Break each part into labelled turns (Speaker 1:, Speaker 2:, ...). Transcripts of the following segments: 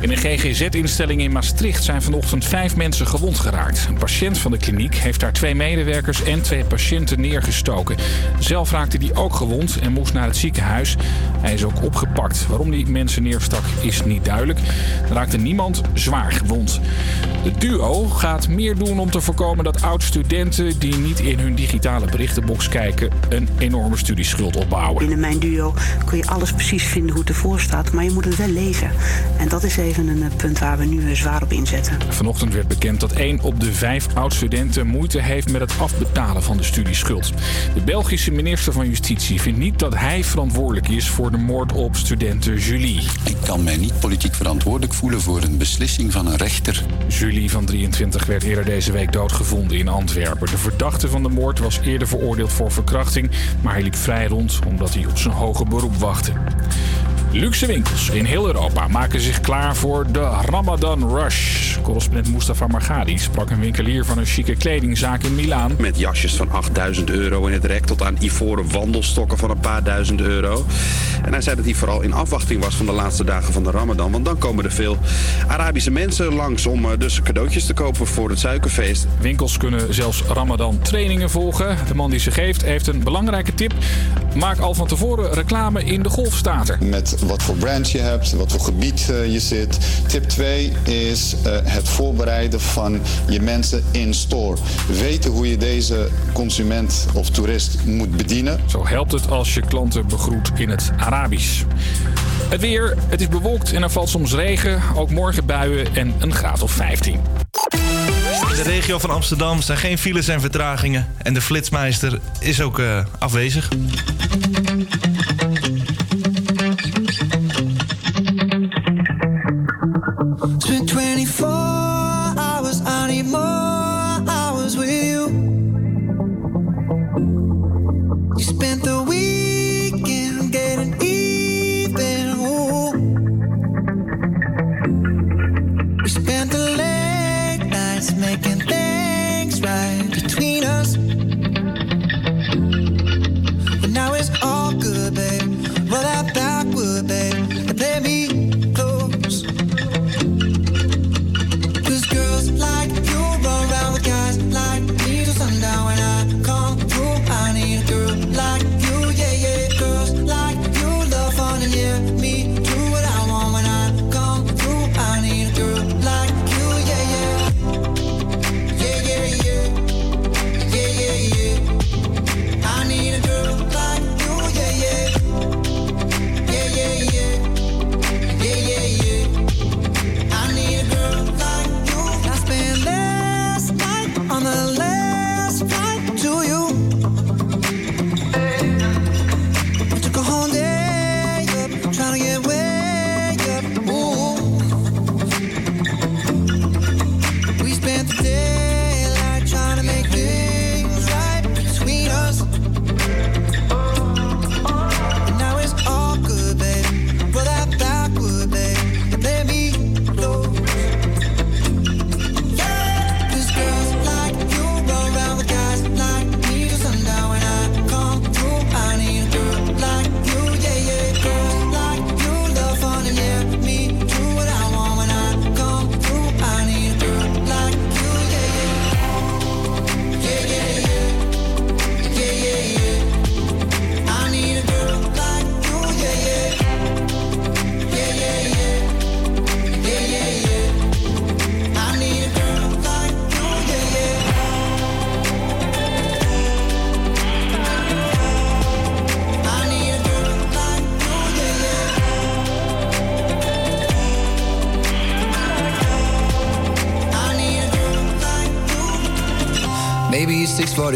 Speaker 1: In een GGZ-instelling in Maastricht zijn vanochtend vijf mensen gewond geraakt. Een patiënt van de kliniek heeft daar twee medewerkers en twee patiënten neergestoken. Zelf raakte die ook gewond en moest naar het ziekenhuis. Hij is ook opgepakt. Waarom die mensen neerstak is niet duidelijk. Er raakte niemand zwaar gewond. De duo gaat meer doen om te voorkomen dat oud-studenten die niet in hun digitale berichtenbox kijken een enorme studieschuld opbouwen.
Speaker 2: Binnen mijn duo kun je alles precies vinden hoe het ervoor staat, maar je moet het wel lezen. En dat is even een eh, punt waar we nu eh, zwaar op inzetten.
Speaker 1: Vanochtend werd bekend dat één op de vijf oud-studenten moeite heeft met het afbetalen van de studieschuld. De Belgische minister van Justitie vindt niet dat hij verantwoordelijk is voor de moord op studenten Julie.
Speaker 3: Ik kan mij niet politiek verantwoordelijk voelen voor een beslissing van een rechter.
Speaker 1: Julie van 23 werd eerder deze week doodgevonden in Antwerpen. De verdachte van de moord was eerder veroordeeld voor verkrachting, maar hij liep vrij rond omdat hij op zijn hoge beroep wachtte. Luxe winkels in heel Europa maken zich klaar voor de Ramadan Rush. Correspondent Mustafa Margadi sprak een winkelier van een chique kledingzaak in Milaan.
Speaker 4: Met jasjes van 8000 euro in het rek tot aan ivoren wandelstokken van een paar duizend euro. En hij zei dat hij vooral in afwachting was van de laatste dagen van de Ramadan. Want dan komen er veel Arabische mensen langs om eh, dus cadeautjes te kopen voor het suikerfeest.
Speaker 1: Winkels kunnen zelfs Ramadan trainingen volgen. De man die ze geeft heeft een belangrijke tip. Maak al van tevoren reclame in de golfstater.
Speaker 5: Met wat voor brand je hebt, wat voor gebied uh, je zit. Tip 2 is uh, het voorbereiden van je mensen in store. Weten hoe je deze consument of toerist moet bedienen.
Speaker 1: Zo helpt het als je klanten begroet in het Arabisch. Het weer, het is bewolkt en er valt soms regen. Ook morgen buien en een graad of 15.
Speaker 6: In de regio van Amsterdam zijn geen files en vertragingen. En de flitsmeister is ook uh, afwezig.
Speaker 7: Been 24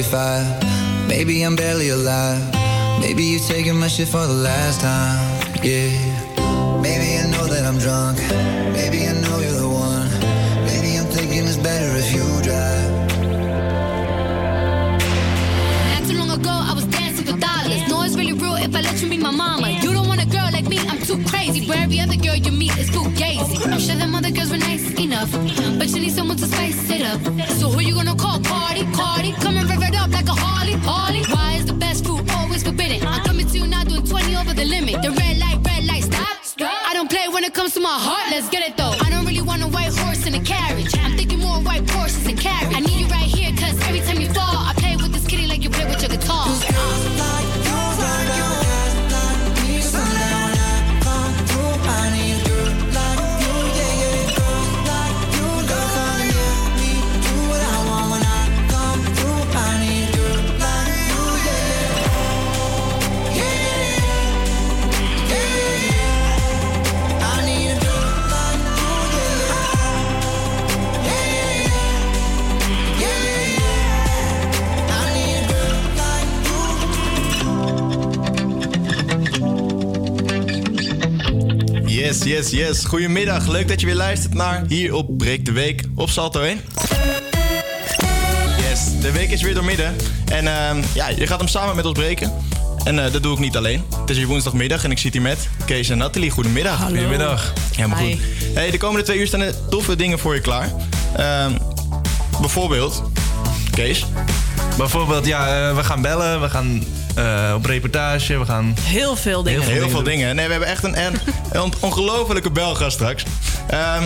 Speaker 7: 45
Speaker 8: Maybe I'm barely alive. Maybe you're taking my shit for the last time. Yeah. Maybe I know that I'm drunk. Maybe I know you're the one. Maybe I'm thinking it's better if you drive.
Speaker 9: Not too long ago I was dancing for dollars No, it's really real if I let you be my mama. You don't want a girl like me, I'm too crazy. Where every other girl you meet is too fugazi I'm sure them other girls were nice enough But you need someone to spice it up. So who you gonna call? Cardi, Cardi, come and
Speaker 7: my heart,
Speaker 10: Yes, yes. Goedemiddag. Leuk dat je weer luistert naar hier op Breek de Week op Salto 1. Yes, de week is weer doormidden. En ehm, ja, je gaat hem samen met ons breken. En eh, dat doe ik niet alleen. Het is hier woensdagmiddag en ik zit hier met Kees en Nathalie. Goedemiddag.
Speaker 6: Hallo. Goedemiddag.
Speaker 10: Helemaal
Speaker 6: Hi.
Speaker 10: goed. Hey, de komende twee uur staan er toffe dingen voor je klaar. Ehm, bijvoorbeeld, Kees.
Speaker 6: Bijvoorbeeld, ja, eh, we gaan bellen, we gaan eh, op reportage, we gaan...
Speaker 11: Heel veel dingen.
Speaker 10: Heel veel dingen. Nee, we hebben echt een, een, ongelofelijke belgast straks. Ehm,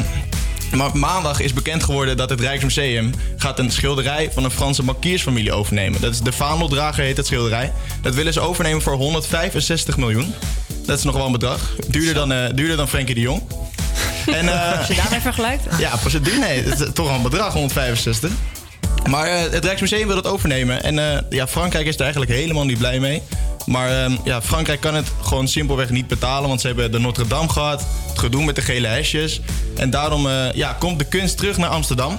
Speaker 10: maar maandag is bekend geworden dat het Rijksmuseum gaat een schilderij van een Franse bankiersfamilie overnemen. Dat is de Vaandeldrager heet het schilderij. Dat willen ze overnemen voor 165 miljoen. Dat is nog wel een bedrag. Duurder dan, eh duurder dan Frenkie de Jong. En, eh,
Speaker 11: Als je daarmee vergelijkt.
Speaker 10: ja. Nee, het is toch wel een bedrag, 165. Maar eh, het Rijksmuseum wil het overnemen. En eh, ja, Frankrijk is er eigenlijk helemaal niet blij mee. Maar ehm, ja, Frankrijk kan het gewoon simpelweg niet betalen. Want ze hebben de Notre Dame gehad. Het gedoe met de gele hesjes. En daarom eh, ja, komt de kunst terug naar Amsterdam.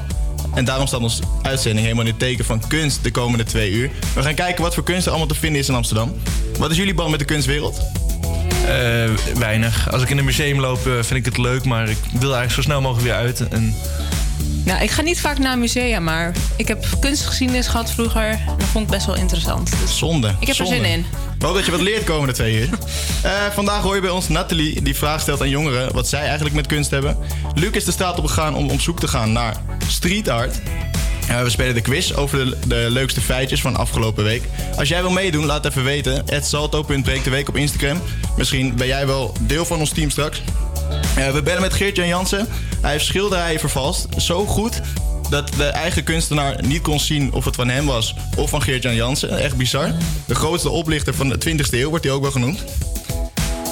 Speaker 10: En daarom staat onze uitzending helemaal in het teken van kunst de komende twee uur. We gaan kijken wat voor kunst er allemaal te vinden is in Amsterdam. Wat is jullie band met de kunstwereld?
Speaker 6: Weinig. Als ik in een museum loop, vind ik het leuk, maar ik wil eigenlijk zo snel mogelijk weer uit. En
Speaker 11: Nou, ik ga niet vaak naar musea, maar ik heb kunstgeschiedenis gehad vroeger. En dat vond ik best wel interessant. Dus
Speaker 10: Zonde.
Speaker 11: ik heb er zin in.
Speaker 10: Ik hoop dat je wat leert komende twee uur. Eh, vandaag hoor je bij ons Nathalie die vraag stelt aan jongeren wat zij eigenlijk met kunst hebben. Luc is de straat op gegaan om op zoek te gaan naar street art. Eh, we spelen de quiz over de, de leukste feitjes van afgelopen week. Als jij wil meedoen, laat even weten. salto.breekdeweek op Instagram. Misschien ben jij wel deel van ons team straks. Eh, we bellen met Geert-Jan Jansen. Hij heeft schilderijen vervalst. Zo goed dat de eigen kunstenaar niet kon zien of het van hem was of van Geert-Jan Jansen. Echt bizar. De grootste oplichter van de 20e eeuw wordt hij ook wel genoemd.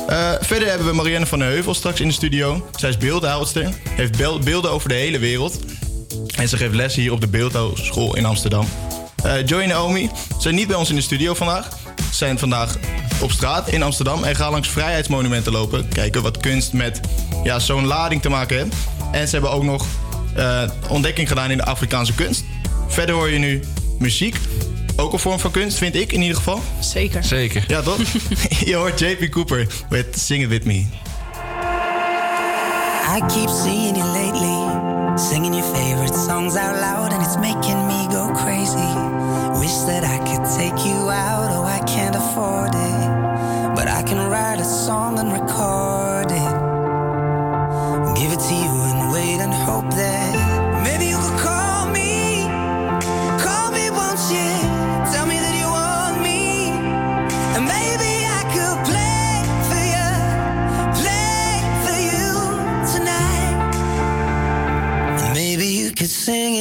Speaker 10: Eh, verder hebben we Marianne van der Heuvel straks in de studio. Zij is beeldhouwster, heeft beelden over de hele wereld. En ze geeft les hier op de Beeldhouwschool in Amsterdam. Eh, Joy en Naomi zijn niet bij ons in de studio vandaag. Zijn vandaag op straat in Amsterdam en gaan langs vrijheidsmonumenten lopen. Kijken wat kunst met ja, zo'n lading te maken heeft. En ze hebben ook nog eh, ontdekking gedaan in de Afrikaanse kunst. Verder hoor je nu muziek. Ook een vorm van kunst, vind ik in ieder geval.
Speaker 11: Zeker.
Speaker 6: Zeker.
Speaker 10: Ja, toch? je hoort JP Cooper met Sing It With Me.
Speaker 12: I keep seeing you lately, singing your favorite songs out loud, and it's making me go crazy. Wish that I could take you out, oh, I can't afford it. Song and record it. Give it to you and wait and hope that maybe you could call me. Call me, won't you? Tell me that you want me. And maybe I could play for you, play for you tonight. And maybe you could sing it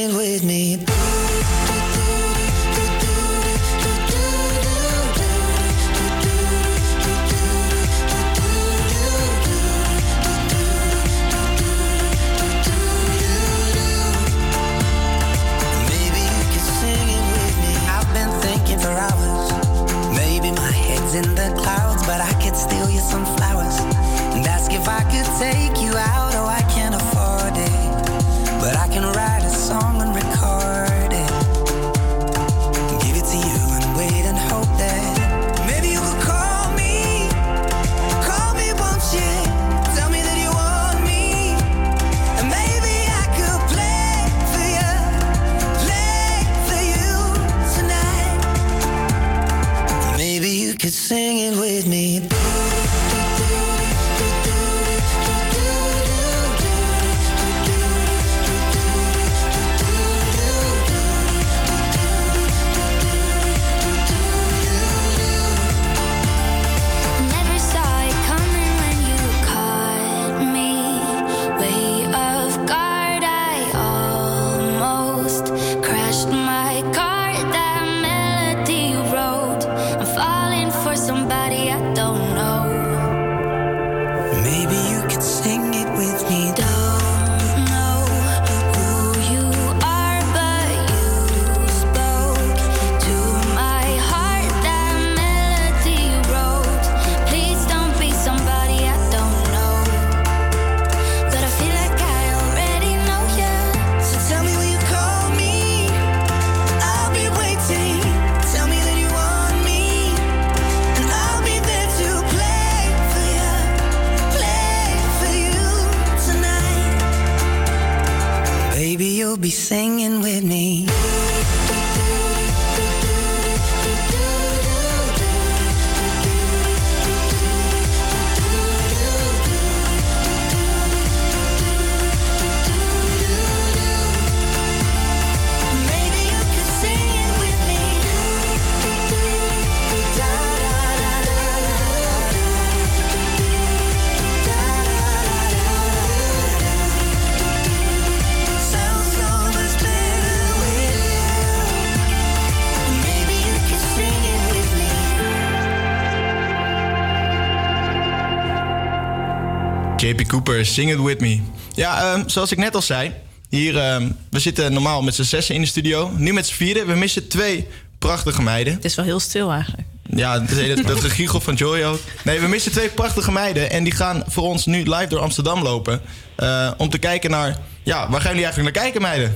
Speaker 10: JP Cooper, Sing It With Me. Ja, ehm, zoals ik net al zei, hier, ehm, we zitten normaal met z'n zessen in de studio. Nu met z'n vieren. We missen twee prachtige meiden.
Speaker 13: Het is wel heel stil eigenlijk.
Speaker 10: Ja, dat is dat, dat is de giegel van Joy ook. Nee, we missen twee prachtige meiden. En die gaan voor ons nu live door Amsterdam lopen. eh, om te kijken naar... Ja, waar gaan jullie eigenlijk naar kijken, meiden?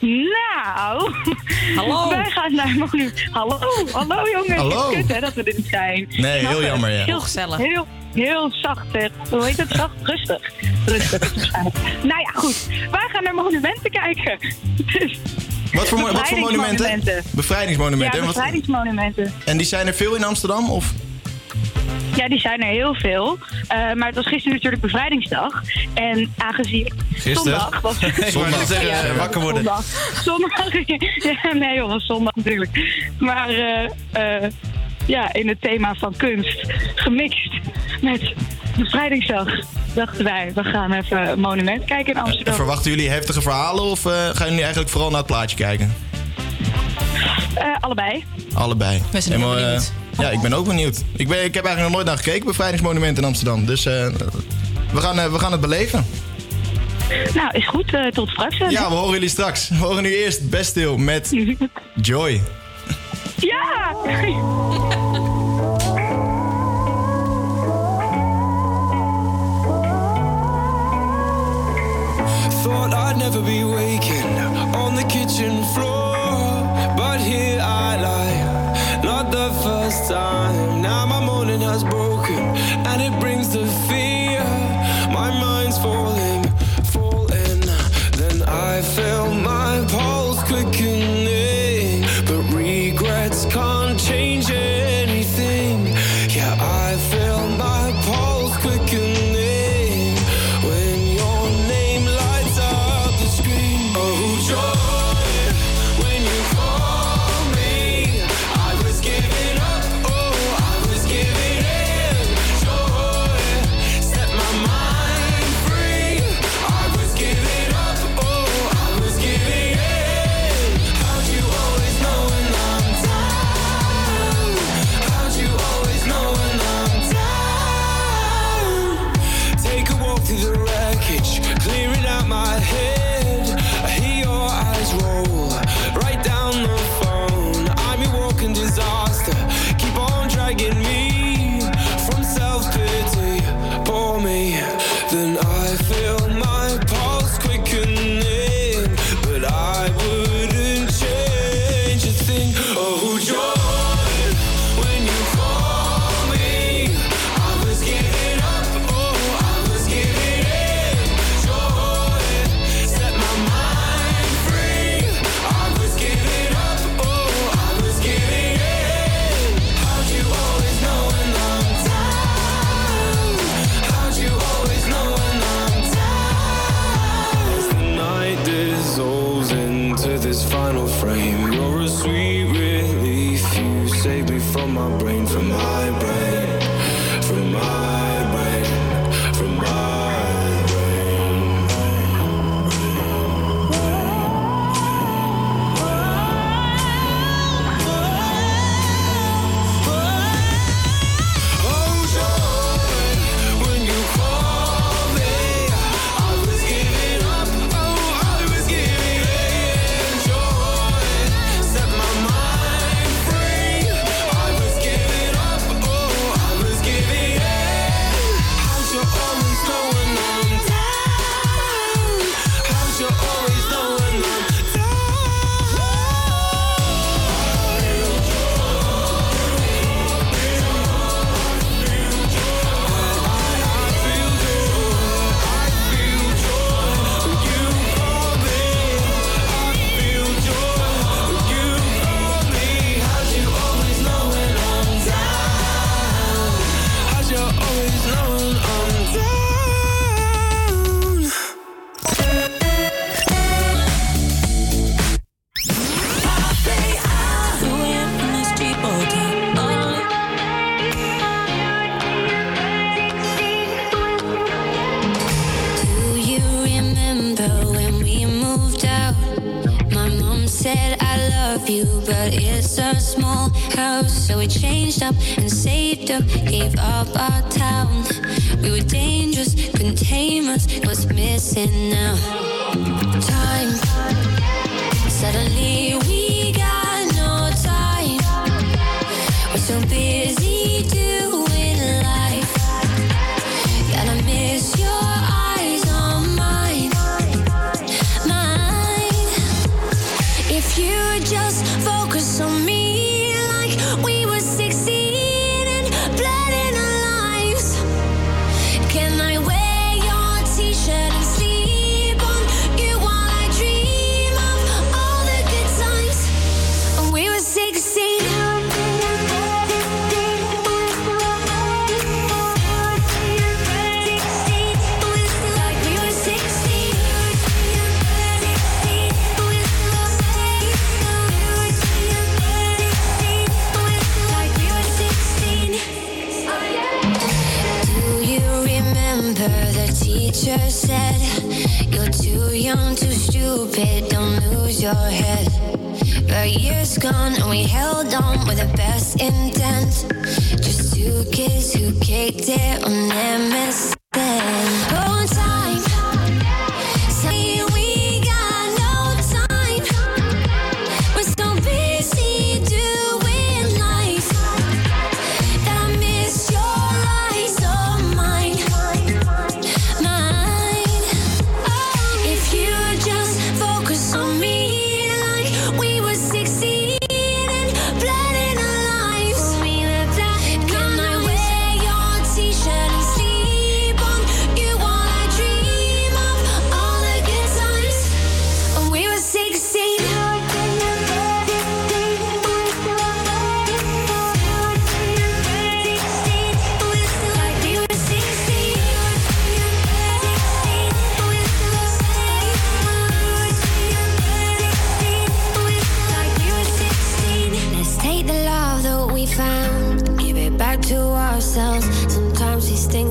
Speaker 14: Nou,
Speaker 13: Hallo.
Speaker 14: wij gaan naar Monu. Hallo, hallo jongens.
Speaker 10: Hallo.
Speaker 14: Kut hè dat we er niet zijn.
Speaker 10: Nee, heel
Speaker 14: je?
Speaker 10: jammer, ja.
Speaker 14: Heel
Speaker 13: gezellig.
Speaker 14: Heel, heel zacht. hè. Hoe heet het zacht? Rustig. Rustig. waarschijnlijk. nou ja, goed. Wij gaan naar monumenten kijken. Dus,
Speaker 10: Wat voor, wat voor monumenten?
Speaker 14: Bevrijdingsmonumenten.
Speaker 10: Bevrijdingsmonumenten.
Speaker 14: Ja, bevrijdingsmonumenten.
Speaker 10: en die zijn er veel in Amsterdam? Of?
Speaker 14: Ja, die zijn er heel veel. Eh, maar het was gisteren natuurlijk bevrijdingsdag. En aangezien
Speaker 6: Gisteren?
Speaker 14: zondag was...
Speaker 6: Ik wou net zeggen, wakker worden.
Speaker 14: Zondag. Zondag. Ja, nee joh, was zondag natuurlijk. Maar eh, eh, ja, in het thema van kunst gemixt met bevrijdingsdag dachten wij, we gaan even een monument kijken in Amsterdam.
Speaker 10: Verwachten jullie heftige verhalen of eh, gaan jullie eigenlijk vooral naar het plaatje kijken?
Speaker 14: Eh, allebei.
Speaker 10: Allebei.
Speaker 13: We zijn
Speaker 10: Helemaal, eh,
Speaker 13: benieuwd.
Speaker 10: ja, ik ben ook benieuwd. Ik, ben, ik heb eigenlijk nog nooit naar gekeken, Bevrijdingsmonument in Amsterdam. Dus eh, we, gaan, we gaan het beleven.
Speaker 14: Nou, is goed. tot straks.
Speaker 10: Ja, we horen jullie straks. We horen nu eerst Best Stil met Joy.
Speaker 14: Ja!
Speaker 15: Thought I'd never be waking on the kitchen floor, but here I lie, not the first time. Now my morning has broken, and it brings the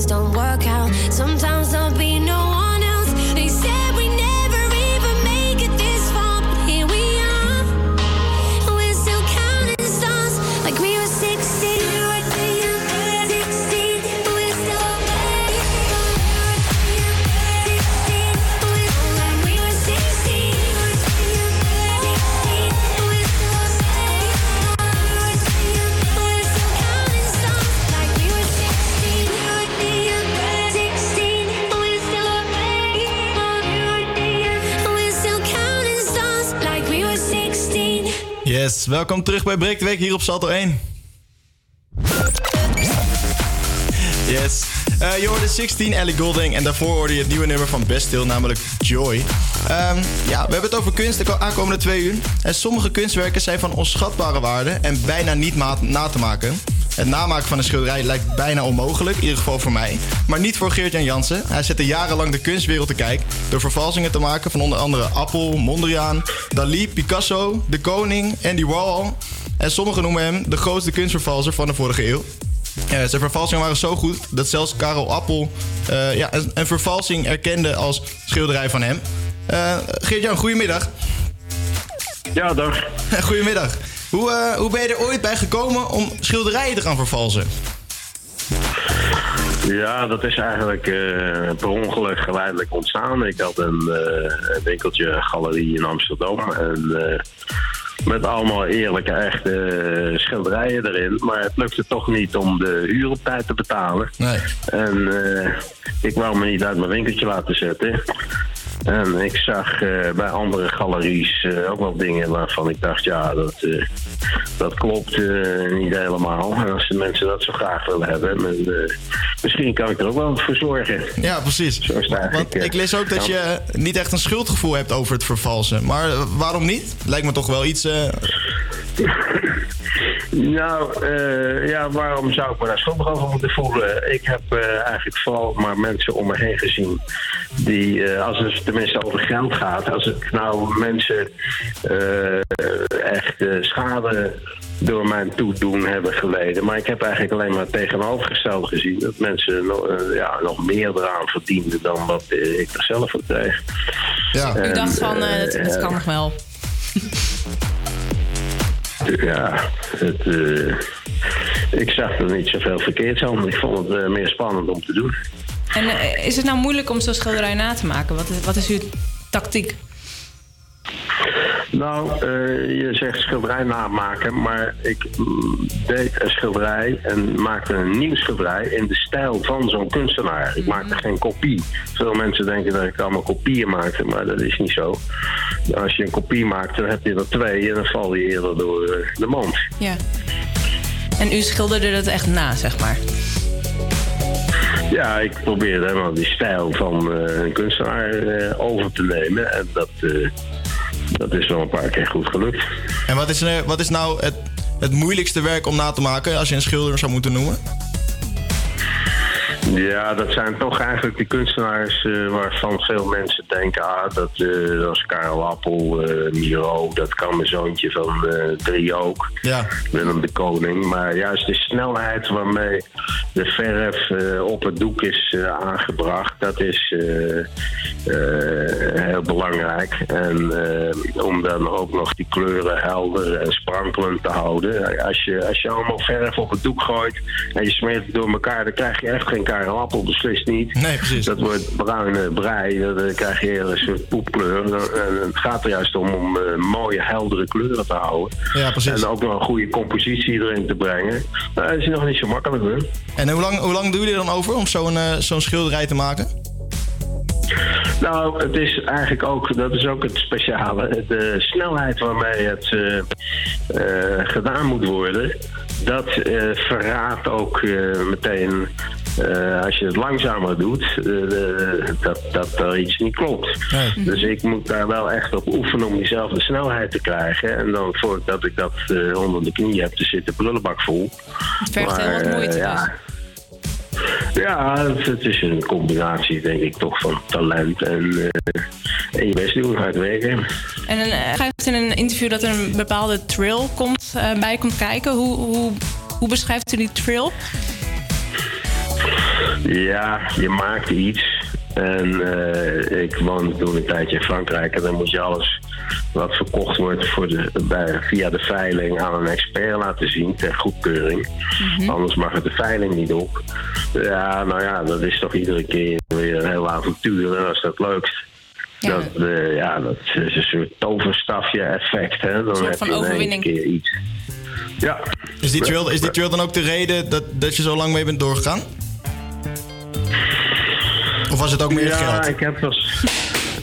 Speaker 16: don't work out.
Speaker 10: Welkom terug bij Breek Week hier op Salto 1. Yes. Eh, je hoorde 16 Ellie Golding en daarvoor hoorde je het nieuwe nummer van Best Stil, namelijk Joy. Ehm, ja, we hebben het over kunst de aankomende twee uur. En sommige kunstwerken zijn van onschatbare waarde en bijna niet na te maken. Het namaken van een schilderij lijkt bijna onmogelijk, in ieder geval voor mij. Maar niet voor Geert-Jan Jansen. Hij zette jarenlang de kunstwereld te kijk door vervalsingen te maken van onder andere Appel, Mondriaan, Dali, Picasso, De Koning, Andy Warhol. En sommigen noemen hem de grootste kunstvervalser van de vorige eeuw. Zijn vervalsingen waren zo goed dat zelfs Karel Appel eh, ja, een, een vervalsing erkende als schilderij van hem. Eh Geert-Jan, goedemiddag.
Speaker 17: Ja, dag.
Speaker 10: goedemiddag. Hoe, eh, hoe ben je er ooit bij gekomen om schilderijen te gaan vervalsen?
Speaker 17: Ja, dat is eigenlijk eh, per ongeluk geleidelijk ontstaan. Ik had een, eh, winkeltje, galerie in Amsterdam. En met allemaal eerlijke, echte schilderijen erin. Maar het lukte toch niet om de huur op tijd te betalen.
Speaker 10: Nee.
Speaker 17: En ik wou me niet uit mijn winkeltje laten zetten. En ik zag eh, bij andere galeries eh, ook wel dingen waarvan ik dacht, ja, dat, eh, dat klopt niet helemaal. En als de mensen dat zo graag willen hebben, dan, misschien kan ik er ook wel voor zorgen.
Speaker 10: Ja, precies.
Speaker 17: Zo
Speaker 10: Want ik lees ook dat je niet echt een schuldgevoel hebt over het vervalsen. Maar waarom niet? Lijkt me toch wel iets...
Speaker 17: Nou, ja, waarom zou ik me daar schuldig over moeten voelen? Ik heb eigenlijk vooral maar mensen om me heen gezien die, eh, als het tenminste over geld gaat, als het nou mensen eh, echt eh, schade door mijn toedoen hebben geleden. Maar ik heb eigenlijk alleen maar het tegenovergestelde gezien. Dat mensen nog, eh, ja, nog meer eraan verdienden dan wat ik er zelf van kreeg.
Speaker 13: U
Speaker 17: En,
Speaker 13: dacht van, eh, het, het kan nog wel.
Speaker 17: Ja, het, ik zag er niet zoveel verkeerd aan. Ik vond het meer spannend om te doen.
Speaker 13: En eh, is het nou moeilijk om zo'n schilderij na te maken? Wat is, wat is uw tactiek?
Speaker 17: Nou, eh, je zegt schilderij namaken, maar ik mm, deed een schilderij en maakte een nieuw schilderij in de stijl van zo'n kunstenaar. Ik maakte geen kopie. Veel mensen denken dat ik allemaal kopieën maakte, maar dat is niet zo. Als je een kopie maakt, dan heb je er twee en dan val je eerder door eh, de mand.
Speaker 13: Ja. En u schilderde dat echt na, zeg maar.
Speaker 17: Ja, ik probeerde helemaal die stijl van eh, een kunstenaar eh, over te nemen en dat, eh, dat is wel een paar keer goed gelukt.
Speaker 10: En wat is, wat is nou het, het moeilijkste werk om na te maken als je een schilder zou moeten noemen?
Speaker 17: Ja, dat zijn toch eigenlijk de kunstenaars eh, waarvan veel mensen denken... ah, dat, dat is Karel Appel, eh, Miro, dat kan mijn zoontje van drie ook.
Speaker 10: Ja.
Speaker 17: Willem de Koning. Maar juist de snelheid waarmee de verf op het doek is aangebracht... dat is heel belangrijk. En om dan ook nog die kleuren helder en sprankelend te houden. Als je, als je allemaal verf op het doek gooit en je smeert het door elkaar... dan krijg je echt geen Karel Appel, beslist niet.
Speaker 10: Nee, precies.
Speaker 17: Dat wordt bruine brei, dan krijg je een soort poepkleur. En het gaat er juist om om eh, mooie, heldere kleuren te houden.
Speaker 10: Ja, precies.
Speaker 17: En ook nog een goede compositie erin te brengen. Nou, dat is nog niet zo makkelijk hoor.
Speaker 10: En hoe lang, hoe lang doe je er dan over om zo'n eh, zo'n schilderij te maken?
Speaker 17: Nou, het is eigenlijk ook, dat is ook het speciale. De snelheid waarmee het eh, eh, gedaan moet worden, dat eh, verraadt ook eh, meteen. Eh, als je het langzamer doet, eh, dat, dat er iets niet klopt. Dus ik moet daar wel echt op oefenen om diezelfde snelheid te krijgen. En dan voordat ik dat eh, onder de knie heb te zitten, prullenbak vol.
Speaker 13: Het vergt heel wat moeite
Speaker 17: ja,
Speaker 13: dus.
Speaker 17: ja, het, is een combinatie, denk ik, toch van talent en, eh, en je best doen, hard werken.
Speaker 13: En dan eh, schrijft in een interview dat er een bepaalde trill komt, eh, bij komt kijken. Hoe, hoe, hoe beschrijft u die trill?
Speaker 17: Ja, je maakt iets. En eh, ik woonde toen een tijdje in Frankrijk en dan moet je alles wat verkocht wordt voor de, bij, via de veiling aan een expert laten zien ter goedkeuring. Anders mag het de veiling niet op. Ja, nou ja, dat is toch iedere keer weer een heel avontuur en dat is dat leukst. Dat, eh, ja, dat is een soort toverstafje effect. Hè? Dan
Speaker 13: soort
Speaker 17: heb
Speaker 13: van
Speaker 17: je
Speaker 13: overwinning.
Speaker 17: keer iets. Ja.
Speaker 10: Is die trail, is die trail dan ook de reden dat, dat je zo lang mee bent doorgegaan? Of was het ook meer
Speaker 17: ja,
Speaker 10: geld?
Speaker 17: ik heb eens-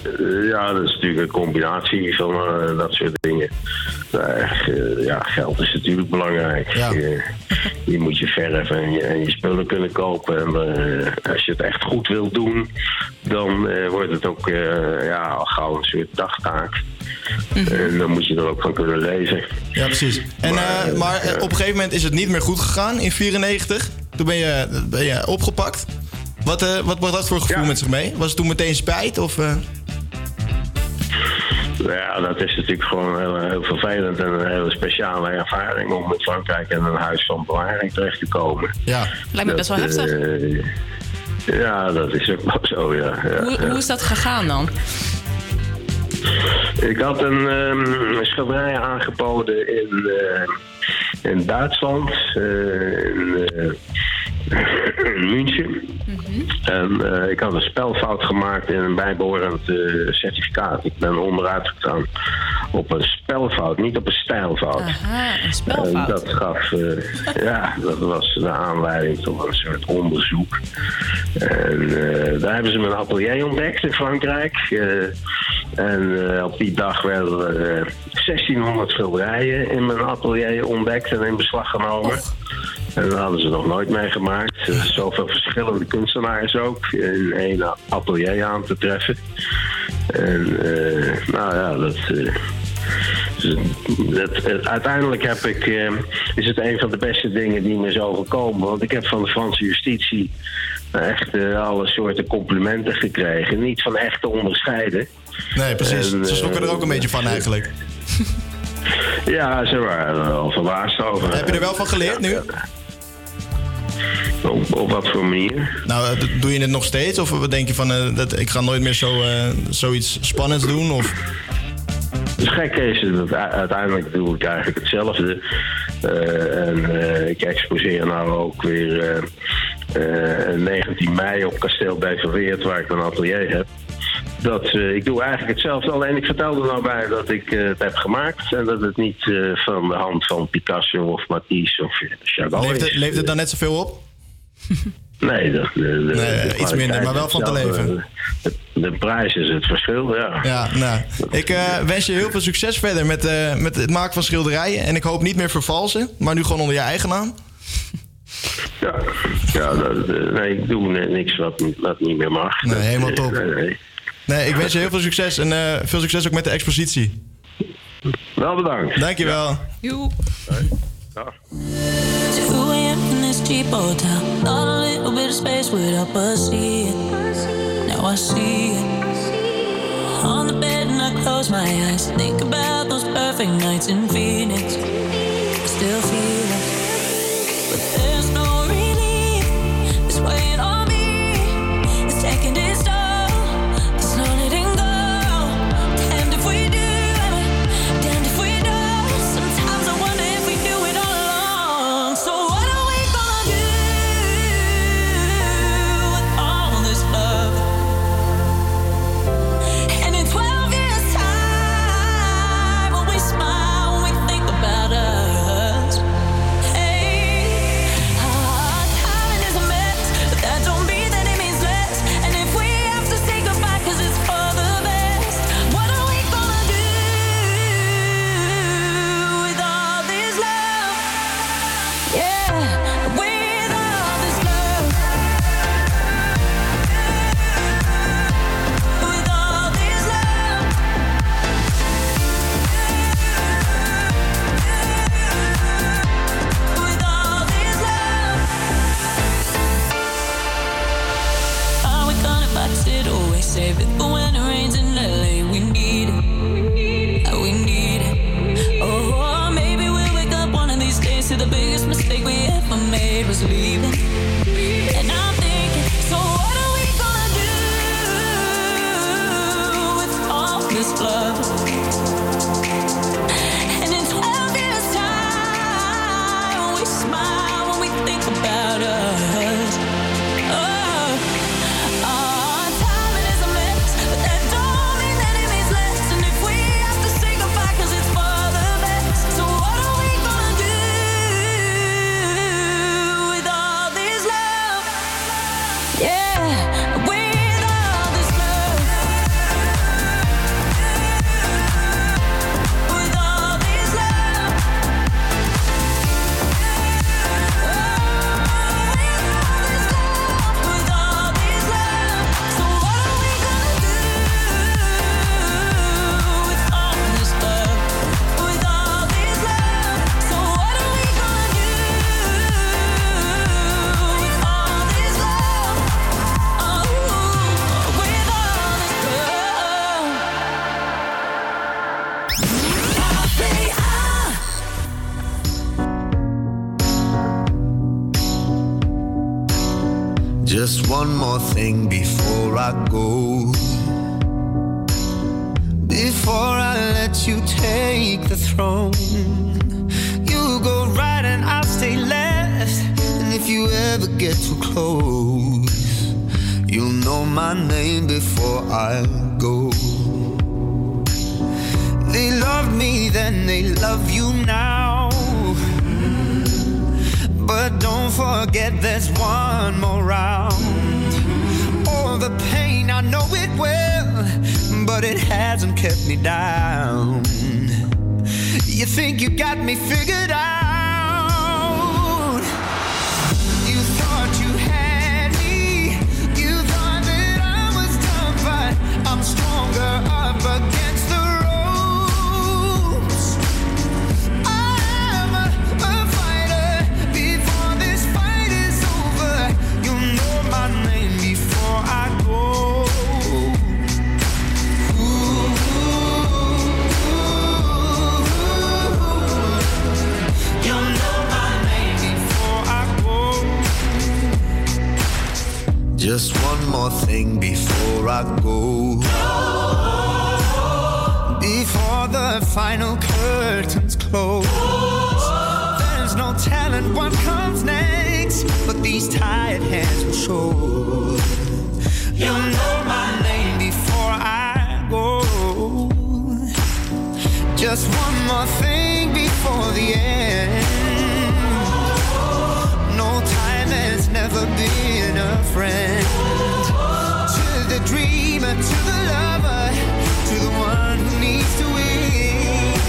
Speaker 17: Eh, ja, dat is natuurlijk een combinatie van eh, dat soort dingen. Eh, ja, geld is natuurlijk belangrijk. Je, je moet je verf en je, en je spullen kunnen kopen. En als je het echt goed wilt doen, dan eh, wordt het ook eh, ja, al gauw een soort dagtaak. En dan moet je er ook van kunnen leven.
Speaker 10: Ja, precies. En, maar maar op een gegeven moment is het niet meer goed gegaan in 94. Toen ben je, ben je opgepakt. Wat, eh, wat bracht dat voor gevoel met zich mee? Was het toen meteen spijt? Of, eh?
Speaker 17: Ja, dat is natuurlijk gewoon heel, heel vervelend en een hele speciale ervaring om in Frankrijk in een huis van bewaring terecht te komen.
Speaker 10: Ja.
Speaker 13: Lijkt me best wel heftig.
Speaker 17: eh, ja, dat is ook wel zo, ja. ja,
Speaker 13: Hoe,
Speaker 17: ja.
Speaker 13: hoe is dat gegaan dan?
Speaker 17: Ik had een, ehm, een schilderij aangeboden in, eh, in Duitsland, eh, in, in München. En eh, ik had een spelfout gemaakt in een bijbehorend eh, certificaat. Ik ben onderuit gegaan op een spelfout, niet op een stijlfout.
Speaker 13: Aha, een
Speaker 17: En
Speaker 13: spelfout.
Speaker 17: dat gaf, eh, ja, dat was de aanleiding tot een soort onderzoek. En daar hebben ze mijn atelier ontdekt in Frankrijk. En op die dag werden er eh, 1600 schilderijen in mijn atelier ontdekt en in beslag genomen. En dat hadden ze nog nooit meegemaakt. Eh, Zoveel verschillende kunstenaars ook in één atelier aan te treffen. En eh, nou ja, dat... eh, het, het- uiteindelijk heb ik, eh, is het een van de beste dingen die me is overkomen. Want ik heb van de Franse justitie echt eh, alle soorten complimenten gekregen. Niet van echt te onderscheiden.
Speaker 10: Nee, precies.
Speaker 17: En,
Speaker 10: Ze schrokken er ook een
Speaker 17: eh,
Speaker 10: beetje van eigenlijk.
Speaker 17: Ja, ze waren er wel verbaasd over.
Speaker 10: Heb je er wel van geleerd nu?
Speaker 17: Op, op wat voor manier?
Speaker 10: Nou, eh, doe je het nog steeds? Of wat denk je van, eh, dat, ik ga nooit meer zo, eh, zoiets spannends doen? Of...
Speaker 17: Dus gek is, dat uiteindelijk doe ik eigenlijk hetzelfde. Eh, en eh, ik exposeer nou ook weer eh, eh, 19 mei op Kasteel Beverweert, waar ik een atelier heb. Dat, eh, ik doe eigenlijk hetzelfde, alleen ik vertelde er nou bij dat ik eh, het heb gemaakt en dat het niet eh, van de hand van Picasso of Matisse of eh, Chagall
Speaker 10: Leeft het,
Speaker 17: is.
Speaker 10: leeft het dan net zoveel op?
Speaker 17: Nee, dat, de, de- de
Speaker 10: iets minder, maar wel
Speaker 17: is
Speaker 10: van te leven.
Speaker 17: De, de prijs is het verschil, ja.
Speaker 10: Ja, nou. Ik eh, wens je heel veel succes verder met, eh, met het maken van schilderijen. En ik hoop niet meer vervalsen, maar nu gewoon onder je eigen naam.
Speaker 17: Ja, ja dat, eh, nee, ik doe ni- niks wat, wat niet meer mag.
Speaker 10: Nee,
Speaker 17: Dat,
Speaker 10: helemaal top.
Speaker 17: nee, nee.
Speaker 10: Nee, ik wens je heel veel succes en eh, veel succes ook met de expositie.
Speaker 17: Wel bedankt.
Speaker 10: Dankjewel.
Speaker 11: Joe.
Speaker 16: 2 a.m. this cheap oh, hotel. Thought a little bit of space would help us see it. Now I see it. On the bed and I close my eyes. Think about those perfect nights in Phoenix. Still feel
Speaker 7: Just one more thing before I go. Before I let you take the throne, you go right and I'll stay left. And if you ever get too close, you'll know my name before I go. They loved me then, they love you now. But don't forget there's one more round. All the pain, I know it well, but it hasn't kept me down. You think you got me figured out? Just one more thing before I go. before the final curtains close. There's no telling what comes next, but these tired hands will show. You'll know my name before I go. Just one more thing before the end. Never been a friend. To the dreamer, to the lover, to the one who needs to win.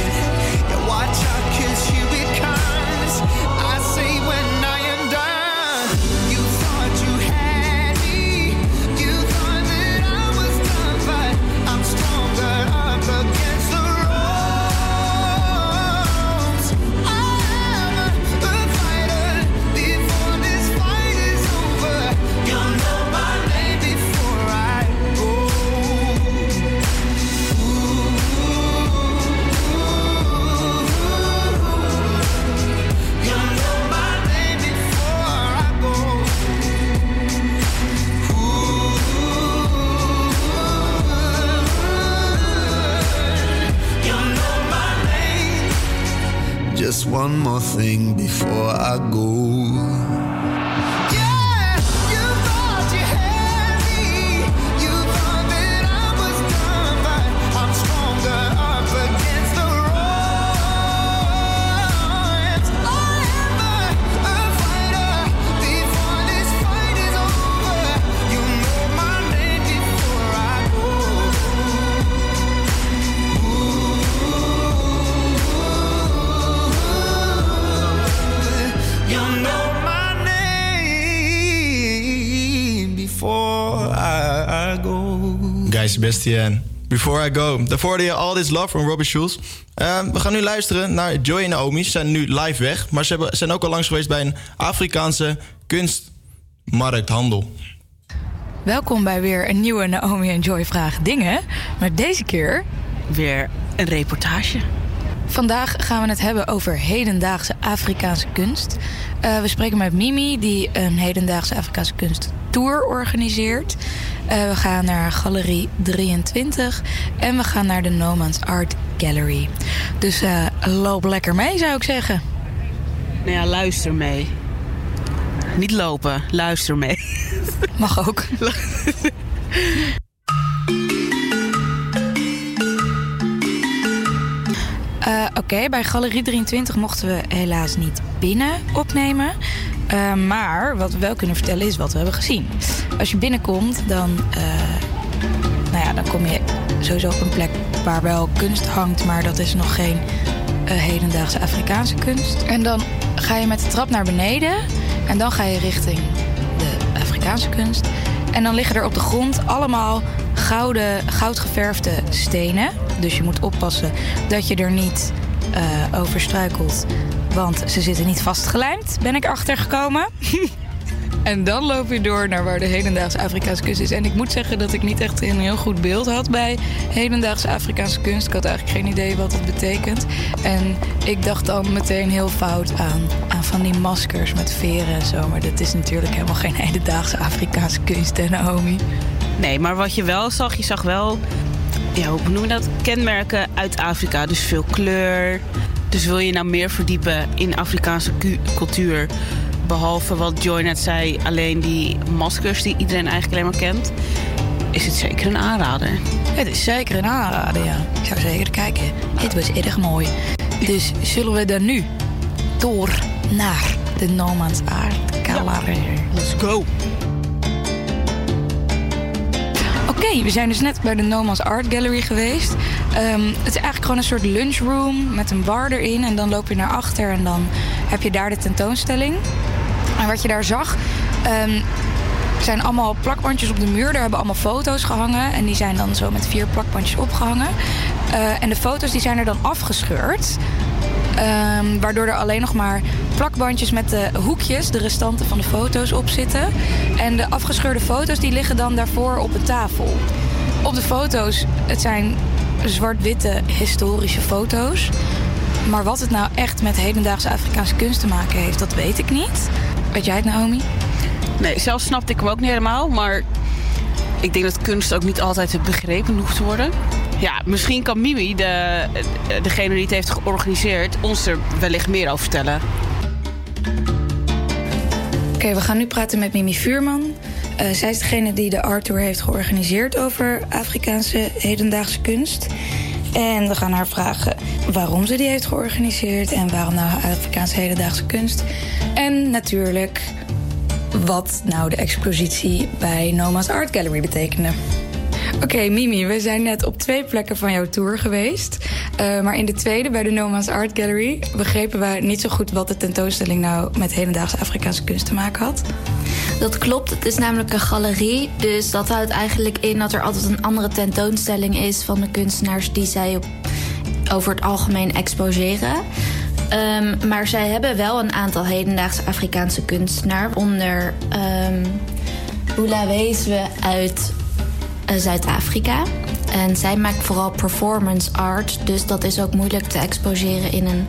Speaker 7: Just one more thing before I go.
Speaker 10: Sebastian. Before I go. Daarvoor hoorde je All This Love van Robbie Schulz. Eh, we gaan nu luisteren naar Joy en Naomi. Ze zijn nu live weg. Maar ze hebben, zijn ook al langs geweest bij een Afrikaanse kunstmarkthandel.
Speaker 18: Welkom bij weer een nieuwe Naomi en Joy Vragen Dingen. Maar deze keer weer een reportage. Vandaag gaan we het hebben over hedendaagse Afrikaanse kunst. Eh, we spreken met Mimi, die een hedendaagse Afrikaanse kunst tour organiseert. Eh, we gaan naar Galerie 23 en we gaan naar de Nomans Art Gallery. Dus eh, loop lekker mee, zou ik zeggen.
Speaker 19: Nou ja, luister mee. Niet lopen, luister mee.
Speaker 18: Mag ook. Eh, Oké, bij Galerie 23 mochten we helaas niet binnen opnemen. Eh, maar wat we wel kunnen vertellen is wat we hebben gezien. Als je binnenkomt, dan, eh, nou ja, dan kom je sowieso op een plek waar wel kunst hangt, maar dat is nog geen hedendaagse Afrikaanse kunst. En dan ga je met de trap naar beneden en dan ga je richting de Afrikaanse kunst. En dan liggen er op de grond allemaal gouden, goudgeverfde stenen. Dus je moet oppassen dat je er niet eh, over struikelt. Want ze zitten niet vastgelijmd, ben ik achtergekomen. en dan loop je door naar waar de hedendaagse Afrikaanse kunst is. En ik moet zeggen dat ik niet echt een heel goed beeld had bij hedendaagse Afrikaanse kunst. Ik had eigenlijk geen idee wat het betekent. En ik dacht dan meteen heel fout aan, aan van die maskers met veren en zo. Maar dat is natuurlijk helemaal geen hedendaagse Afrikaanse kunst, hè Naomi?
Speaker 19: Nee, maar wat je wel zag, je zag wel, ja, hoe noem je dat? Kenmerken uit Afrika. Dus veel kleur. Dus wil je nou meer verdiepen in Afrikaanse cu- cultuur, behalve wat Joy net zei, alleen die maskers die iedereen eigenlijk alleen maar kent, is het zeker een aanrader.
Speaker 18: Het is zeker een aanrader, ja. Ik zou zeker kijken. Het was erg mooi. Dus zullen we dan nu door naar de Nomans Art Gallery?
Speaker 19: let's go.
Speaker 18: We zijn dus net bij de Nomans Art Gallery geweest. Ehm, het is eigenlijk gewoon een soort lunchroom met een bar erin. En dan loop je naar achter en dan heb je daar de tentoonstelling. En wat je daar zag, ehm, zijn allemaal plakbandjes op de muur. Daar hebben allemaal foto's gehangen. En die zijn dan zo met vier plakbandjes opgehangen. Eh, en de foto's die zijn er dan afgescheurd. Ehm, waardoor er alleen nog maar plakbandjes met de hoekjes, de restanten van de foto's op zitten. En de afgescheurde foto's die liggen dan daarvoor op de tafel. Op de foto's, het zijn zwart-witte historische foto's. Maar wat het nou echt met hedendaagse Afrikaanse kunst te maken heeft, dat weet ik niet. Weet jij het, Naomi?
Speaker 19: Nee, zelf snapte ik hem ook niet helemaal, maar ik denk dat kunst ook niet altijd begrepen hoeft te worden. ja, misschien kan Mimi, de, degene die het heeft georganiseerd, ons er wellicht meer over vertellen.
Speaker 18: Oké, we gaan nu praten met Mimi Vuurman. Eh, zij is degene die de Art Tour heeft georganiseerd over Afrikaanse hedendaagse kunst. En we gaan haar vragen waarom ze die heeft georganiseerd en waarom nou Afrikaanse hedendaagse kunst. En natuurlijk wat nou de expositie bij Noma's Art Gallery betekende. Oké, Mimi, we zijn net op twee plekken van jouw tour geweest. Uh, maar in de tweede, bij de Noma's Art Gallery, begrepen we niet zo goed wat de tentoonstelling nou met hedendaagse Afrikaanse kunst te maken had.
Speaker 20: Dat klopt, het is namelijk een galerie. Dus dat houdt eigenlijk in dat er altijd een andere tentoonstelling is van de kunstenaars die zij over het algemeen exposeren. Um, maar zij hebben wel een aantal hedendaagse Afrikaanse kunstenaars. Onder um, Oela Weeswe uit Zuid-Afrika. En zij maakt vooral performance art. Dus dat is ook moeilijk te exposeren in een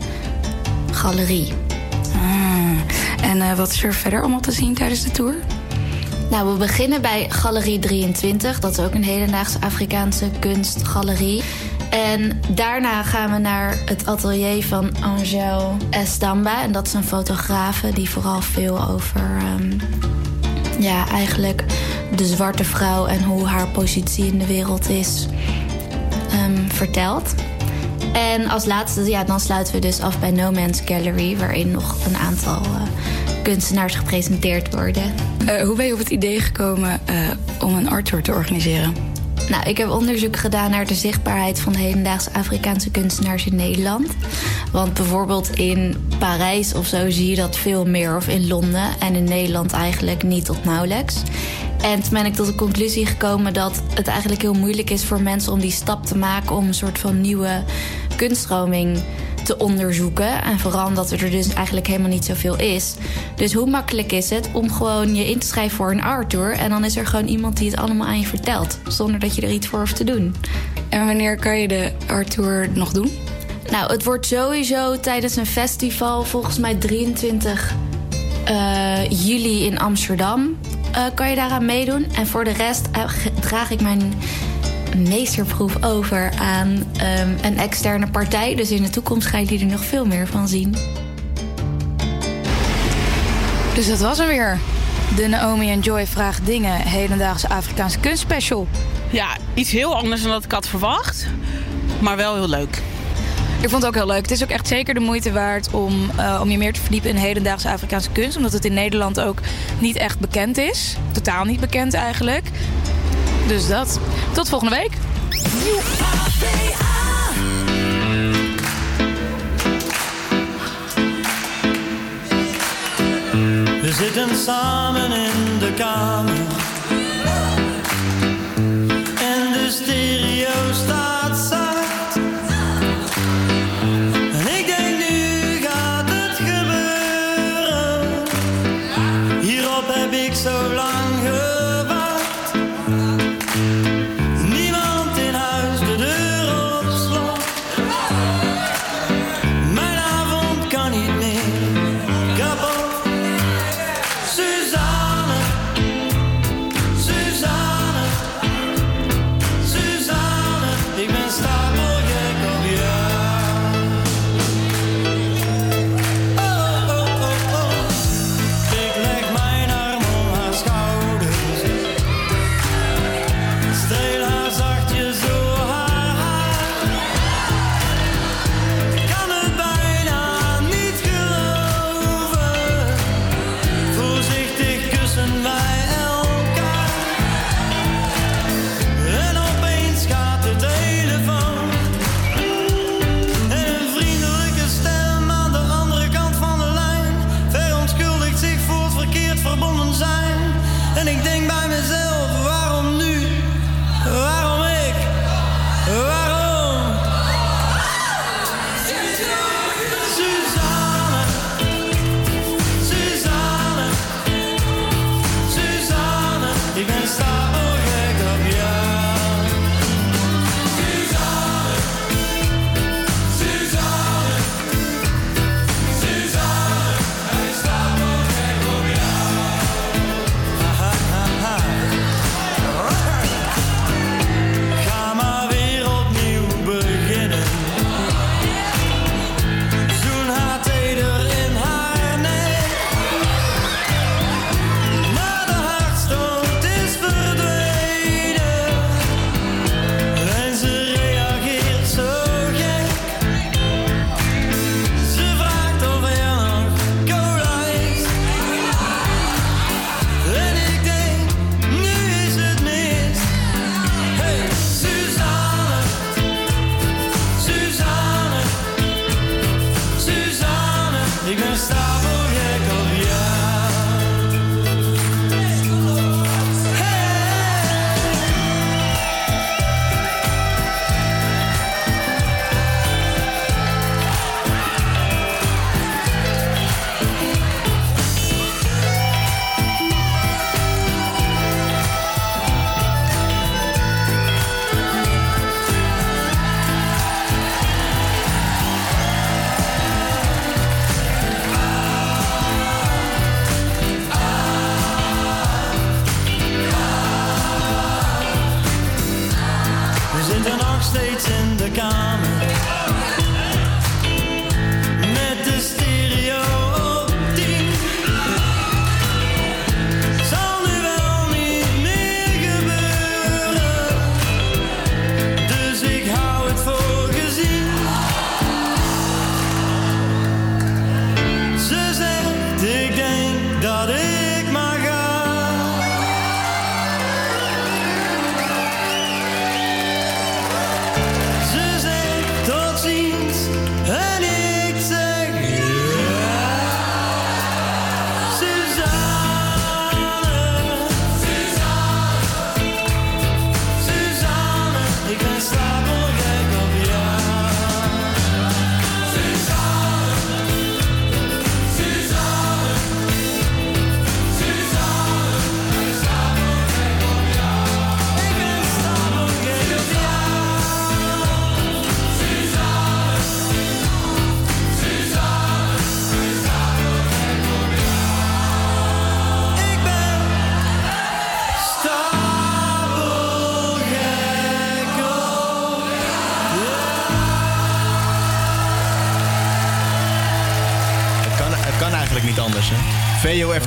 Speaker 20: galerie.
Speaker 18: Ah, en uh, wat is er verder allemaal te zien tijdens de tour?
Speaker 20: Nou, we beginnen bij Galerie 23. Dat is ook een hedendaagse Afrikaanse kunstgalerie. En daarna gaan we naar het atelier van Angel Estamba. En dat is een fotografe die vooral veel over... Um, ja, eigenlijk de zwarte vrouw en hoe haar positie in de wereld is um, vertelt. En als laatste, ja, dan sluiten we dus af bij No Man's Gallery... waarin nog een aantal uh, kunstenaars gepresenteerd worden.
Speaker 18: Uh, hoe ben je op het idee gekomen uh, om een art tour te organiseren?
Speaker 20: Nou, ik heb onderzoek gedaan naar de zichtbaarheid van hedendaagse Afrikaanse kunstenaars in Nederland. Want bijvoorbeeld in Parijs of zo zie je dat veel meer, of in Londen. En in Nederland eigenlijk niet tot nauwelijks. En toen ben ik tot de conclusie gekomen dat het eigenlijk heel moeilijk is voor mensen om die stap te maken om een soort van nieuwe kunststroming te onderzoeken. En vooral omdat er dus eigenlijk helemaal niet zoveel is. Dus hoe makkelijk is het om gewoon je in te schrijven voor een art tour... en dan is er gewoon iemand die het allemaal aan je vertelt... zonder dat je er iets voor hoeft te doen.
Speaker 18: En wanneer kan je de art tour nog doen?
Speaker 20: Nou, het wordt sowieso tijdens een festival, volgens mij 23 uh, juli in Amsterdam... Uh, kan je daaraan meedoen. En voor de rest uh, draag ik mijn meesterproef over aan um, een externe partij. Dus in de toekomst ga je er nog veel meer van zien.
Speaker 18: Dus dat was hem weer. De Naomi en Joy vraagt dingen. Hedendaagse Afrikaanse kunstspecial.
Speaker 19: Ja, iets heel anders dan dat ik had verwacht. Maar wel heel leuk.
Speaker 18: Ik vond het ook heel leuk. Het is ook echt zeker de moeite waard om, uh, om je meer te verdiepen in hedendaagse Afrikaanse kunst. Omdat het in Nederland ook niet echt bekend is. Totaal niet bekend eigenlijk. Dus dat. Tot volgende week.
Speaker 21: We zitten samen in de kamer. En de stereo staat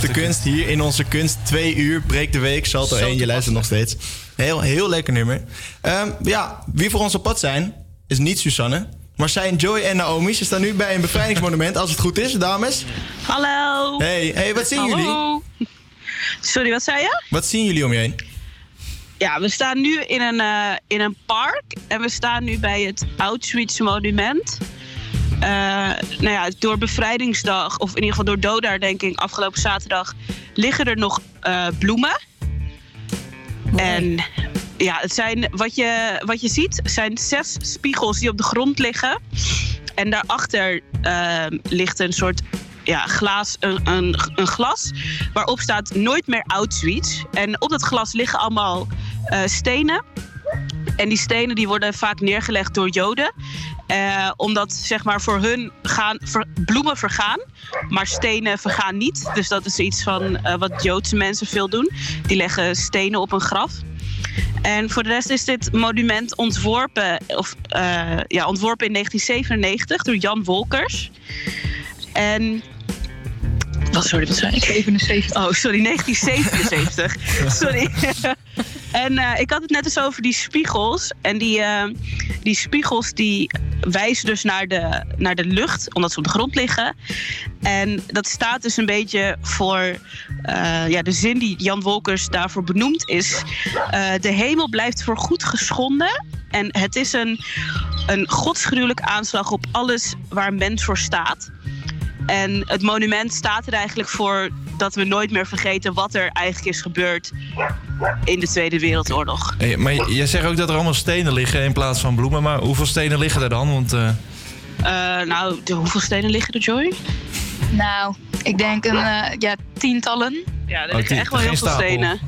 Speaker 21: De
Speaker 10: kunst hier in onze kunst. Twee uur, breekt de week, Salto
Speaker 6: Zo
Speaker 10: 1, je luistert nog steeds. Heel, heel lekker nummer. Ehm, ja, wie voor ons op pad zijn, is niet Susanne. Maar zijn Joy en Naomi. Ze staan nu bij een bevrijdingsmonument, als het goed is, dames.
Speaker 19: Hallo.
Speaker 10: Hey, hey wat zien jullie?
Speaker 19: Hallo. Sorry, wat zei je?
Speaker 10: Wat zien jullie om je heen?
Speaker 19: Ja, we staan nu in een, eh, in een park en we staan nu bij het Auschwitz-monument. Eh, nou ja, door bevrijdingsdag, of in ieder geval door dodenherdenking afgelopen zaterdag, liggen er nog eh, bloemen. En ja, het zijn, wat, je, wat je ziet zijn zes spiegels die op de grond liggen. En daarachter eh, ligt een soort ja, glaas, een, een, een glas waarop staat nooit meer Auschwitz. En op dat glas liggen allemaal eh, stenen. En die stenen die worden vaak neergelegd door Joden. Eh, omdat zeg maar voor hun gaan bloemen vergaan, maar stenen vergaan niet. Dus dat is iets van eh, wat Joodse mensen veel doen. Die leggen stenen op een graf. En voor de rest is dit monument ontworpen, of, eh, ja, ontworpen in 1997 door Jan Wolkers. En. Wat, sorry, wat zei ik? 77. Oh, sorry, 1977. sorry. en eh, ik had het net eens over die spiegels. En die, eh, die spiegels die wijzen dus naar de, naar de lucht, omdat ze op de grond liggen. En dat staat dus een beetje voor eh, ja, de zin die Jan Wolkers daarvoor benoemd is. de hemel blijft voor goed geschonden. En het is een, een godsgruwelijke aanslag op alles waar mens voor staat. En het monument staat er eigenlijk voor dat we nooit meer vergeten wat er eigenlijk is gebeurd in de Tweede Wereldoorlog.
Speaker 6: Hey, maar jij zegt ook dat er allemaal stenen liggen in plaats van bloemen. Maar hoeveel stenen liggen er dan? Want eh,
Speaker 19: Eh, nou, de, hoeveel stenen liggen er, Joy?
Speaker 22: Nou, ik denk een eh, ja, tientallen.
Speaker 19: Ja, er
Speaker 6: Oh,
Speaker 19: liggen echt wel heel veel
Speaker 6: stapel.
Speaker 19: stenen.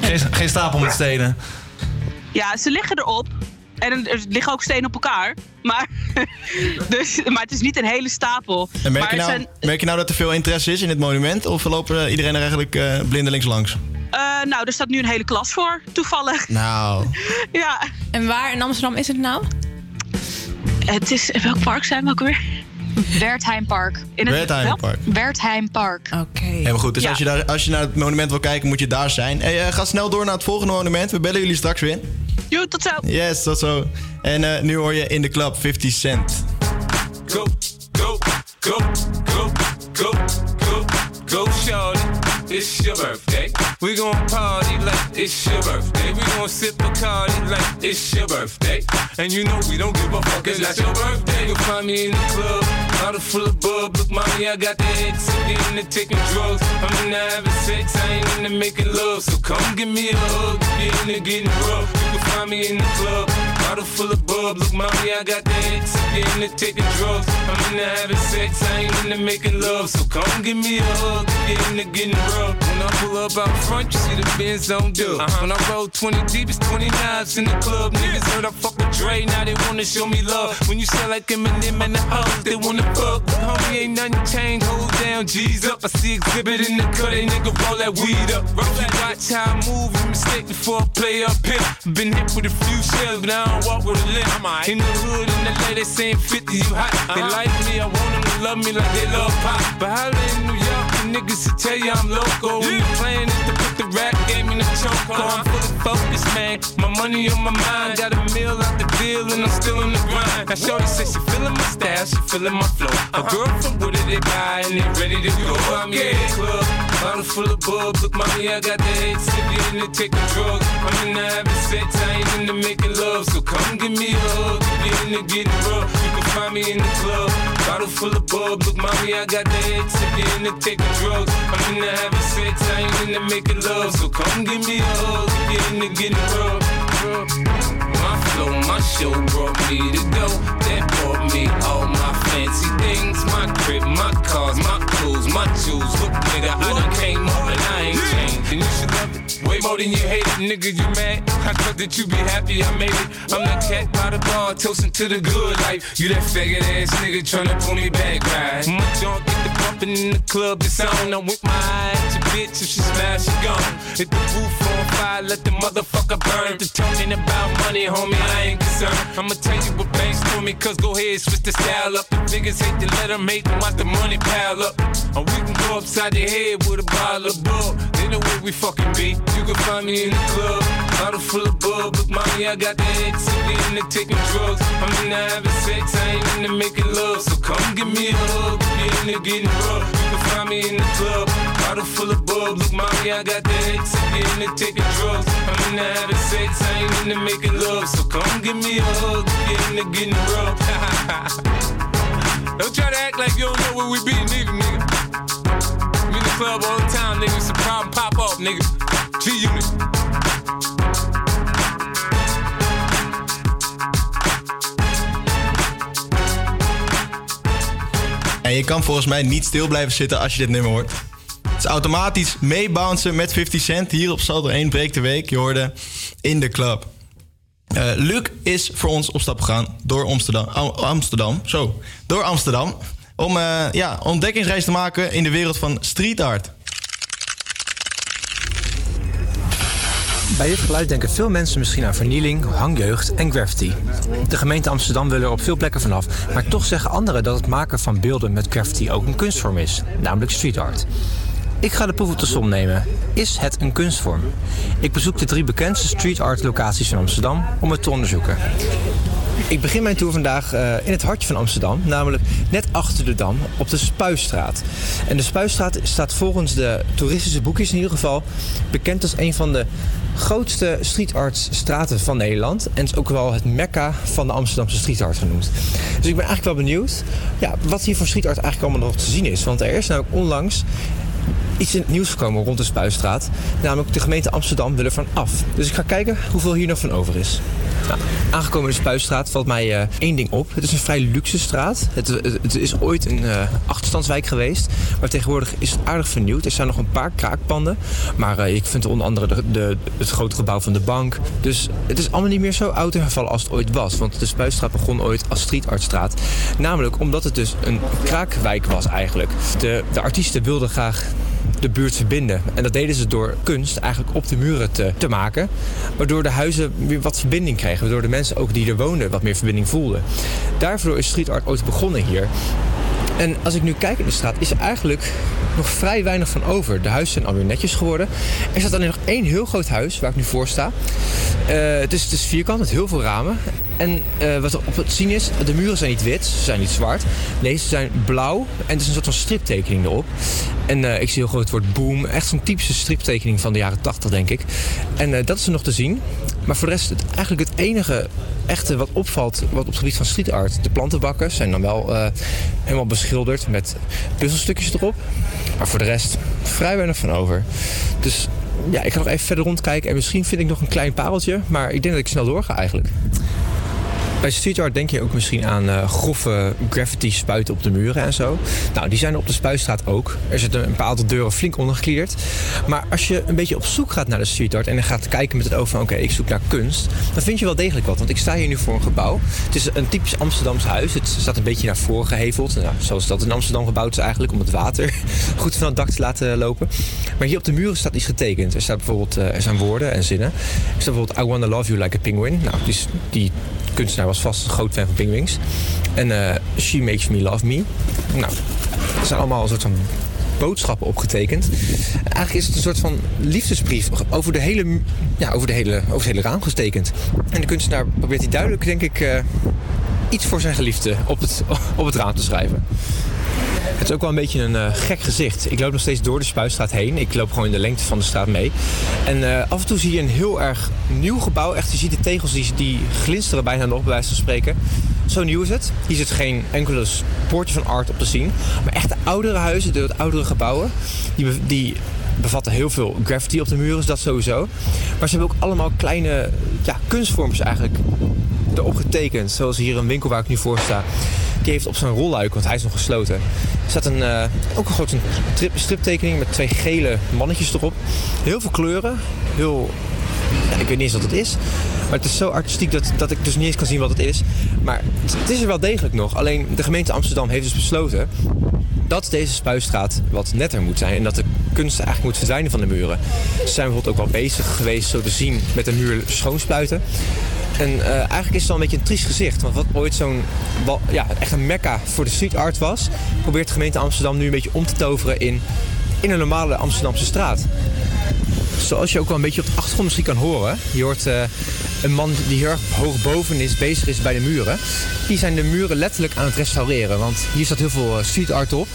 Speaker 6: geen, geen stapel met stenen.
Speaker 19: Ja, ze liggen erop. En er liggen ook stenen op elkaar. Maar, dus, maar het is niet een hele stapel.
Speaker 10: En merk,
Speaker 19: maar
Speaker 10: je nou,
Speaker 19: zijn,
Speaker 10: merk je nou dat er veel interesse is in het monument? Of lopen iedereen er eigenlijk eh, blindelings langs?
Speaker 19: eh, nou, er staat nu een hele klas voor, toevallig.
Speaker 10: Nou,
Speaker 19: Ja.
Speaker 11: En waar in Amsterdam is het nou?
Speaker 19: Het is, in welk park zijn we ook weer?
Speaker 22: Wertheimpark.
Speaker 19: In het
Speaker 10: Wertheimpark.
Speaker 22: Wertheimpark.
Speaker 11: Oké.
Speaker 10: helemaal goed. Dus
Speaker 19: Ja.
Speaker 10: als, je daar, als je naar het monument wil kijken, moet je daar zijn. Hey, eh, ga snel door naar het volgende monument. We bellen jullie straks weer.
Speaker 19: Jo, tot zo.
Speaker 10: Yes, tot zo. En eh, nu hoor je in de club 50 Cent.
Speaker 23: Go, go, go, go, go, go, go, shorty. It's your birthday. We gon' party like it's your birthday. We gon' sip a party like it's your birthday. And you know we don't give a fuck, it's not your birthday. You'll find me in the club, bottle full of bub. Look, mommy, I got the X, I'm taking drugs. I'm into having sex, I ain't into making love. So come give me a hug, you're into getting rough. You can find me in the club, bottle full of bub. Look, mommy, I got the X, I'm into taking drugs. I'm into having sex, I ain't into making love. So come give me a hug, you're into getting rough. When I pull up out front, you see the Benz on dub. Uh-huh. When I roll 20 deep, it's 20 knives in the club. Niggas heard I fuck with Dre, now they wanna show me love. When you sell like Eminem and the hoes, they wanna fuck. Homie, ain't nothing changed, hold down, G's up. I see exhibit in the cut, they nigga roll that weed up. Roll that watch how I move, you mistake before I play up here. Been hit with a few shells, but I don't walk with a limp. In the hood, in the lady saying 50, you hot. They uh-huh. like me, I want them to love me like they love pop. But holla in New York, the niggas will tell you I'm local. When the plan is to put the rap game in the choke. I'm fully focused, man. My money on my mind, got a meal out the deal, and I'm still in the grind. Now, Shorty says she feeling my style, she feeling my flow. A girl from Wooded, they buy, and they ready to go. I'm in the club, bottle full of bub. Look, mommy, I got the head sick, in to taking drugs. I'm into having sex, I ain't into making love. So come give me a hug, if you're into getting rough. You can find me in the club, bottle full of bub. Look, mommy, I got the head sick, in to taking drugs. I'm into having sex, I ain't into making love. So come give me a hug, if you're into getting rough. My flow, my show brought me to go. That brought me all my fancy things. My crib, my cars, my clothes, my jewels. Look, nigga, I done came up and you should love it way more than you hate it, nigga, you mad? I thought that you be happy I made it. I'm that cat by the bar, toasting to the good life. You that faggot ass nigga tryna pull me back, right? My junk get the bumping in the club, it's on. I'm with my eye at your bitch, if she smash, she gone. Hit the roof on fire, let the motherfucker burn. The talking about money, homie, I ain't concerned. I'ma tell you what banks for me, cause go ahead, switch the style up. The niggas hate to let them hate them, watch the money pile up. Or we can go upside your head with a bottle of bug. They know where we fucking be. You can find me in the club, bottle full of bug. But mommy, I got the X, I'm into taking drugs. I'm into having sex, I ain't into making love. So come give me a hug, if you're into getting rough. You can find me in the club, bottle full of bug. Look, mommy, I got the X, I'm into taking drugs. I'm into having sex, I ain't into making love. So come give me a hug, if you're into getting rough. Don't try to act like you don't know where we be, nigga, nigga. Club all time, nigga. Problem, pop Unit.
Speaker 10: En je kan volgens mij niet stil blijven zitten als je dit nummer hoort. Het is automatisch meebouncen met 50 Cent. Hier op Salto 1 breekt de week. Je hoorde in de club. Eh, Luc is voor ons op stap gegaan door Amsterdam. Am- Amsterdam, zo. Door Amsterdam. Om eh, ja, ontdekkingsreis te maken in de wereld van street art.
Speaker 24: Bij dit geluid denken veel mensen misschien aan vernieling, hangjeugd en graffiti. De gemeente Amsterdam wil er op veel plekken vanaf, maar toch zeggen anderen dat het maken van beelden met graffiti ook een kunstvorm is, namelijk street art. Ik ga de proef op de som nemen. Is het een kunstvorm? Ik bezoek de drie bekendste street art locaties van Amsterdam om het te onderzoeken. Ik begin mijn tour vandaag eh, in het hartje van Amsterdam, namelijk net achter de Dam op de Spuistraat. En de Spuistraat staat volgens de toeristische boekjes in ieder geval bekend als een van de grootste street art straten van Nederland. En is ook wel het mekka van de Amsterdamse street art genoemd. Dus ik ben eigenlijk wel benieuwd ja, wat hier voor street art eigenlijk allemaal nog te zien is. Want er is namelijk onlangs iets in het nieuws gekomen rond de Spuistraat. Namelijk de gemeente Amsterdam wil er van af. Dus ik ga kijken hoeveel hier nog van over is. Nou, aangekomen in de Spuistraat valt mij eh, één ding op. Het is een vrij luxe straat. Het, het, is ooit een eh, achterstandswijk geweest. Maar tegenwoordig is het aardig vernieuwd. Er staan nog een paar kraakpanden. Maar eh, ik vind onder andere de, het grote gebouw van de bank. Dus het is allemaal niet meer zo oud en vervallen als het ooit was. Want de Spuistraat begon ooit als streetartstraat. Namelijk omdat het dus een kraakwijk was eigenlijk. De, de artiesten wilden graag de buurt verbinden. En dat deden ze door kunst eigenlijk op de muren te, te maken. Waardoor de huizen weer wat verbinding kregen. Waardoor de mensen ook die er woonden wat meer verbinding voelden. Daarvoor is street art ooit begonnen hier. En als ik nu kijk in de straat, is er eigenlijk nog vrij weinig van over. De huizen zijn alweer netjes geworden. Er staat alleen nog één heel groot huis waar ik nu voor sta. Eh, het, is, het is vierkant met heel veel ramen. En eh, wat er op het zien is, de muren zijn niet wit, ze zijn niet zwart. Nee, ze zijn blauw en er is een soort van striptekening erop. En eh, ik zie heel groot het woord boom. Echt zo'n typische striptekening van de jaren 80, denk ik. En dat is er nog te zien. Maar voor de rest, het, eigenlijk het enige echte wat opvalt wat op het gebied van street art. De plantenbakken zijn dan wel eh, helemaal beschilderd met puzzelstukjes erop. Maar voor de rest vrij weinig van over. Dus ja, ik ga nog even verder rondkijken en misschien vind ik nog een klein pareltje. Maar ik denk dat ik snel doorga eigenlijk. Bij street art denk je ook misschien aan eh, grove graffiti spuiten op de muren en zo. Nou, die zijn op de Spuistraat ook. Er zitten een paar aantal deuren flink ondergekliederd. Maar als je een beetje op zoek gaat naar de street art en dan gaat kijken met het oog van oké, ik zoek naar kunst, dan vind je wel degelijk wat. Want ik sta hier nu voor een gebouw. Het is een typisch Amsterdams huis. Het staat een beetje naar voren geheveld. Nou, zoals dat in Amsterdam gebouwd is eigenlijk, om het water goed van het dak te laten lopen. Maar hier op de muren staat iets getekend. Er, staat bijvoorbeeld, eh, er zijn woorden en zinnen. Er staat bijvoorbeeld I wanna love you like a penguin. Nou, die, die kunstenaar was vast een groot fan van Penguins. En eh, She Makes Me Love Me. Nou, er zijn allemaal een soort van boodschappen opgetekend. Eigenlijk is het een soort van liefdesbrief over, de hele, ja, over, de hele, over het hele raam gestekend. En de kunstenaar probeert hij duidelijk, denk ik, eh, iets voor zijn geliefde op het, op het raam te schrijven. Het is ook wel een beetje een eh, gek gezicht. Ik loop nog steeds door de Spuistraat heen. Ik loop gewoon in de lengte van de straat mee. En eh, af en toe zie je een heel erg nieuw gebouw. Echt, je ziet de tegels die, glinsteren bijna nog, bij wijze van spreken. Zo nieuw is het. Hier zit geen enkele spoortje van art op te zien. Maar echt de oudere huizen, de oudere gebouwen, die, die bevatten heel veel graffiti op de muren, dus dat sowieso. Maar ze hebben ook allemaal kleine ja, eigenlijk erop getekend. Zoals hier een winkel waar ik nu voor sta. Die heeft op zijn rolluik, want hij is nog gesloten, staat een, eh, ook een grote trip, striptekening met twee gele mannetjes erop. Heel veel kleuren, heel ik weet niet eens wat het is. Maar het is zo artistiek dat, dat ik dus niet eens kan zien wat het is. Maar het, is er wel degelijk nog. Alleen de gemeente Amsterdam heeft dus besloten dat deze spuistraat wat netter moet zijn. En dat de kunst eigenlijk moet verdwijnen van de muren. Ze zijn bijvoorbeeld ook wel bezig geweest, zo te zien, met de muur schoonspuiten. En eh, eigenlijk is het wel een beetje een triest gezicht. Want wat ooit zo'n, ja, echt een mekka voor de street art was... probeert de gemeente Amsterdam nu een beetje om te toveren in, in een normale Amsterdamse straat. Zoals je ook wel een beetje op de achtergrond misschien kan horen. Je hoort eh, een man die heel hoog boven is, bezig is bij de muren. Die zijn de muren letterlijk aan het restaureren. Want hier staat heel veel eh, street art op.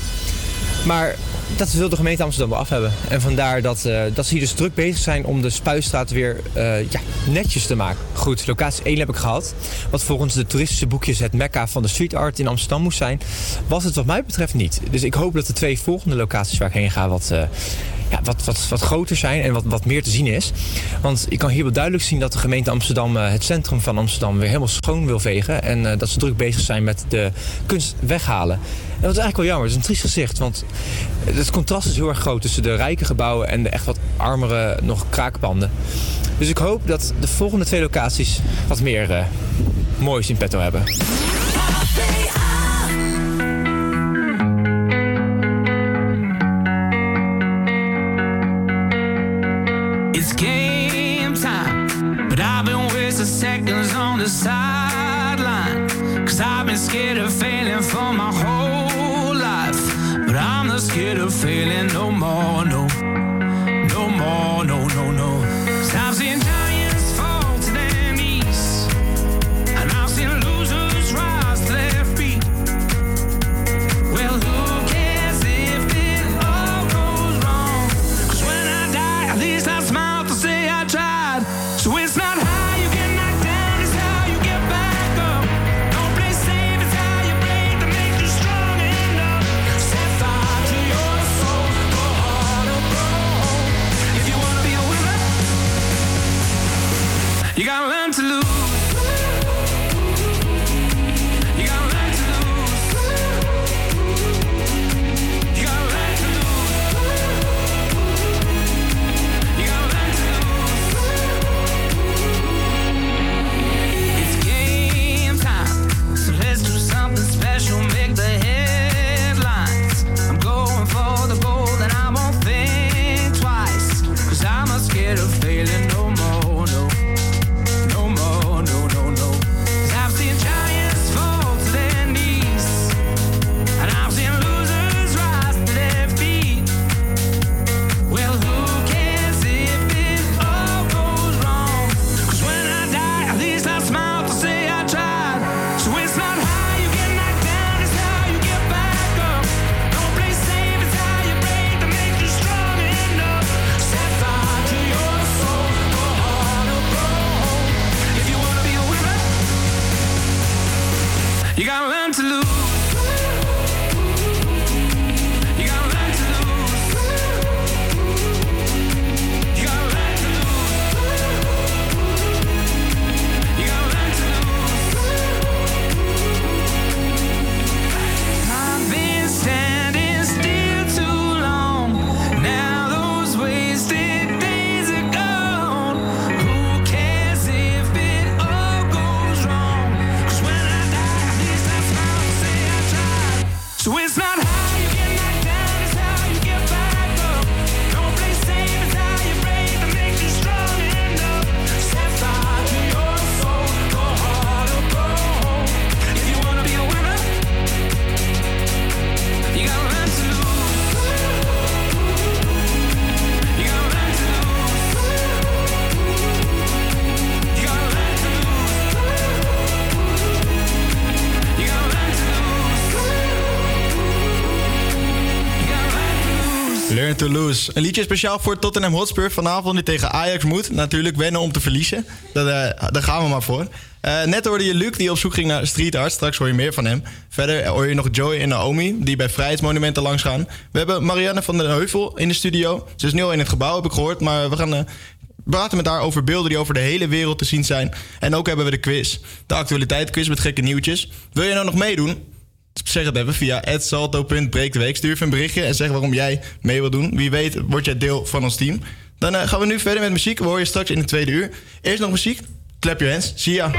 Speaker 24: Maar dat wil de gemeente Amsterdam wel af hebben. En vandaar dat, eh, dat ze hier dus druk bezig zijn om de Spuistraat weer eh, ja, netjes te maken. Goed, locatie 1 heb ik gehad. Wat volgens de toeristische boekjes het mekka van de street art in Amsterdam moest zijn. Was het wat mij betreft niet. Dus ik hoop dat de twee volgende locaties waar ik heen ga wat, eh, wat, wat, wat groter zijn en wat, wat meer te zien is. Want ik kan hier wel duidelijk zien dat de gemeente Amsterdam eh, het centrum van Amsterdam weer helemaal schoon wil vegen. En eh, dat ze druk bezig zijn met de kunst weghalen. En dat is eigenlijk wel jammer. Het is een triest gezicht. Want het contrast is heel erg groot tussen de rijke gebouwen en de echt wat armere nog kraakpanden. Dus ik hoop dat de volgende twee locaties wat meer eh, moois in petto hebben.
Speaker 7: The sideline. Cause I've been scared of failing for my whole life. But I'm not scared of failing no more, no.
Speaker 10: Een liedje speciaal voor Tottenham Hotspur. Vanavond die tegen Ajax moet. Natuurlijk wennen om te verliezen. Dat, eh, daar gaan we maar voor. Eh, net hoorde je Luc die op zoek ging naar street art. Straks hoor je meer van hem. Verder hoor je nog Joy en Naomi die bij Vrijheidsmonumenten langs gaan. We hebben Marianne van den Heuvel in de studio. Ze is nu al in het gebouw, heb ik gehoord. Maar we gaan eh, praten met haar over beelden die over de hele wereld te zien zijn. En ook hebben we de quiz. De actualiteitsquiz met gekke nieuwtjes. Wil je nou nog meedoen?
Speaker 25: Zeg het even via @salto.breekdeweek. Stuur even een berichtje en zeg waarom jij mee wil doen. Wie weet word jij deel van ons team. Dan eh, gaan we nu verder met muziek. We horen je straks in de tweede uur. Eerst nog muziek. Clap your hands. Zie ya.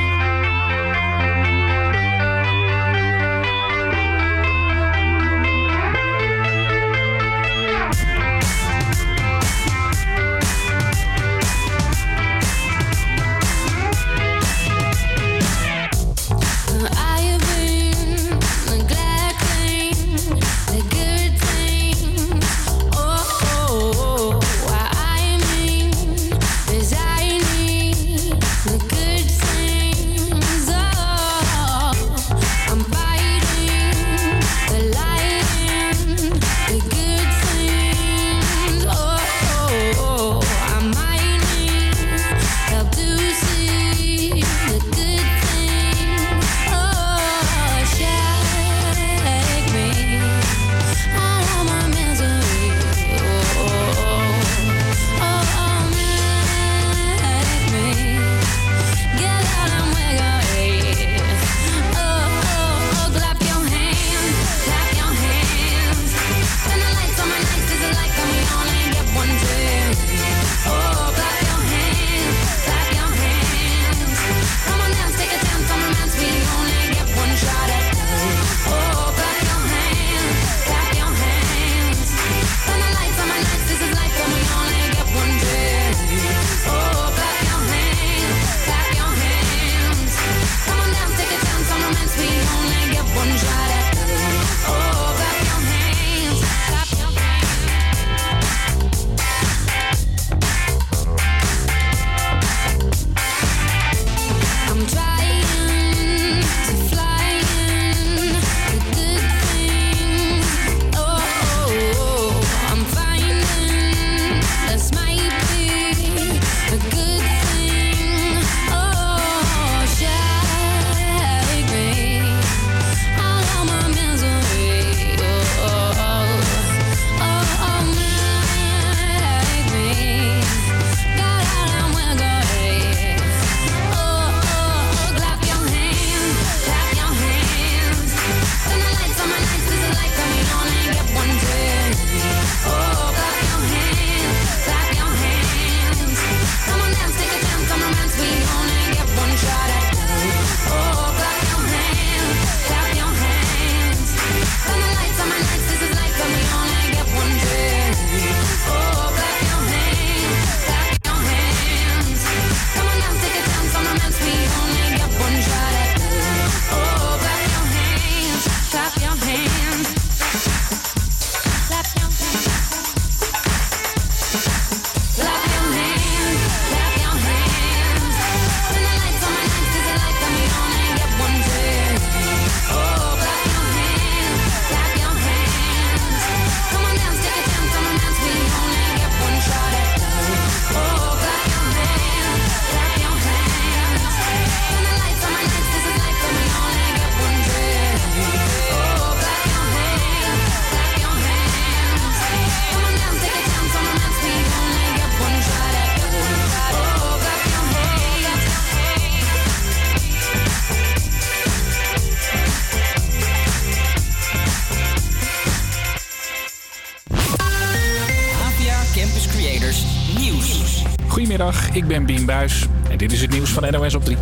Speaker 1: Buis en dit is het nieuws van NOS op 3.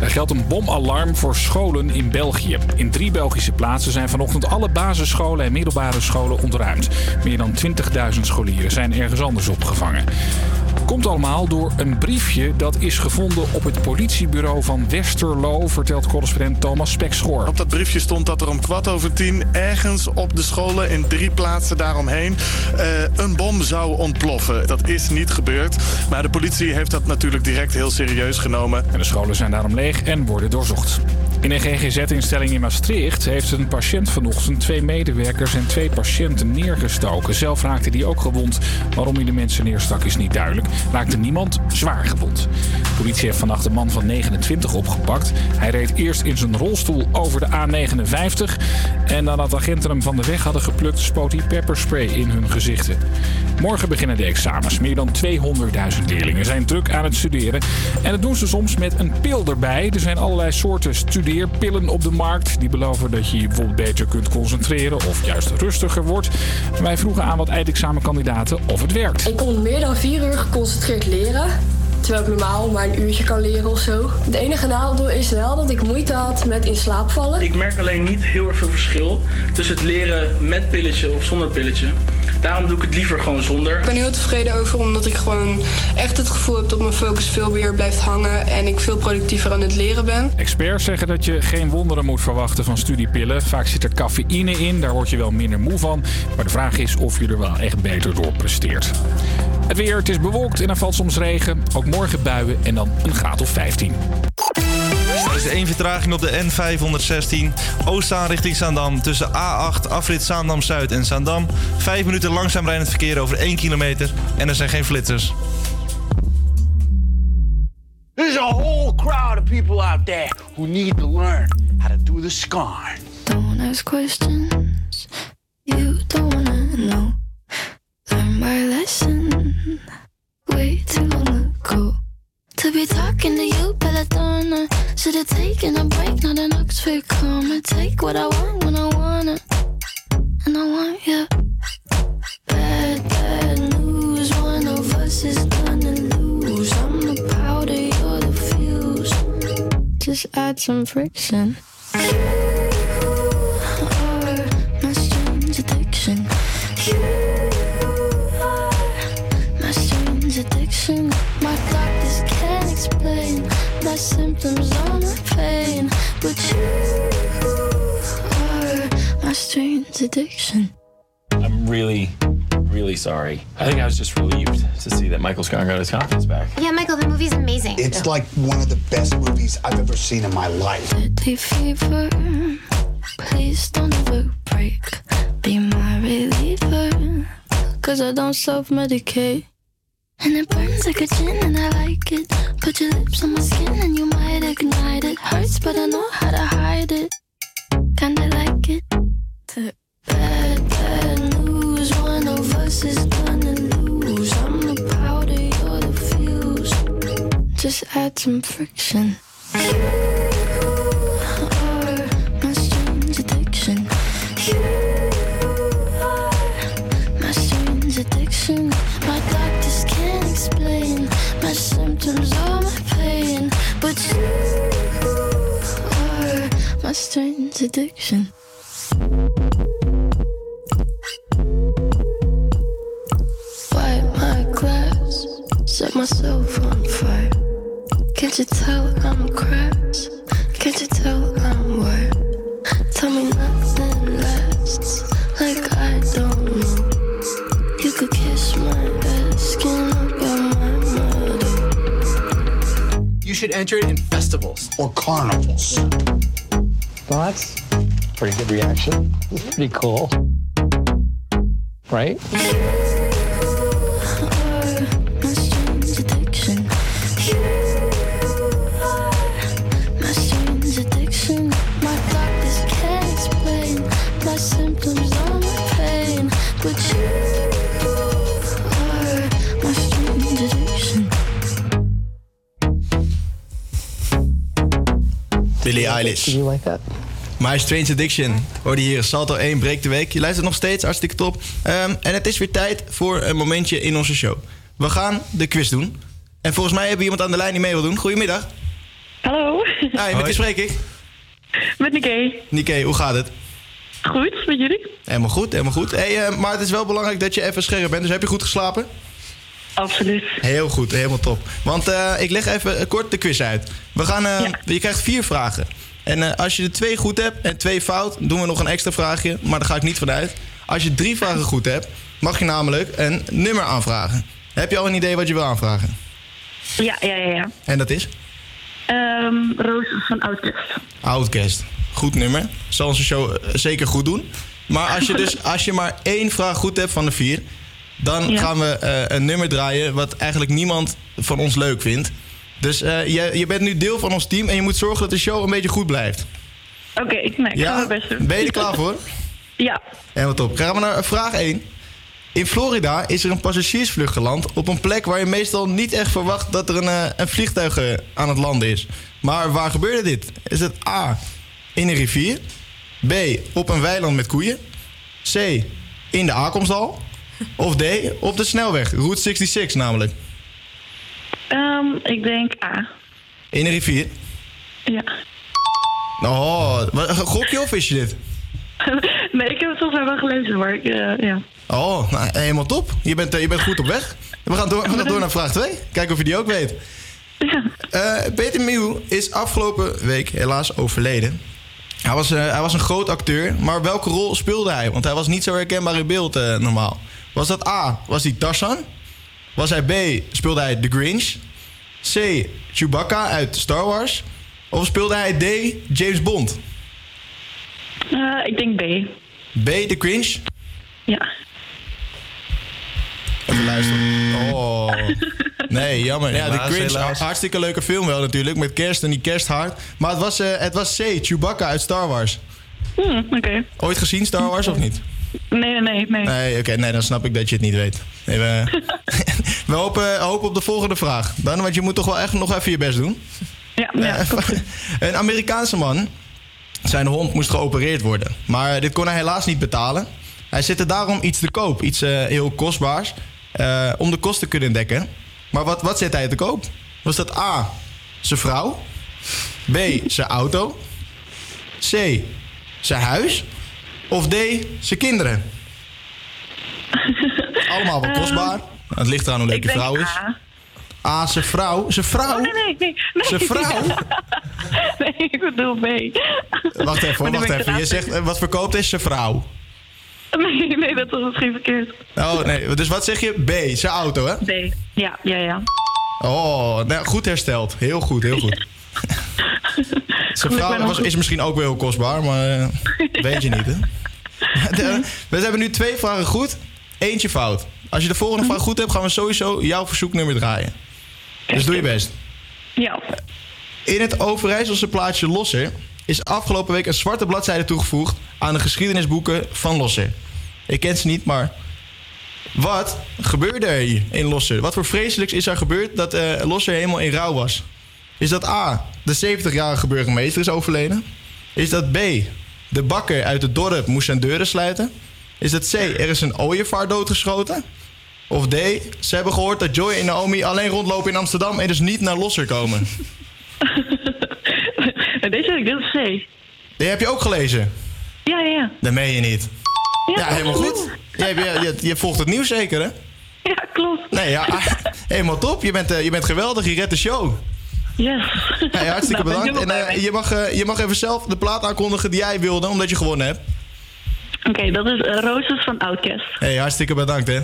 Speaker 1: Er geldt een bomalarm voor scholen in België. In drie Belgische plaatsen zijn vanochtend alle basisscholen en middelbare scholen ontruimd. Meer dan 20.000 scholieren zijn ergens anders opgevangen. Komt allemaal door een briefje dat is gevonden op het politiebureau van Westerlo, vertelt correspondent Thomas Spekschoor.
Speaker 26: Op dat briefje stond dat er om kwart over tien ergens op de scholen in drie plaatsen daaromheen eh, een bom zou ontploffen. Dat is niet gebeurd, maar de politie heeft dat natuurlijk direct heel serieus genomen.
Speaker 1: En de scholen zijn daarom leeg en worden doorzocht. In een GGZ-instelling in Maastricht heeft een patiënt vanochtend twee medewerkers en twee patiënten neergestoken. Zelf raakte hij ook gewond. Waarom hij de mensen neerstak is niet duidelijk. Raakte niemand zwaar gewond. De politie heeft vannacht een man van 29 opgepakt. Hij reed eerst in zijn rolstoel over de A59. En nadat agenten hem van de weg hadden geplukt, spoot hij pepperspray in hun gezichten. Morgen beginnen de examens. Meer dan 200.000 leerlingen zijn druk aan het studeren. En dat doen ze soms met een pil erbij. Er zijn allerlei soorten studeren weer pillen op de markt. Die beloven dat je je bijvoorbeeld beter kunt concentreren of juist rustiger wordt. Wij vroegen aan wat eindexamenkandidaten of het werkt.
Speaker 27: Ik kon meer dan vier uur geconcentreerd leren. Terwijl ik normaal maar een uurtje kan leren of zo. De enige nadeel is wel dat ik moeite had met in slaap vallen.
Speaker 28: Ik merk alleen niet heel erg veel verschil tussen het leren met pilletje of zonder pilletje. Daarom doe ik het liever gewoon zonder.
Speaker 27: Ik ben heel tevreden over omdat ik gewoon echt het gevoel heb dat mijn focus veel meer blijft hangen en ik veel productiever aan het leren ben.
Speaker 1: Experts zeggen dat je geen wonderen moet verwachten van studiepillen. Vaak zit er cafeïne in, daar word je wel minder moe van. Maar de vraag is of je er wel echt beter door presteert. Het weer, het is bewolkt en er valt soms regen. Ook morgen buien en dan een graad of 15.
Speaker 6: Er is één vertraging op de N516. Oostzaan richting Zaandam. Tussen A8, afrit Zaandam-Zuid en Zaandam. Vijf minuten langzaam rijdend verkeer over 1 kilometer. En er zijn geen flitsers.
Speaker 29: There's a whole crowd of people out there who need to learn how to do the scarn.
Speaker 16: Don't ask questions you don't wanna know. My lesson way too long ago. To be talking to you, Belladonna. Should've taken a break, not an Oxford comma. Take what I want when I want it, and I want you. Bad, bad news. One of us is gonna lose. I'm the powder, you're the fuse. Just add some friction. Strange. My doctors can't explain my symptoms or my pain, but you are my strange addiction.
Speaker 30: I'm really, really sorry. I think I was just relieved to see that Michael Scott got his confidence back.
Speaker 9: Yeah, Michael, the movie's amazing.
Speaker 26: It's like one of the best movies I've ever seen in my life.
Speaker 16: Deadly fever. Please don't ever break. Be my reliever. Cause I don't self medicate. And it burns like a gin and I like it. Put your lips on my skin and you might ignite it. Hurts, but I know how to hide it. Kinda like it. Bad, bad news. One of us is gonna lose. I'm the powder, you're the fuse. Just add some friction. Symptoms or my pain, but you are my strange addiction. Wipe my glass, set myself on fire. Can't you tell I'm cracked? Can't you tell I'm wired? Tell me nothing You
Speaker 31: should enter it in festivals
Speaker 26: or carnivals.
Speaker 31: Well, that's pretty good reaction. It's pretty cool. Right?
Speaker 10: Billie Eilish. My Strange Addiction. Hoorde hier Salto 1 breekt de week. Je luistert nog steeds, hartstikke top. Ehm, en het is weer tijd voor een momentje in onze show. We gaan de quiz doen. En volgens mij hebben we iemand aan de lijn die mee wil doen. Goedemiddag.
Speaker 14: Hallo.
Speaker 10: Hi, met wie spreek ik?
Speaker 14: Met Nikkei.
Speaker 10: Nikkei, hoe gaat het?
Speaker 14: Goed, met jullie?
Speaker 10: Helemaal goed, helemaal goed. Hey, eh, maar het is wel belangrijk dat je even scherp bent. Dus heb je goed geslapen?
Speaker 14: Absoluut.
Speaker 10: Heel goed, helemaal top. Want eh, ik leg even eh, kort de quiz uit. We gaan, eh, Je krijgt vier vragen. En als je er twee goed hebt en twee fout, doen we nog een extra vraagje. Maar daar ga ik niet vanuit. Als je drie vragen goed hebt, mag je namelijk een nummer aanvragen. Heb je al een idee wat je wil aanvragen?
Speaker 14: Ja, ja, ja. ja.
Speaker 10: En dat is?
Speaker 14: Ehm, Roos van Outcast.
Speaker 10: Outcast. Goed nummer. Zal onze show zeker goed doen. Maar als je dus als je maar één vraag goed hebt van de vier, dan
Speaker 14: Ja.
Speaker 10: gaan we eh, een nummer draaien wat eigenlijk niemand van ons leuk vindt. Dus eh, je, je bent nu deel van ons team en je moet zorgen dat de show een beetje goed blijft.
Speaker 14: Oké, ik ga mijn best doen.
Speaker 10: Ben je er klaar voor?
Speaker 14: Ja.
Speaker 10: Helemaal top. Gaan we naar vraag 1. In Florida is er een passagiersvlucht geland op een plek waar je meestal niet echt verwacht dat er een, eh, een vliegtuig aan het landen is. Maar waar gebeurde dit? Is het A. in een rivier? B. op een weiland met koeien? C. in de aankomsthal? Of D. op de snelweg, Route 66 namelijk?
Speaker 14: Ehm, ik denk A.
Speaker 10: In een rivier?
Speaker 14: Ja.
Speaker 10: Oh, wat- gok je of is je dit?
Speaker 14: nee, ik heb het volgens mij wel gelezen, maar ik, eh, ja.
Speaker 10: Oh, nou, helemaal top. Je bent, eh, je bent goed op weg. We gaan door, we gaan door naar vraag 2. Kijken of je die ook weet. Eh, Peter Mew is afgelopen week helaas overleden. Hij was, hij was een groot acteur, maar welke rol speelde hij? Want hij was niet zo herkenbaar in beeld normaal. Was dat A, was hij Tarzan? Was hij B, speelde hij The Grinch? C, Chewbacca uit Star Wars? Of speelde hij D, James Bond?
Speaker 14: Eh, ik denk B.
Speaker 10: B, The Grinch?
Speaker 14: Ja.
Speaker 10: Even luisteren. Oh. Nee, jammer. Ja, de Grinch, hartstikke leuke film wel natuurlijk. Met kerst en die kersthart. Maar het was, eh, het was C, Chewbacca uit Star Wars.
Speaker 14: Hm, oké.
Speaker 10: Ooit gezien Star Wars of niet?
Speaker 14: Nee, nee, nee. nee.
Speaker 10: Oké, nee, dan snap ik dat je het niet weet. Nee, we, we hopen, hopen op de volgende vraag. Dan, want je moet toch wel echt nog even je best doen.
Speaker 14: Ja, ja.
Speaker 10: Eh, een Amerikaanse man, zijn hond moest geopereerd worden. Maar dit kon hij helaas niet betalen. Hij zette daarom iets te koop, iets eh, heel kostbaars, eh, om de kosten te kunnen dekken. Maar wat, wat zet hij te koop? Was dat A, zijn vrouw? B, zijn auto? C, zijn huis? Of D, zijn kinderen? Allemaal wel kostbaar. Het ligt eraan hoe leuk je vrouw is.
Speaker 14: A.
Speaker 10: A, zijn vrouw? Zijn vrouw?
Speaker 14: Oh, nee, nee, nee. nee.
Speaker 10: Zijn vrouw?
Speaker 14: nee, ik bedoel B.
Speaker 10: Wacht even, wacht even. Je zegt, eh, wat verkoopt is zijn vrouw?
Speaker 14: Nee, nee, dat was misschien verkeerd.
Speaker 10: Oh, nee. Dus wat zeg je? B, zijn auto, hè?
Speaker 14: B. Ja, ja, ja.
Speaker 10: Oh, nou, goed hersteld. Heel goed, heel goed. Zijn vrouw was, is misschien ook wel heel kostbaar, maar eh, weet je niet, hè? We hebben nu twee vragen goed, eentje fout. Als je de volgende vraag goed hebt, gaan we sowieso jouw verzoeknummer draaien. Dus doe je best.
Speaker 14: Ja.
Speaker 10: In het Overijsselse plaatsje Losser is afgelopen week een zwarte bladzijde toegevoegd aan de geschiedenisboeken van Losser. Ik ken ze niet, maar wat gebeurde er hier in Losser? Wat voor vreselijks is er gebeurd dat eh Losser helemaal in rouw was? Is dat A, de 70-jarige burgemeester is overleden? Is dat B, de bakker uit het dorp moest zijn deuren sluiten? Is dat C, er is een ooievaar doodgeschoten? Of D, ze hebben gehoord dat Joy en Naomi alleen rondlopen in Amsterdam en dus niet naar Losser komen?
Speaker 14: Deze heb ik, dit is C.
Speaker 10: Die heb je ook gelezen?
Speaker 14: Ja, ja, ja.
Speaker 10: Dat meen je niet.
Speaker 14: Ja,
Speaker 10: Ja, helemaal goed. Je, je, je, je volgt het nieuws zeker, hè?
Speaker 14: Ja, klopt.
Speaker 10: Nee, ja, helemaal top. Je bent, eh, je bent geweldig, je redt de show.
Speaker 14: Yes.
Speaker 10: Hey, hartstikke
Speaker 14: Nou,
Speaker 10: bedankt. En eh, je, mag, eh, je mag even zelf de plaat aankondigen die jij wilde, omdat je gewonnen hebt.
Speaker 14: Oké, dat is eh, Roses van Outcast.
Speaker 10: Hey, hartstikke bedankt, hè.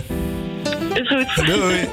Speaker 14: Is goed.
Speaker 10: Doei.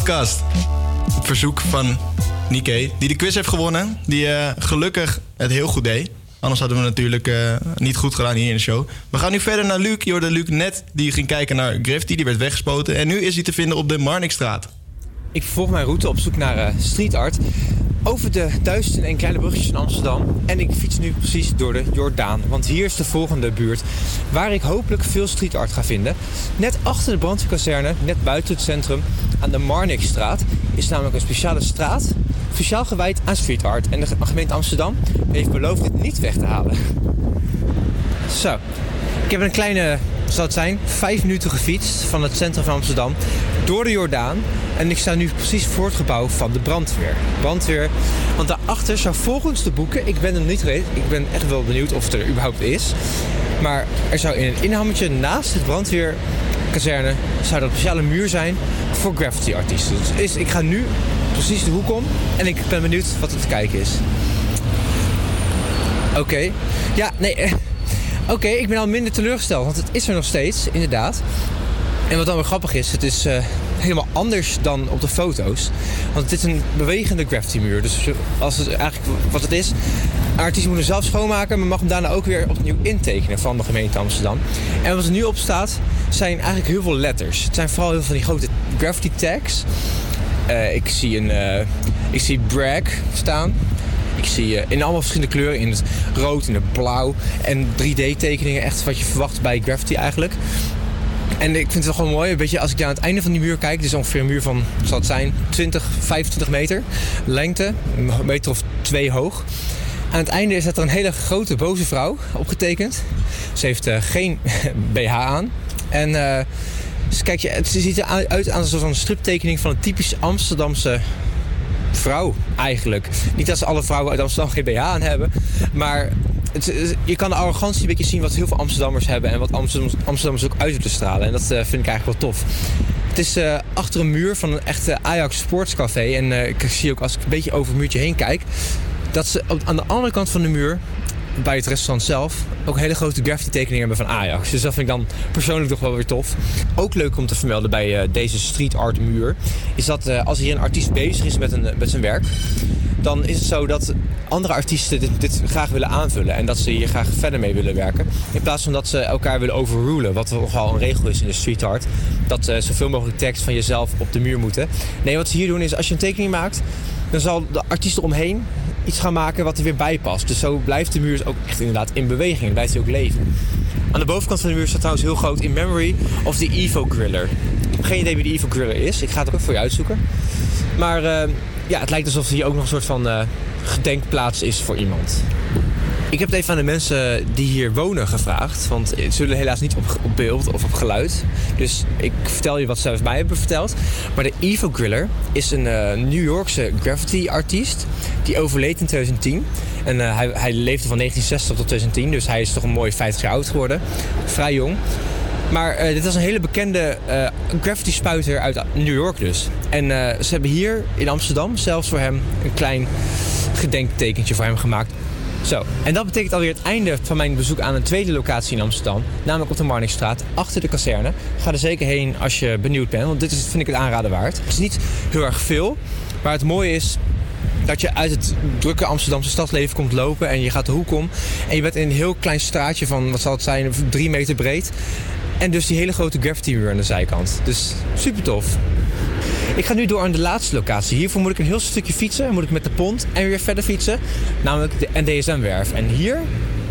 Speaker 10: Op verzoek van Nike, die de quiz heeft gewonnen. Die eh, gelukkig het heel goed deed. Anders hadden we natuurlijk eh, niet goed gedaan hier in de show. We gaan nu verder naar Luc. Je hoorde Luc net, die ging kijken naar Grifty. Die werd weggespoten. En nu is hij te vinden op de Marnixstraat.
Speaker 24: Ik volg mijn route op zoek naar uh, street art. Over de duizenden en kleine brugjes in Amsterdam. En ik fiets nu precies door de Jordaan. Want hier is de volgende buurt. Waar ik hopelijk veel street art ga vinden. Net achter de brandweerkazerne, net buiten het centrum, de Marnixstraat is namelijk een speciale straat, speciaal gewijd aan street art. En de gemeente Amsterdam heeft beloofd het niet weg te halen. Zo, ik heb een kleine, zou het zijn, vijf minuten gefietst van het centrum van Amsterdam door de Jordaan. En ik sta nu precies voor het gebouw van de brandweer. Brandweer, want daarachter zou volgens de boeken, ik ben er niet geweest, ik ben echt wel benieuwd of het er überhaupt is. Maar er zou in een inhammetje naast het brandweerkazerne zou dat een speciale muur zijn voor graffiti artiesten. Dus is, ik ga nu precies de hoek om en ik ben benieuwd wat er te kijken is. Oké. Ja, nee. eh, Oké, ik ben al minder teleurgesteld, want het is er nog steeds, inderdaad. En wat dan weer grappig is, het is eh, helemaal anders dan op de foto's. Want het is een bewegende graffiti-muur. Dus als het eigenlijk wat het is, een artiest moet hem zelf schoonmaken, maar mag hem daarna ook weer opnieuw intekenen van de gemeente Amsterdam. En wat er nu op staat, zijn eigenlijk heel veel letters. Het zijn vooral heel veel van die grote graffiti tags. Eh, ik zie een, eh, ik zie brag staan. Ik zie eh, in allemaal verschillende kleuren, in het rood, in het blauw en 3D-tekeningen, echt wat je verwacht bij graffiti eigenlijk. En ik vind het wel gewoon mooi, een beetje als ik aan het einde van die muur kijk, is ongeveer een muur van, zal het zijn, 20, 25 meter lengte, een meter of twee hoog. Aan het einde is dat er een hele grote boze vrouw opgetekend. Ze heeft geen BH aan. En dus kijk het ziet eruit soort van striptekening van een typisch Amsterdamse vrouw eigenlijk. Niet dat ze alle vrouwen uit Amsterdam geen BH aan hebben, maar het, je kan de arrogantie een beetje zien wat heel veel Amsterdammers hebben en wat Amsterdammers, Amsterdammers ook uit willen stralen. En dat eh, vind ik eigenlijk wel tof. Het is eh, achter een muur van een echte Ajax Sportscafé. En eh, ik zie ook als ik een beetje over het muurtje heen kijk, dat ze aan de andere kant van de muur bij het restaurant zelf ook hele grote graffiti tekeningen hebben van Ajax. Dus dat vind ik dan persoonlijk toch wel weer tof. Ook leuk om te vermelden bij eh, deze street art muur is dat eh, als hier een artiest bezig is met, een, met zijn werk, dan is het zo dat andere artiesten dit, graag willen aanvullen en dat ze hier graag verder mee willen werken. In plaats van dat ze elkaar willen overrulen, wat nogal een regel is in de street art. Dat eh, zoveel mogelijk tekst van jezelf op de muur moeten. Nee, wat ze hier doen is als je een tekening maakt, dan zal de artiest eromheen iets gaan maken wat er weer bij past. Dus zo blijft de muur ook echt inderdaad in beweging. Blijft hij ook leven. Aan de bovenkant van de muur staat trouwens heel groot in memory of the Evo Griller. Ik heb geen idee wie de Evo Griller is. Ik ga het ook voor je uitzoeken. Maar eh, ja, het lijkt alsof hier ook nog een soort van eh, gedenkplaats is voor iemand. Ik heb het even aan de mensen die hier wonen gevraagd. Want ze zullen helaas niet op, beeld of op geluid. Dus ik vertel je wat ze mij hebben verteld. Maar de Evo Griller is een eh, New Yorkse graffiti-artiest. Die overleed in 2010. En eh, hij, hij leefde van 1960 tot 2010. Dus hij is toch een mooi 50 jaar oud geworden. Vrij jong. Maar eh, dit was een hele bekende eh graffiti-spuiter uit New York dus. En ze hebben hier in Amsterdam zelfs voor hem een klein gedenktekentje voor hem gemaakt. Zo, en dat betekent alweer het einde van mijn bezoek aan een tweede locatie in Amsterdam. Namelijk op de Marnixstraat, achter de kazerne. Ga er zeker heen als je benieuwd bent, want dit is, vind ik het aanraden waard. Het is niet heel erg veel, maar het mooie is dat je uit het drukke Amsterdamse stadsleven komt lopen en je gaat de hoek om. En je bent in een heel klein straatje van, wat zal het zijn, drie meter breed. En dus die hele grote graffiti muur aan de zijkant. Dus super tof. Ik ga nu door aan de laatste locatie. Hiervoor moet ik een heel stukje fietsen. Moet ik met de pont en weer verder fietsen. Namelijk de NDSM-werf. En hier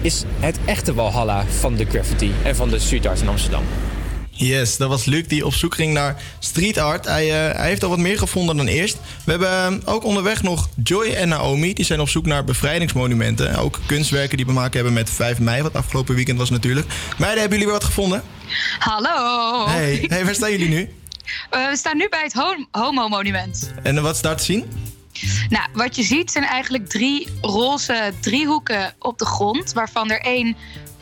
Speaker 24: is het echte walhalla van de graffiti en van de street art in Amsterdam.
Speaker 10: Yes, dat was Luc die op zoek ging naar street art. Hij, eh, hij heeft al wat meer gevonden dan eerst. We hebben eh, ook onderweg nog Joy en Naomi. Die zijn op zoek naar bevrijdingsmonumenten. Ook kunstwerken die te maken hebben met 5 mei, wat afgelopen weekend was natuurlijk. Meiden, hebben jullie weer wat gevonden?
Speaker 22: Hallo.
Speaker 10: Hey, hey waar staan jullie nu?
Speaker 22: Eh, we staan nu bij het Ho- Homo-monument.
Speaker 10: En wat is daar te zien?
Speaker 22: Nou, wat je ziet zijn eigenlijk drie roze driehoeken op de grond, waarvan er één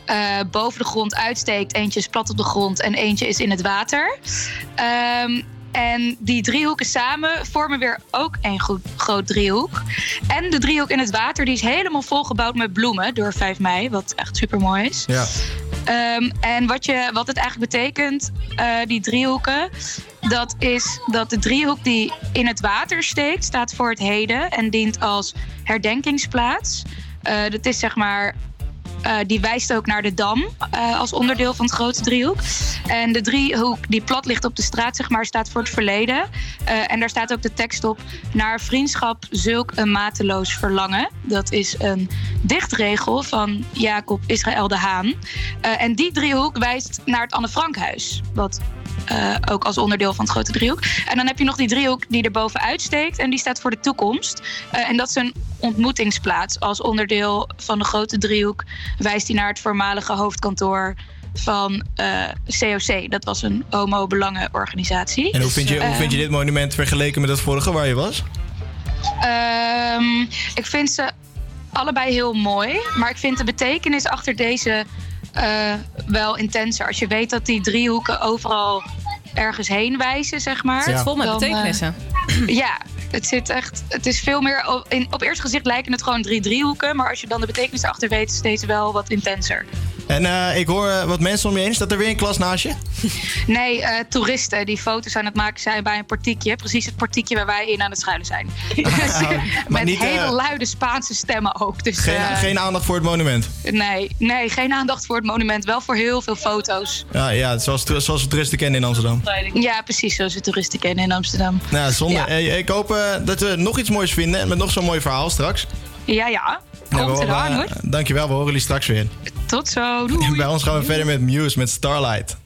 Speaker 22: eh, boven de grond uitsteekt, eentje is plat op de grond en eentje is in het water. Ehm, en die driehoeken samen vormen weer ook één groot driehoek. En de driehoek in het water die is helemaal volgebouwd met bloemen door 5 mei, wat echt super mooi is.
Speaker 10: Ja.
Speaker 22: Ehm, en wat, je, wat het eigenlijk betekent, eh, die driehoeken, dat is dat de driehoek die in het water steekt, staat voor het heden en dient als herdenkingsplaats. Eh, dat is zeg maar. Eh, die wijst ook naar de dam eh, als onderdeel van het grote driehoek. En de driehoek die plat ligt op de straat, zeg maar, staat voor het verleden. Eh, en daar staat ook de tekst op: naar vriendschap zulk een mateloos verlangen. Dat is een dichtregel van Jacob Israël de Haan. En die driehoek wijst naar het Anne Frankhuis. Wat eh, ook als onderdeel van het grote driehoek. En dan heb je nog die driehoek die er bovenuit steekt. En die staat voor de toekomst. Eh, en dat is een ontmoetingsplaats. Als onderdeel van de grote driehoek wijst hij naar het voormalige hoofdkantoor van eh, COC. Dat was een homo-belangenorganisatie.
Speaker 15: En hoe vind, je, hoe
Speaker 22: Eh,
Speaker 15: vind je dit monument vergeleken met het vorige waar je was?
Speaker 22: Ehm, ik vind ze allebei heel mooi. Maar ik vind de betekenis achter deze eh, wel intenser. Als je weet dat die driehoeken overal ergens heen wijzen, zeg maar.
Speaker 11: Het zit vol met
Speaker 22: dan, eh,
Speaker 11: betekenissen.
Speaker 22: ja, het zit echt. Het is veel meer. o- In, op eerste gezicht lijken het gewoon drie driehoeken. Maar als je dan de betekenis achter weet, is deze wel wat intenser.
Speaker 15: En eh, ik hoor eh, wat mensen om je heen. Staat er weer een klas naast je?
Speaker 22: Nee, eh, toeristen die foto's aan het maken zijn bij een portiekje. Precies het portiekje waar wij in aan het schuilen zijn. Met
Speaker 15: niet, eh,
Speaker 22: hele luide Spaanse stemmen ook. Dus,
Speaker 15: Geen, geen aandacht voor het monument.
Speaker 22: Nee, nee, geen aandacht voor het monument. Wel voor heel veel foto's.
Speaker 15: Ja, ja zoals, zoals we toeristen kennen in Amsterdam.
Speaker 22: Ja, precies zoals we toeristen kennen in Amsterdam.
Speaker 15: Nou, zonde.
Speaker 22: Ja.
Speaker 15: Ik hoop dat we nog iets moois vinden. en Met nog zo'n mooi verhaal straks.
Speaker 22: Ja, ja. Komt eraan hoor.
Speaker 15: Dankjewel, we horen jullie straks weer.
Speaker 22: Tot zo. Doei.
Speaker 15: Bij ons gaan we verder met Muse met Starlight.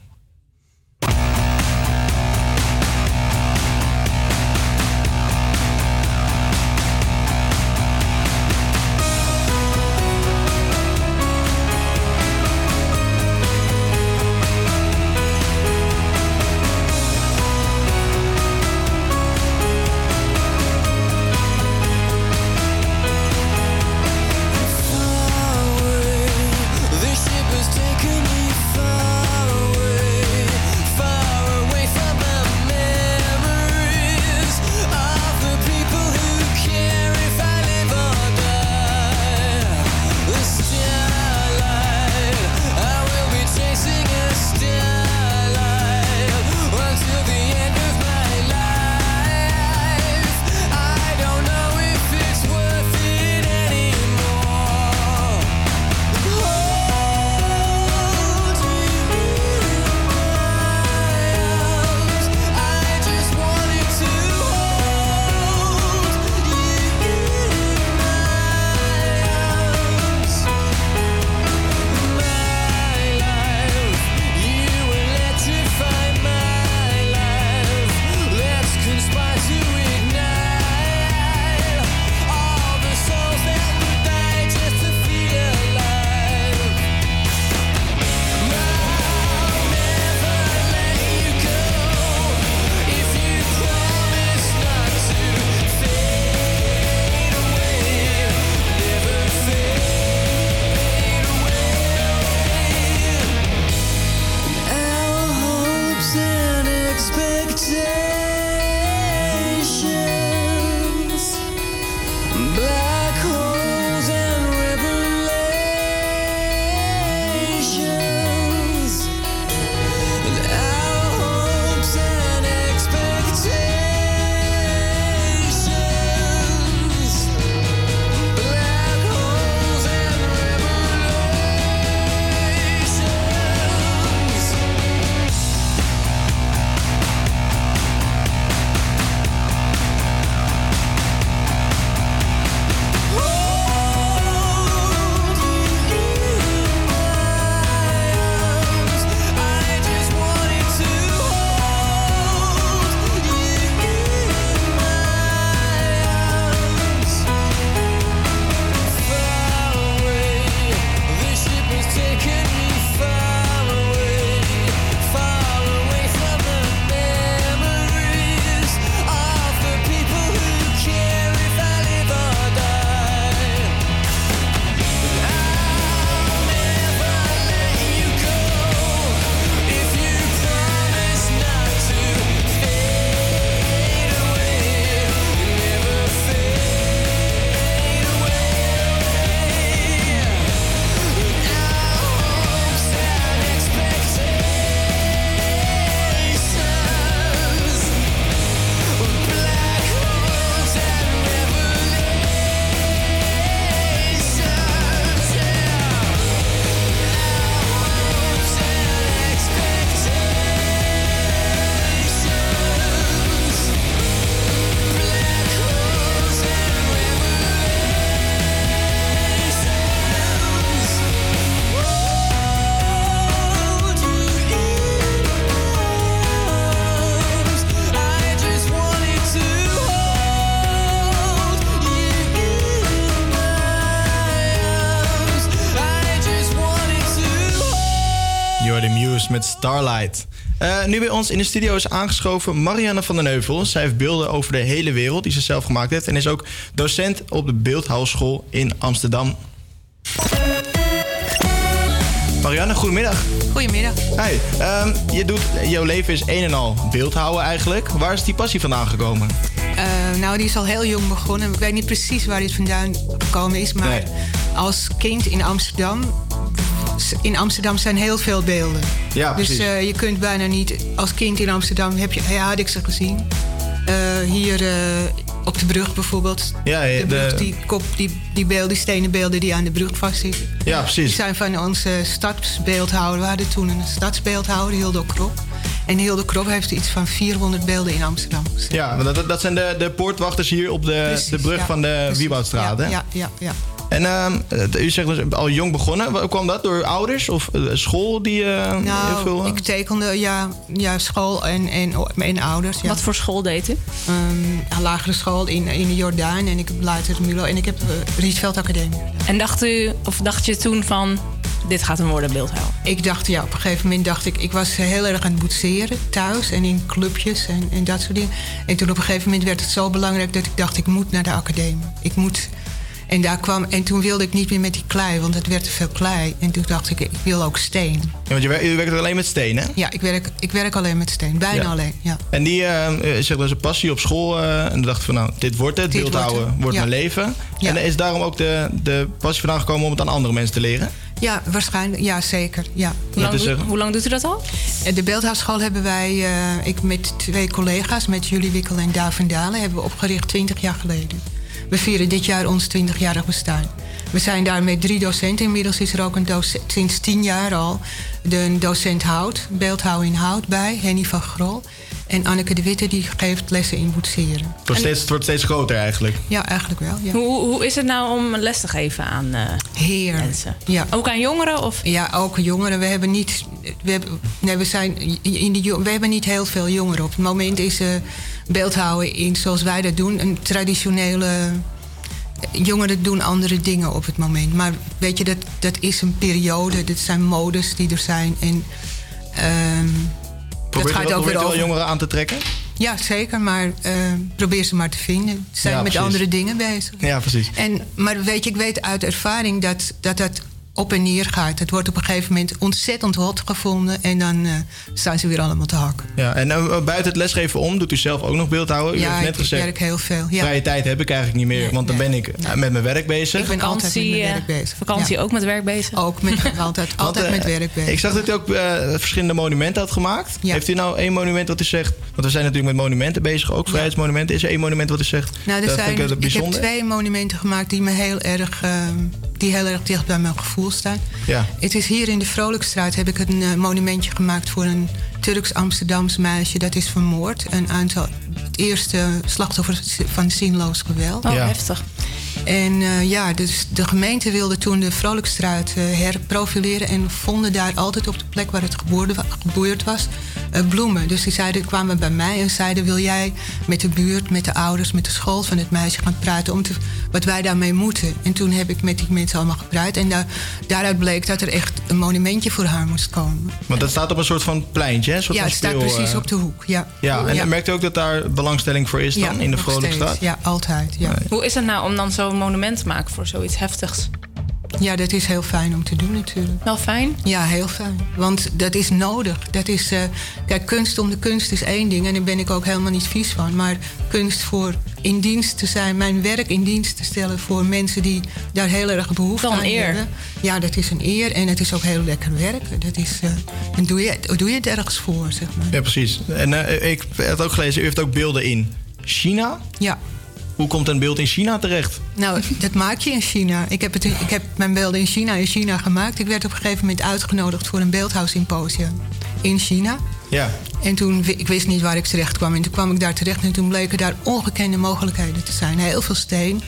Speaker 10: Nu bij ons in de studio is aangeschoven Marianne van den Heuvel. Zij heeft beelden over de hele wereld die ze zelf gemaakt heeft. En is ook docent op de Beeldhouwschool in Amsterdam. Marianne, goedemiddag.
Speaker 32: Goedemiddag.
Speaker 10: Hi, ehm, je doet, jouw leven is een en al beeldhouden eigenlijk. Waar is die passie vandaan gekomen?
Speaker 32: Eh, nou, die is al heel jong begonnen. Ik weet niet precies waar dit vandaan gekomen is. Maar
Speaker 10: Nee.
Speaker 32: als kind in Amsterdam... In Amsterdam zijn heel veel beelden.
Speaker 10: Ja,
Speaker 32: dus
Speaker 10: precies.
Speaker 32: eh, je kunt bijna niet... Als kind in Amsterdam heb je, ja, had ik ze gezien. Eh, hier eh, op de brug bijvoorbeeld.
Speaker 10: Ja, ja,
Speaker 32: de brug,
Speaker 10: de-
Speaker 32: die, kop, die, die beelden, die stenen beelden die aan de brug vastzitten.
Speaker 10: Ja, precies.
Speaker 32: Die zijn van onze stadsbeeldhouder. We hadden toen een stadsbeeldhouder, Hildo Krop. En Hildo Krop heeft iets van 400 beelden in Amsterdam.
Speaker 10: Ja, dat, dat zijn de, de poortwachters hier op de,
Speaker 32: Precies,
Speaker 10: de brug
Speaker 32: ja,
Speaker 10: van de. Wieboudstraat. hè?
Speaker 32: Ja, ja, ja.
Speaker 10: En ehm, eh, u zegt dus al jong begonnen. Kwam dat? Door ouders of eh, school die eh, heel
Speaker 32: Nou,
Speaker 10: veel...
Speaker 32: ik tekende ja, ja, school en, en, en ouders. Ja.
Speaker 11: Wat voor school deed u?
Speaker 32: Ehm, een lagere school in, in de Jordaan en ik heb later Mulo en ik heb uh, Rietveld Academie.
Speaker 11: En dacht u, of dacht je toen van, dit gaat een worden beeldhouwer?
Speaker 32: Ik dacht, ja, op een gegeven moment dacht ik... Ik was heel erg aan het boetseren thuis en in clubjes en, en dat soort dingen. En toen op een gegeven moment werd het zo belangrijk dat ik dacht... ik moet naar de academie. Ik moet... En, daar kwam, en toen wilde ik niet meer met die klei, want het werd te veel klei. En toen dacht ik, ik wil ook steen.
Speaker 10: Ja, want je, werkt- alleen met steen, hè?
Speaker 32: Ja, ik werk, ik werk alleen met steen. Bijna
Speaker 10: Ja.
Speaker 32: alleen, ja.
Speaker 10: En die eh, eh, zegt dus een passie op school. eh, en dan dacht ik van, nou, dit wordt het.
Speaker 32: Dit
Speaker 10: Beeldhouden
Speaker 32: wordt
Speaker 10: wordt,
Speaker 32: ja.
Speaker 10: mijn leven.
Speaker 32: Ja.
Speaker 10: En is daarom ook de, de passie vandaan gekomen om het aan andere mensen te leren?
Speaker 32: Ja, waarschijnlijk. Ja, zeker. Ja.
Speaker 10: Hoe lang doet-
Speaker 11: hoe lang doet u dat al?
Speaker 32: De Beeldhouwschool hebben wij, eh, ik met twee collega's, met Julie Wikkel en Daan van Dalen, hebben we opgericht 20 jaar geleden. We vieren dit jaar ons 20-jarig bestaan. We zijn daar met drie docenten. Inmiddels is er ook een docent, sinds tien jaar al, de docent hout, beeldhouwen in hout bij, Henny van Grol. En Anneke de Witte die geeft lessen in boetseren.
Speaker 10: Het wordt, steeds, het wordt steeds groter eigenlijk.
Speaker 32: Ja, eigenlijk wel. Ja.
Speaker 11: Hoe, hoe is het nou om les te geven aan eh,
Speaker 32: mensen? Ja.
Speaker 11: Ook aan jongeren? Of?
Speaker 32: Ja, ook jongeren. We hebben niet, we hebben, nee, we zijn in de, we hebben niet heel veel jongeren. Op het moment is eh beeldhouden in, zoals wij dat doen, een traditionele. Jongeren doen andere dingen op het moment. Maar weet je, dat, dat is een periode. Dat zijn modes die er zijn. En dat
Speaker 10: Probeert u
Speaker 32: gaat
Speaker 10: wel,
Speaker 32: ook weer over.
Speaker 10: jongeren aan te trekken?
Speaker 32: Ja, zeker. Maar eh, probeer ze maar te vinden. Ze zijn
Speaker 10: Ja,
Speaker 32: met
Speaker 10: precies.
Speaker 32: andere dingen bezig.
Speaker 10: Ja, precies.
Speaker 32: En, maar weet je, ik weet uit ervaring dat dat, dat op en neer gaat. Het wordt op een gegeven moment ontzettend hot gevonden. En dan eh, staan ze weer allemaal te hakken.
Speaker 10: Ja, en eh, buiten het lesgeven om, doet u zelf ook nog beeldhouden? U
Speaker 32: ja,
Speaker 10: heeft net
Speaker 32: ik
Speaker 10: gezegd,
Speaker 32: werk heel veel. Ja.
Speaker 10: vrije tijd heb ik eigenlijk niet meer, want dan ben ik eh, met mijn werk bezig.
Speaker 32: Ik ben altijd met mijn
Speaker 11: eh,
Speaker 32: werk bezig.
Speaker 11: vakantie
Speaker 32: Ja.
Speaker 11: ook met werk bezig?
Speaker 32: Ook met, altijd, altijd
Speaker 10: Want,
Speaker 32: met
Speaker 10: eh,
Speaker 32: werk bezig.
Speaker 10: Ik zag dat u ook eh, verschillende monumenten had gemaakt. Heeft u nou één monument wat u zegt... Want we zijn natuurlijk met monumenten bezig, ook vrijheidsmonumenten. Is er één monument wat u zegt...
Speaker 32: Nou, er
Speaker 10: dat
Speaker 32: zijn,
Speaker 10: vind ik, eh,
Speaker 32: ik heb
Speaker 10: bijzonder?
Speaker 32: twee monumenten gemaakt die me heel erg, eh, die heel erg dicht bij mijn gevoel staan.
Speaker 10: Ja.
Speaker 32: Het is hier in de Vrolijkstraat heb ik een eh, monumentje gemaakt voor een Turks-Amsterdams meisje dat is vermoord. Een aantal, het eerste slachtoffer van zinloos geweld.
Speaker 11: Oh, Ja. heftig.
Speaker 32: En eh, ja, dus de gemeente wilde toen de Vrolijkstraat eh, herprofileren en vonden daar altijd op de plek waar het geboorde geboerd was eh, bloemen. Dus die zeiden, kwamen bij mij en zeiden: Wil jij met de buurt, met de ouders, met de school van het meisje gaan praten om te, wat wij daarmee moeten? En toen heb ik met die mensen allemaal gepraat en daar, daaruit bleek dat er echt een monumentje voor haar moest komen.
Speaker 10: Want dat staat op een soort van pleintje, hè? Een soort
Speaker 32: Ja, het staat precies op de hoek. Ja,
Speaker 10: Ja, en
Speaker 32: ja.
Speaker 10: merkt u ook dat daar belangstelling voor is dan
Speaker 32: Ja,
Speaker 10: in de Vrolijkstraat?
Speaker 32: Ja, altijd. Ja.
Speaker 11: Hoe is het nou om dan zo'n monument te maken voor zoiets heftigs?
Speaker 32: Ja, dat is heel fijn om te doen natuurlijk.
Speaker 11: Wel fijn?
Speaker 32: Ja, heel fijn. Want dat is nodig. Dat is, eh, kijk, kunst om de kunst is één ding en daar ben ik ook helemaal niet vies van. Maar kunst voor in dienst te zijn, mijn werk in dienst te stellen voor mensen die daar heel erg behoefte
Speaker 11: een
Speaker 32: aan
Speaker 11: eer.
Speaker 32: hebben. Ja, dat is een eer en het is ook heel lekker werk. Dat is, eh, dan doe je, doe je het ergens voor, zeg maar.
Speaker 10: Ja, precies. En eh, ik heb ook gelezen, u heeft ook beelden in China.
Speaker 32: Ja.
Speaker 10: Hoe komt een beeld in China terecht?
Speaker 32: Nou, dat maak je in China. Ik heb, het, ik heb mijn beelden in China in China gemaakt. Ik werd op een gegeven moment uitgenodigd voor een beeldhouwsymposium in China.
Speaker 10: Ja.
Speaker 32: En toen, ik wist niet waar ik terecht kwam. En toen kwam ik daar terecht en toen bleken daar ongekende mogelijkheden te zijn. Heel veel steen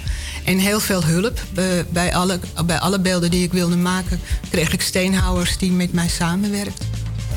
Speaker 32: en heel veel hulp. Eh, bij, alle, bij alle beelden die ik wilde maken, kreeg ik steenhouwers die met mij samenwerkten.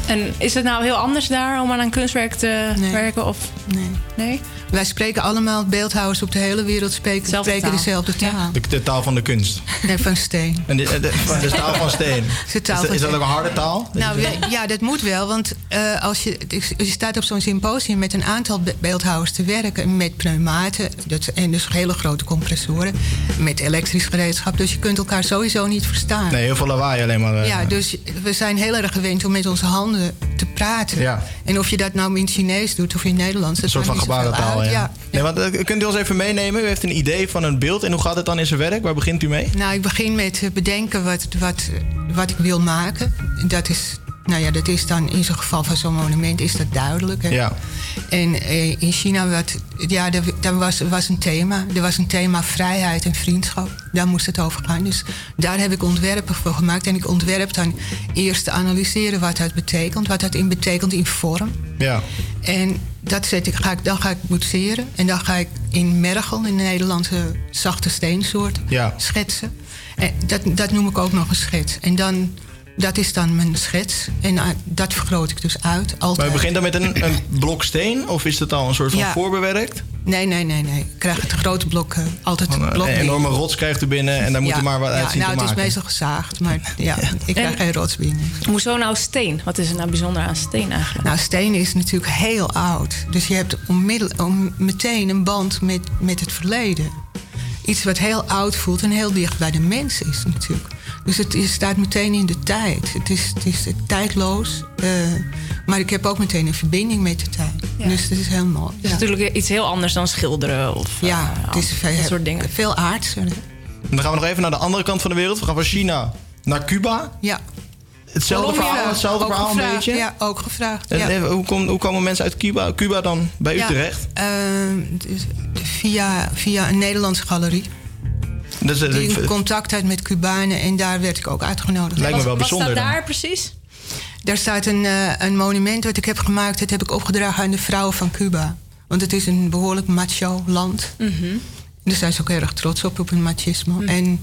Speaker 11: En is het nou heel anders daar om aan een kunstwerk te werken? Of?
Speaker 32: Nee.
Speaker 11: Nee?
Speaker 32: Wij spreken allemaal, beeldhouwers op de hele wereld spreken,
Speaker 11: Zelfde
Speaker 32: spreken
Speaker 11: taal.
Speaker 32: dezelfde taal.
Speaker 10: De, de taal van de kunst.
Speaker 32: Nee, van steen.
Speaker 10: En de, de, de, de taal van steen.
Speaker 32: is de taal
Speaker 10: is, dat-
Speaker 32: van
Speaker 10: is dat
Speaker 32: steen.
Speaker 10: ook een harde taal?
Speaker 32: Nou ja, ja, dat moet wel. Want eh, als je, je staat op zo'n symposium met een aantal be- beeldhouwers te werken. Met pneumaten dat, en dus hele grote compressoren. Met elektrisch gereedschap. Dus je kunt elkaar sowieso niet verstaan.
Speaker 10: Nee, heel veel lawaai alleen maar. eh.
Speaker 32: Ja, dus we zijn heel erg gewend om met onze handen te praten.
Speaker 10: Ja.
Speaker 32: En of je dat nou in het Chinees doet of in het Nederlands.
Speaker 10: Een soort van gebarentaal, ja.
Speaker 32: ja.
Speaker 10: Nee, want, eh, kunt u ons even meenemen? U heeft een idee van een beeld. En hoe gaat het dan in zijn werk? Waar begint u mee?
Speaker 32: Nou, ik begin met bedenken wat, wat, wat ik wil maken. Dat is, nou ja, dat is dan in zo'n geval van zo'n monument is dat duidelijk. Hè?
Speaker 10: Ja.
Speaker 32: En eh, in China wat, ja, daar, daar was, was een thema. Er was een thema vrijheid en vriendschap. Daar moest het over gaan. Dus daar heb ik ontwerpen voor gemaakt. En ik ontwerp dan eerst te analyseren wat dat betekent. Wat dat in betekent in vorm.
Speaker 10: Ja.
Speaker 32: En dat zet ik, ga ik, dan ga ik boetseren. En dan ga ik in mergel, in de Nederlandse zachte steensoort,
Speaker 10: Ja.
Speaker 32: schetsen. En dat, dat noem ik ook nog een schets. En dan, dat is dan mijn schets. En eh, dat vergroot ik dus uit. Altijd.
Speaker 10: Maar u begint dan met een, een blok steen? Of is het al een soort van
Speaker 32: Ja.
Speaker 10: voorbewerkt?
Speaker 32: Nee, nee, nee, nee. Ik krijg het grote blok, eh, altijd
Speaker 10: Van, eh,
Speaker 32: blok
Speaker 10: Een enorme rots krijgt u binnen en daar moet
Speaker 32: Ja,
Speaker 10: u maar wat
Speaker 32: ja,
Speaker 10: uit zien
Speaker 32: nou,
Speaker 10: te
Speaker 32: het is meestal gezaagd, maar ja, ik krijg
Speaker 11: En-
Speaker 32: geen rots binnen.
Speaker 11: Hoezo nou steen? Wat is er nou bijzonder aan steen eigenlijk?
Speaker 32: Nou, steen is natuurlijk heel oud. Dus je hebt onmiddel, om, meteen een band met, met het verleden. Iets wat heel oud voelt en heel dicht bij de mens is natuurlijk. Dus het is, staat meteen in de tijd. Het is, het is tijdloos. eh, maar ik heb ook meteen een verbinding met de tijd. Dus dat is heel mooi.
Speaker 11: Het is natuurlijk iets heel anders dan schilderen of
Speaker 32: Ja,
Speaker 11: eh,
Speaker 32: het is veel,
Speaker 11: dat soort dingen.
Speaker 32: veel aardser.
Speaker 10: Dan gaan we nog even naar de andere kant van de wereld. We gaan van China naar Cuba.
Speaker 32: Ja.
Speaker 10: Hetzelfde
Speaker 32: Colombia,
Speaker 10: verhaal, hetzelfde
Speaker 32: ook
Speaker 10: verhaal een beetje.
Speaker 32: Ja, ook gevraagd.
Speaker 10: En
Speaker 32: ja.
Speaker 10: even, hoe, kom- hoe komen mensen uit Cuba, Cuba dan bij u
Speaker 32: Ja,
Speaker 10: terecht?
Speaker 32: dus via, via een Nederlandse galerie.
Speaker 10: Dus, eh,
Speaker 32: Die in contact had met Cubanen en daar werd ik ook uitgenodigd.
Speaker 10: Lijkt me wel
Speaker 11: Wat
Speaker 10: bijzonder
Speaker 11: staat
Speaker 10: dan.
Speaker 11: daar precies?
Speaker 32: Daar staat een, eh, een monument wat ik heb gemaakt. Dat heb ik opgedragen aan de vrouwen van Cuba. Want het is een behoorlijk macho land.
Speaker 11: Mhm.
Speaker 32: En daar zijn ze ook erg trots op, op hun machismo. En,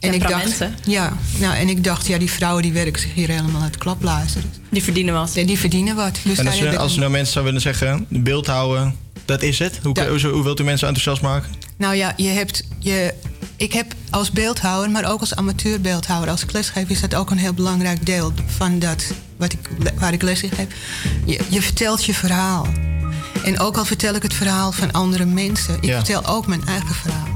Speaker 32: en ik dacht, ja, nou, en ik dacht, ja, die vrouwen die werken zich hier helemaal uit klapblazen.
Speaker 11: Die verdienen wat.
Speaker 32: Ja, die verdienen wat. Dus
Speaker 10: en
Speaker 32: daar
Speaker 10: als,
Speaker 32: ik
Speaker 10: als nou mensen zou willen zeggen, beeld houden, dat is het. Hoe, hoe, hoe wilt u mensen enthousiast maken?
Speaker 32: Nou ja, je hebt, je, ik heb als beeldhouwer, maar ook als amateurbeeldhouwer, als lesgever, is dat ook een heel belangrijk deel van dat wat ik, waar ik les in geef. Je, je vertelt je verhaal. En ook al vertel ik het verhaal van andere mensen, ik
Speaker 10: Ja.
Speaker 32: vertel ook mijn eigen verhaal.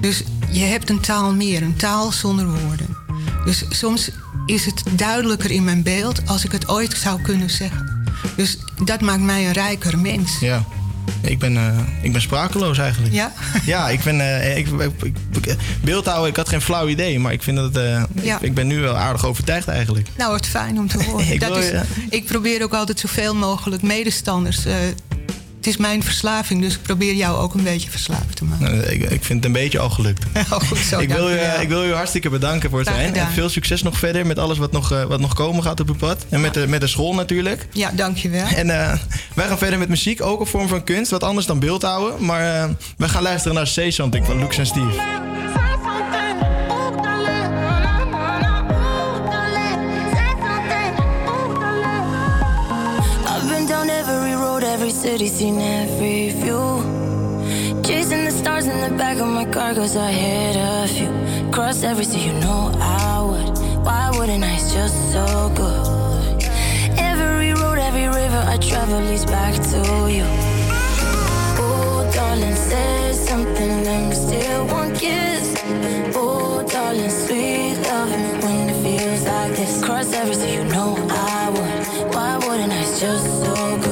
Speaker 32: Dus je hebt een taal meer, een taal zonder woorden. Dus soms is het duidelijker in mijn beeld als ik het ooit zou kunnen zeggen. Dus dat maakt mij een rijker mens.
Speaker 10: Ja. Ik ben, eh, ik ben sprakeloos eigenlijk.
Speaker 32: Ja?
Speaker 10: Ja, ik ben. eh, ik, ik, ik- beeldhouden, ik had geen flauw idee, maar ik vind dat. eh,
Speaker 32: Ja.
Speaker 10: ik, ik ben nu wel aardig overtuigd eigenlijk.
Speaker 32: Nou, wat fijn om te horen.
Speaker 10: Ik
Speaker 32: dat
Speaker 10: wil
Speaker 32: is, ik probeer ook altijd zoveel mogelijk medestanders. Het is mijn verslaving, dus ik probeer jou ook een beetje verslaafd te maken.
Speaker 10: Nou, ik, ik vind het een beetje al gelukt.
Speaker 32: Oh, goed zo,
Speaker 10: ik, wil u, ik wil u hartstikke bedanken voor het zijn. En veel succes nog verder met alles wat nog, eh, wat nog komen gaat op uw pad. En met de, met de school natuurlijk.
Speaker 32: Ja, dankjewel.
Speaker 10: En eh, wij gaan verder met muziek, ook een vorm van kunst. Wat anders dan beeldhouden. Maar eh, wij gaan luisteren naar Say Something van Lux en Steve.
Speaker 33: City, seen every view. Chasing the stars in the back of my car, cause I hit a few. Cross every sea, you know I would. Why wouldn't I? It's just so good. Every road, every river I travel leads back to you. Oh, darling, say something, let me steal one kiss. Oh, darling, sweet loving when it feels like this. Cross every sea, you know I would. Why wouldn't I? It's just so good.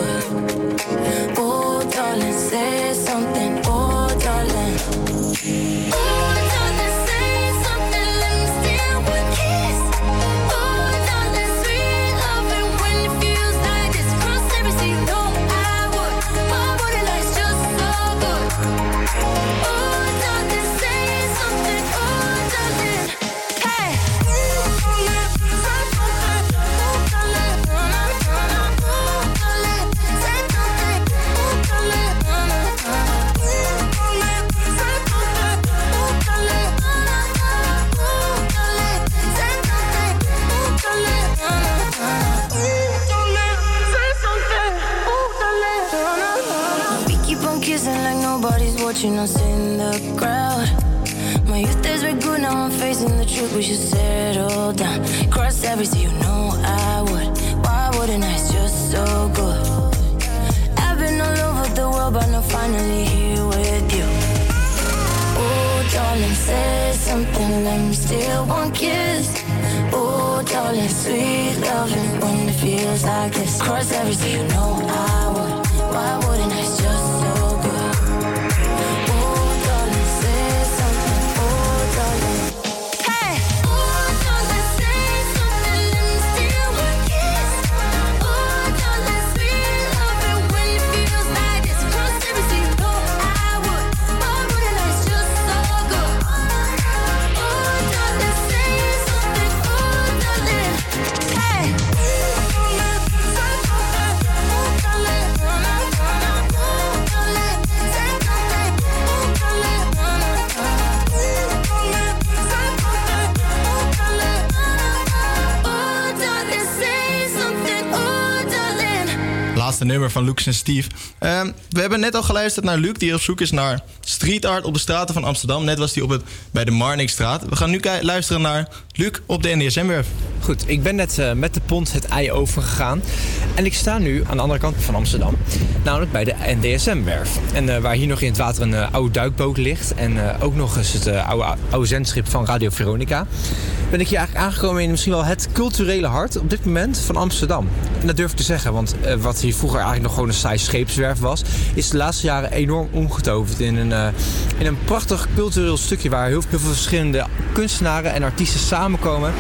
Speaker 10: Van Lucas en Steve. Ehm, we hebben net al geluisterd naar Luc, die op zoek is naar street art op de straten van Amsterdam. Net was hij op het, bij de Marnixstraat. We gaan nu luisteren naar Luc op de NDSM-werf.
Speaker 24: Goed, ik ben net eh, met de pont het ei overgegaan. En ik sta nu aan de andere kant van Amsterdam. Namelijk bij de NDSM-werf. En eh, waar hier nog in het water een eh, oude duikboot ligt. En ook nog eens het oude zendschip van Radio Veronica. Ben ik hier eigenlijk aangekomen in misschien wel het culturele hart op dit moment van Amsterdam. En dat durf ik te zeggen, want eh, wat hier vroeger eigenlijk nog gewoon een saai scheepswerf was, is de laatste jaren enorm omgetoverd in een, eh, in een prachtig cultureel stukje waar heel, veel verschillende kunstenaren en artiesten samenkomen.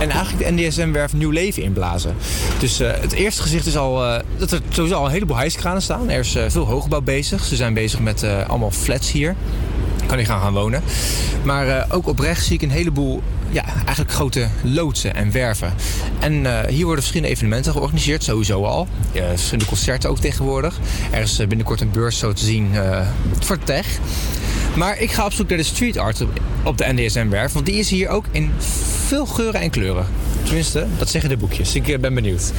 Speaker 24: En eigenlijk de NDSM-werf nieuw leven inblazen. Dus eh, het eerste gezicht is al dat er sowieso al een heleboel hijskranen staan. Er is veel hoogbouw bezig. Ze zijn bezig met allemaal flats hier. Kan gaan gaan wonen. Maar eh, ook oprecht zie ik een heleboel ja, eigenlijk grote loodsen en werven. En eh, hier worden verschillende evenementen georganiseerd, sowieso al. Ja, verschillende concerten ook tegenwoordig. Er is eh, binnenkort een beurs zo te zien voor tech. Maar ik ga op zoek naar de street art op, de NDSM-werf. Want die is hier ook in veel geuren en kleuren. Tenminste, dat zeggen de boekjes. Ik ben benieuwd.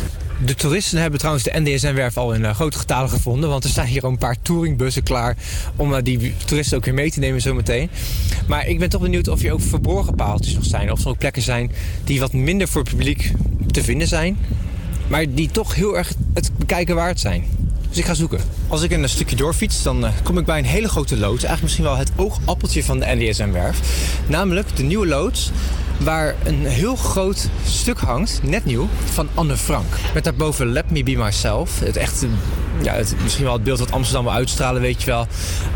Speaker 24: De toeristen hebben trouwens de NDSM-werf al in eh, grote getalen gevonden. Want er staan hier al een paar touringbussen klaar om eh, die toeristen ook weer mee te nemen zometeen. Maar ik ben toch benieuwd of hier ook verborgen paaltjes nog zijn. Of er ook plekken zijn die wat minder voor het publiek te vinden zijn. Maar die toch heel erg het bekijken waard zijn. Dus ik ga zoeken. Als ik een stukje doorfiets, dan eh, kom ik bij een hele grote loods. Eigenlijk misschien wel het oogappeltje van de NDSM-werf. Namelijk de nieuwe loods waar een heel groot stuk hangt, net nieuw, van Anne Frank. Met daarboven Let Me Be Myself. Het echt, ja, het, misschien wel het beeld dat Amsterdam wil uitstralen, weet je wel.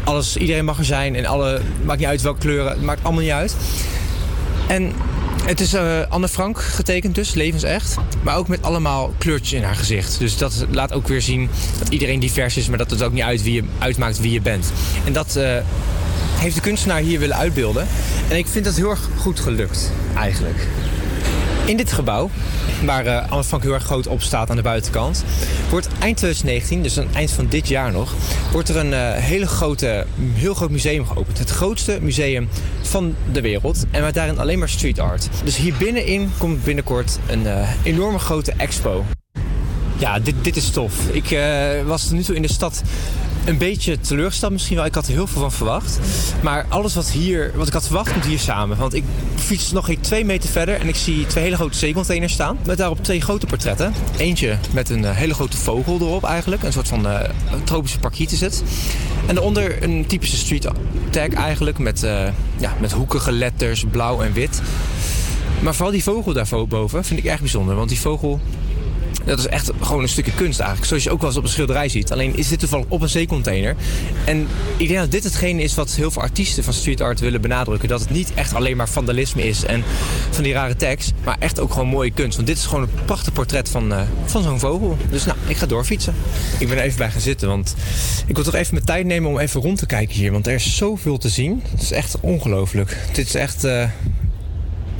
Speaker 24: Alles, iedereen mag er zijn en alle, maakt niet uit welke kleuren, het maakt allemaal niet uit. En het is eh, Anne Frank getekend dus, levensecht. Maar ook met allemaal kleurtjes in haar gezicht. Dus dat laat ook weer zien dat iedereen divers is... maar dat het ook niet uit wie je, uitmaakt wie je bent. En dat eh, heeft de kunstenaar hier willen uitbeelden. En ik vind dat heel erg goed gelukt, eigenlijk. In dit gebouw, waar eh, Anne heel erg groot op staat aan de buitenkant, wordt eind 2019, dus aan het eind van dit jaar nog, wordt er een eh, hele grote, heel groot museum geopend. Het grootste museum van de wereld. En met daarin alleen maar street art. Dus hier binnenin komt binnenkort een eh, enorme grote expo. Ja, dit, dit is tof. Ik was tot nu toe in de stad een beetje teleurgesteld misschien wel. Ik had er heel veel van verwacht. Maar alles wat, hier, wat ik had verwacht komt hier samen. Want ik fiets nog geen twee meter verder en ik zie twee hele grote zeecontainers staan. Met daarop twee grote portretten. Eentje met een eh, hele grote vogel erop eigenlijk. Een soort van eh, tropische parkiet is het. En daaronder een typische street tag eigenlijk. Met, eh, ja, met hoekige letters, blauw en wit. Maar vooral die vogel daarboven vind ik erg bijzonder. Want die vogel dat is echt gewoon een stukje kunst eigenlijk. Zoals je ook wel eens op een schilderij ziet. Alleen is dit toevallig op een zeecontainer. En ik denk dat dit hetgene is wat heel veel artiesten van street art willen benadrukken. Dat het niet echt alleen maar vandalisme is en van die rare tekst. Maar echt ook gewoon mooie kunst. Want dit is gewoon een prachtig portret van, eh, van zo'n vogel. Dus nou, ik ga doorfietsen. Ik ben er even bij gaan zitten. Want ik wil toch even mijn tijd nemen om even rond te kijken hier. Want er is zoveel te zien. Het is echt ongelooflijk. Dit is echt... eh,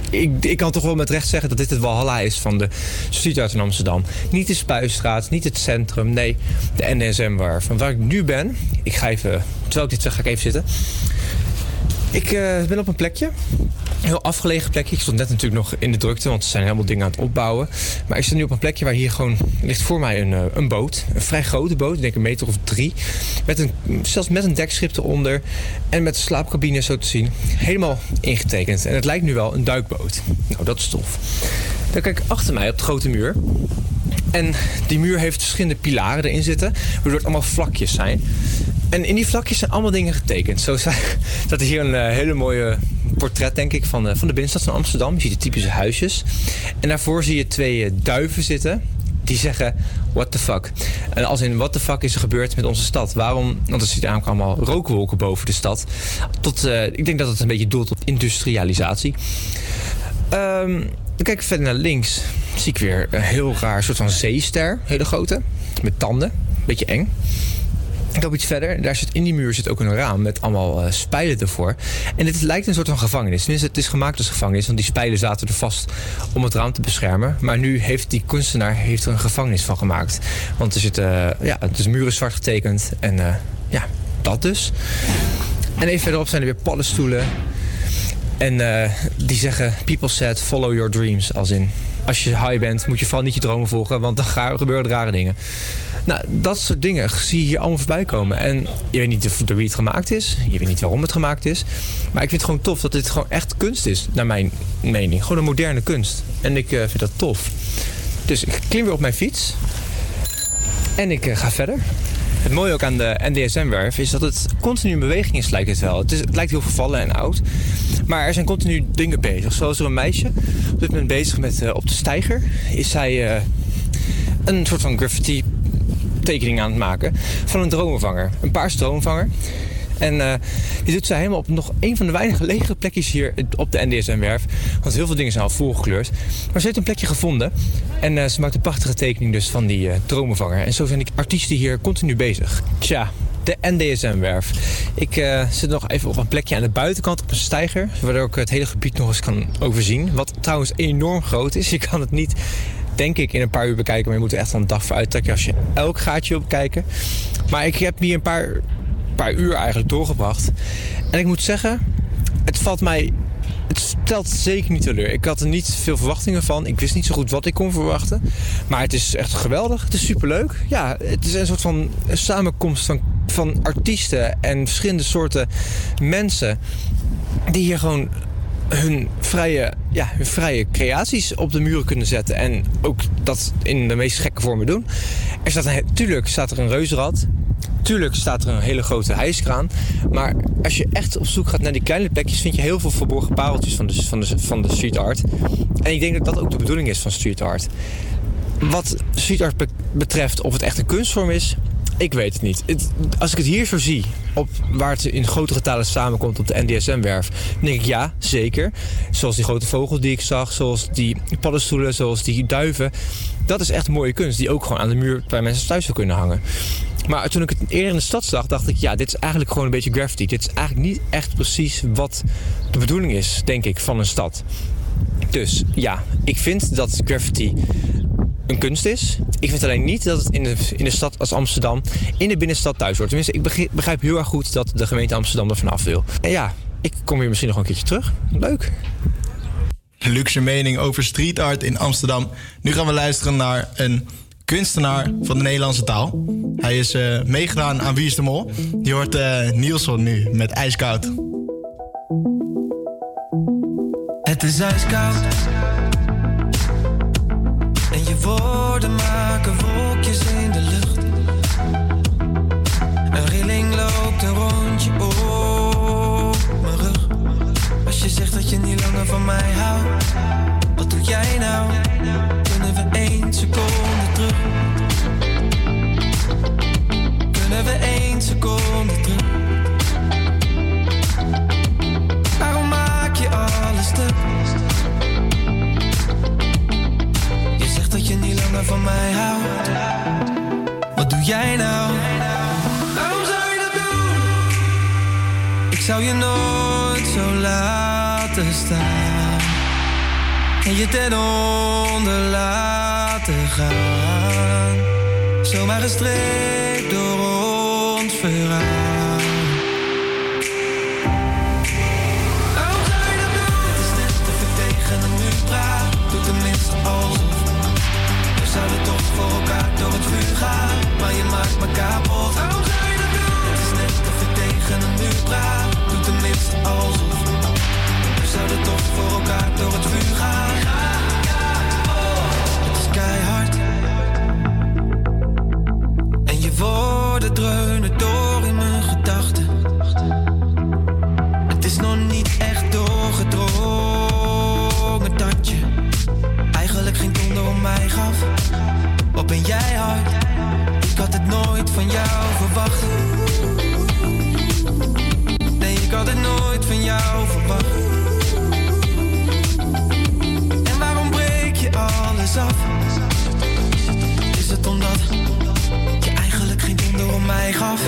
Speaker 24: ik, ik kan toch wel met recht zeggen dat dit het Walhalla is van de street art in Amsterdam. Niet de Spuistraat, niet het centrum, nee, de NSM-werf. En waar ik nu ben, ik ga even, terwijl ik dit zeg, ga ik even zitten. Ik eh, ben op een plekje heel afgelegen plekje. Ik stond net natuurlijk nog in de drukte, want ze zijn helemaal dingen aan het opbouwen. Maar ik sta nu op een plekje waar hier gewoon ligt voor mij een, eh, een boot. Een vrij grote boot, ik denk een meter of drie. Met een, zelfs met een dekschip eronder. En met een slaapcabine zo te zien. Helemaal ingetekend. En het lijkt nu wel een duikboot. Nou, dat is tof. Dan kijk ik achter mij op de grote muur. En die muur heeft verschillende pilaren erin zitten, waardoor het allemaal vlakjes zijn. En in die vlakjes zijn allemaal dingen getekend. Zo staat er hier een eh, hele mooie portret, denk ik, van de, van de binnenstad van Amsterdam. Je ziet de typische huisjes. En daarvoor zie je twee eh, duiven zitten. Die zeggen, what the fuck. En als in, what the fuck is er gebeurd met onze stad? Waarom? Want er zitten eigenlijk allemaal rookwolken boven de stad. Tot, eh, ik denk dat het een beetje doelt op industrialisatie. Ehm, dan kijk ik verder naar links. Zie ik weer een heel raar soort van zeester. Hele grote. Met tanden. Beetje eng. Ik loop iets verder. Daar zit in die muur zit ook een raam met allemaal eh, spijlen ervoor. En dit lijkt een soort van gevangenis. Tenminste, het is gemaakt als gevangenis. Want die spijlen zaten er vast om het raam te beschermen. Maar nu heeft die kunstenaar heeft er een gevangenis van gemaakt. Want er zit, eh, ja, is muren zwart getekend. En eh, ja, dat dus. En even verderop zijn er weer paddenstoelen. En eh, die zeggen, people said follow your dreams. Als in, als je high bent, moet je vooral niet je dromen volgen, want dan gaan, gebeuren rare dingen. Nou, dat soort dingen zie je hier allemaal voorbij komen. En je weet niet door wie het gemaakt is. Je weet niet waarom het gemaakt is. Maar ik vind het gewoon tof dat dit gewoon echt kunst is, naar mijn mening. Gewoon een moderne kunst. En ik eh, vind dat tof. Dus ik klim weer op mijn fiets. En ik eh, ga verder. Het mooie ook aan de NDSM-werf is dat het continu in beweging is, lijkt het wel. Het, is, het lijkt heel vervallen en oud. Maar er zijn continu dingen bezig. Zoals er een meisje op dit moment bezig met eh, op de steiger. Is zij eh, een soort van graffiti tekening aan het maken van een droomvanger. Een paarse droomvanger. En eh, die doet zij helemaal op nog een van de weinige lege plekjes hier op de NDSM-werf. Want heel veel dingen zijn al volgekleurd. Maar ze heeft een plekje gevonden. En eh, ze maakt een prachtige tekening dus van die uh, dromenvanger. En zo zijn die artiesten hier continu bezig. Tja, de NDSM-werf. Ik zit nog even op een plekje aan de buitenkant op een steiger. Waardoor ik het hele gebied nog eens kan overzien. Wat trouwens enorm groot is. Je kan het niet denk ik in een paar uur bekijken. Maar je moet er echt een dag voor uittrekken als je elk gaatje bekijken. Maar ik heb hier een paar paar uur eigenlijk doorgebracht. En ik moet zeggen, het valt mij. Het stelt zeker niet teleur. Ik had er niet veel verwachtingen van. Ik wist niet zo goed wat ik kon verwachten. Maar het is echt geweldig. Het is superleuk. Ja, het is een soort van samenkomst van, van artiesten en verschillende soorten mensen. Die hier gewoon hun vrije, ja, hun vrije creaties op de muren kunnen zetten. En ook dat in de meest gekke vormen doen. Er staat een, tuurlijk staat er een reuzenrad. Tuurlijk staat er een hele grote hijskraan. Maar als je echt op zoek gaat naar die kleine plekjes, vind je heel veel verborgen pareltjes van de, van de, van de street art. En ik denk dat dat ook de bedoeling is van street art. Wat street art betreft, of het echt een kunstvorm is, ik weet het niet. Het, als ik het hier zo zie, op, waar het in grote getalen samenkomt op de NDSM-werf, denk ik ja, zeker. Zoals die grote vogel die ik zag, zoals die paddenstoelen, zoals die duiven. Dat is echt mooie kunst die ook gewoon aan de muur bij mensen thuis zou kunnen hangen. Maar toen ik het eerder in de stad zag, dacht ik, ja, dit is eigenlijk gewoon een beetje graffiti. Dit is eigenlijk niet echt precies wat de bedoeling is, denk ik, van een stad. Dus ja, ik vind dat graffiti een kunst is. Ik vind alleen niet dat het in de, in de stad als Amsterdam, in de binnenstad thuis hoort. Tenminste, ik begrijp, begrijp heel erg goed dat de gemeente Amsterdam er vanaf wil. En ja, ik kom hier misschien nog een keertje terug. Leuk.
Speaker 10: Luxe mening over street art in Amsterdam. Nu gaan we luisteren naar een kunstenaar van de Nederlandse taal. Hij is uh, meegedaan aan Wie is de Mol. Je hoort uh, Nielsen nu met IJskoud.
Speaker 12: Het is ijskoud. Woorden maken wolkjes in de lucht. Een rilling loopt een rondje op mijn rug. Als je zegt dat je niet langer van mij houdt, wat doe jij nou? Kunnen we één seconde terug? Kunnen we één van mij houdt. Wat doe jij nou? Waarom zou je dat doen? Ik zou je nooit zo laten staan. En je ten onder laten gaan. Zomaar gestreept
Speaker 7: maar je maakt me kapot. Waarom zou je dat doen? Het is net of ik tegen een muur praat. Doe tenminste alsof. We zouden toch voor elkaar door het vuur gaan. Het is keihard. En je woorden dreunen door in mijn gedachten. Het is nog niet echt doorgedrongen dat je eigenlijk geen donder om mij gaf. Wat ben jij van jou verwacht. Nee, ik had het nooit van jou verwacht. En waarom breek je alles af? Is het omdat je eigenlijk geen donder om mij gaf?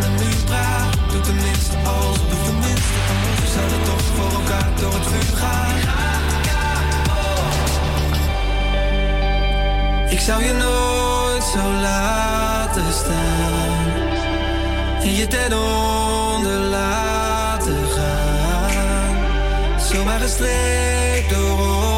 Speaker 7: Tegen een muur praat. Doe tenminste alsof. Doe tenminste alsof. We zouden toch voor elkaar door het vuur gaan. Ik zou je nooit zo laten staan. En je ten onder laten gaan. Zomaar gestreept door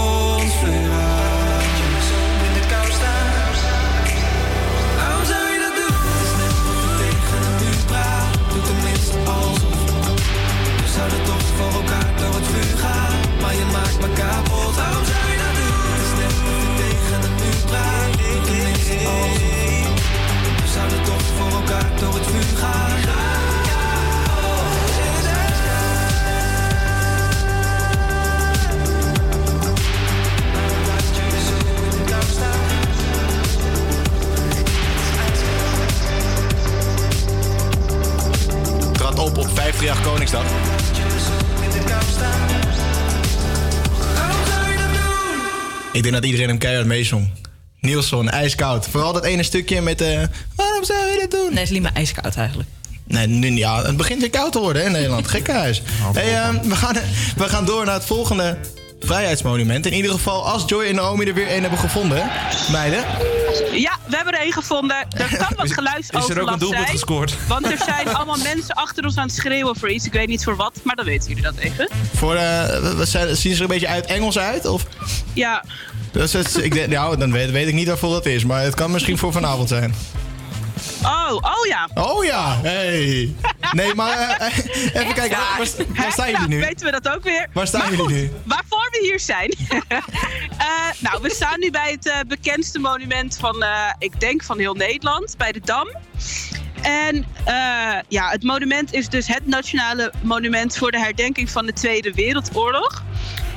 Speaker 10: 50 jaar Koningsdag. Ik denk dat iedereen hem keihard meezong. Nielsen, ijskoud. Vooral dat ene stukje met de. Waarom zou je dit doen?
Speaker 11: Nee, het is niet ijskoud eigenlijk.
Speaker 10: Nee, nu, ja, het begint weer koud te worden hè, in Nederland. Gekkenhuis. Oh, hey, ehm, we, gaan, we gaan door naar het volgende vrijheidsmonument. In ieder geval als Joy en Naomi er weer een hebben gevonden. Meiden.
Speaker 19: Ja, we hebben er één gevonden. Er kan wat
Speaker 6: Is er ook
Speaker 19: geluidsoverlast
Speaker 6: een doelpunt
Speaker 19: zijn.
Speaker 6: gescoord?
Speaker 19: Want er zijn allemaal mensen achter ons aan het schreeuwen voor iets. Ik weet niet voor wat, maar dan weten jullie dat even.
Speaker 10: Voor, zijn, zien ze er een beetje uit Engels uit? Of?
Speaker 19: Ja,
Speaker 10: Dat is het, ik, denk- nou, dan weet, weet ik niet waarvoor dat is. Maar het kan misschien voor vanavond zijn.
Speaker 19: Oh, oh ja.
Speaker 10: Oh ja, hey. Nee, maar eh, eh, even kijken. Waar, waar, waar staan jullie nu?
Speaker 19: weten we dat ook weer.
Speaker 10: Waar staan
Speaker 19: Maar
Speaker 10: jullie
Speaker 19: goed,
Speaker 10: nu?
Speaker 19: Waarvoor we hier zijn. Eh, nou, we staan nu bij het bekendste monument van, ik denk van heel Nederland, bij de Dam. En ja, het monument is dus het nationale monument voor de herdenking van de Tweede Wereldoorlog.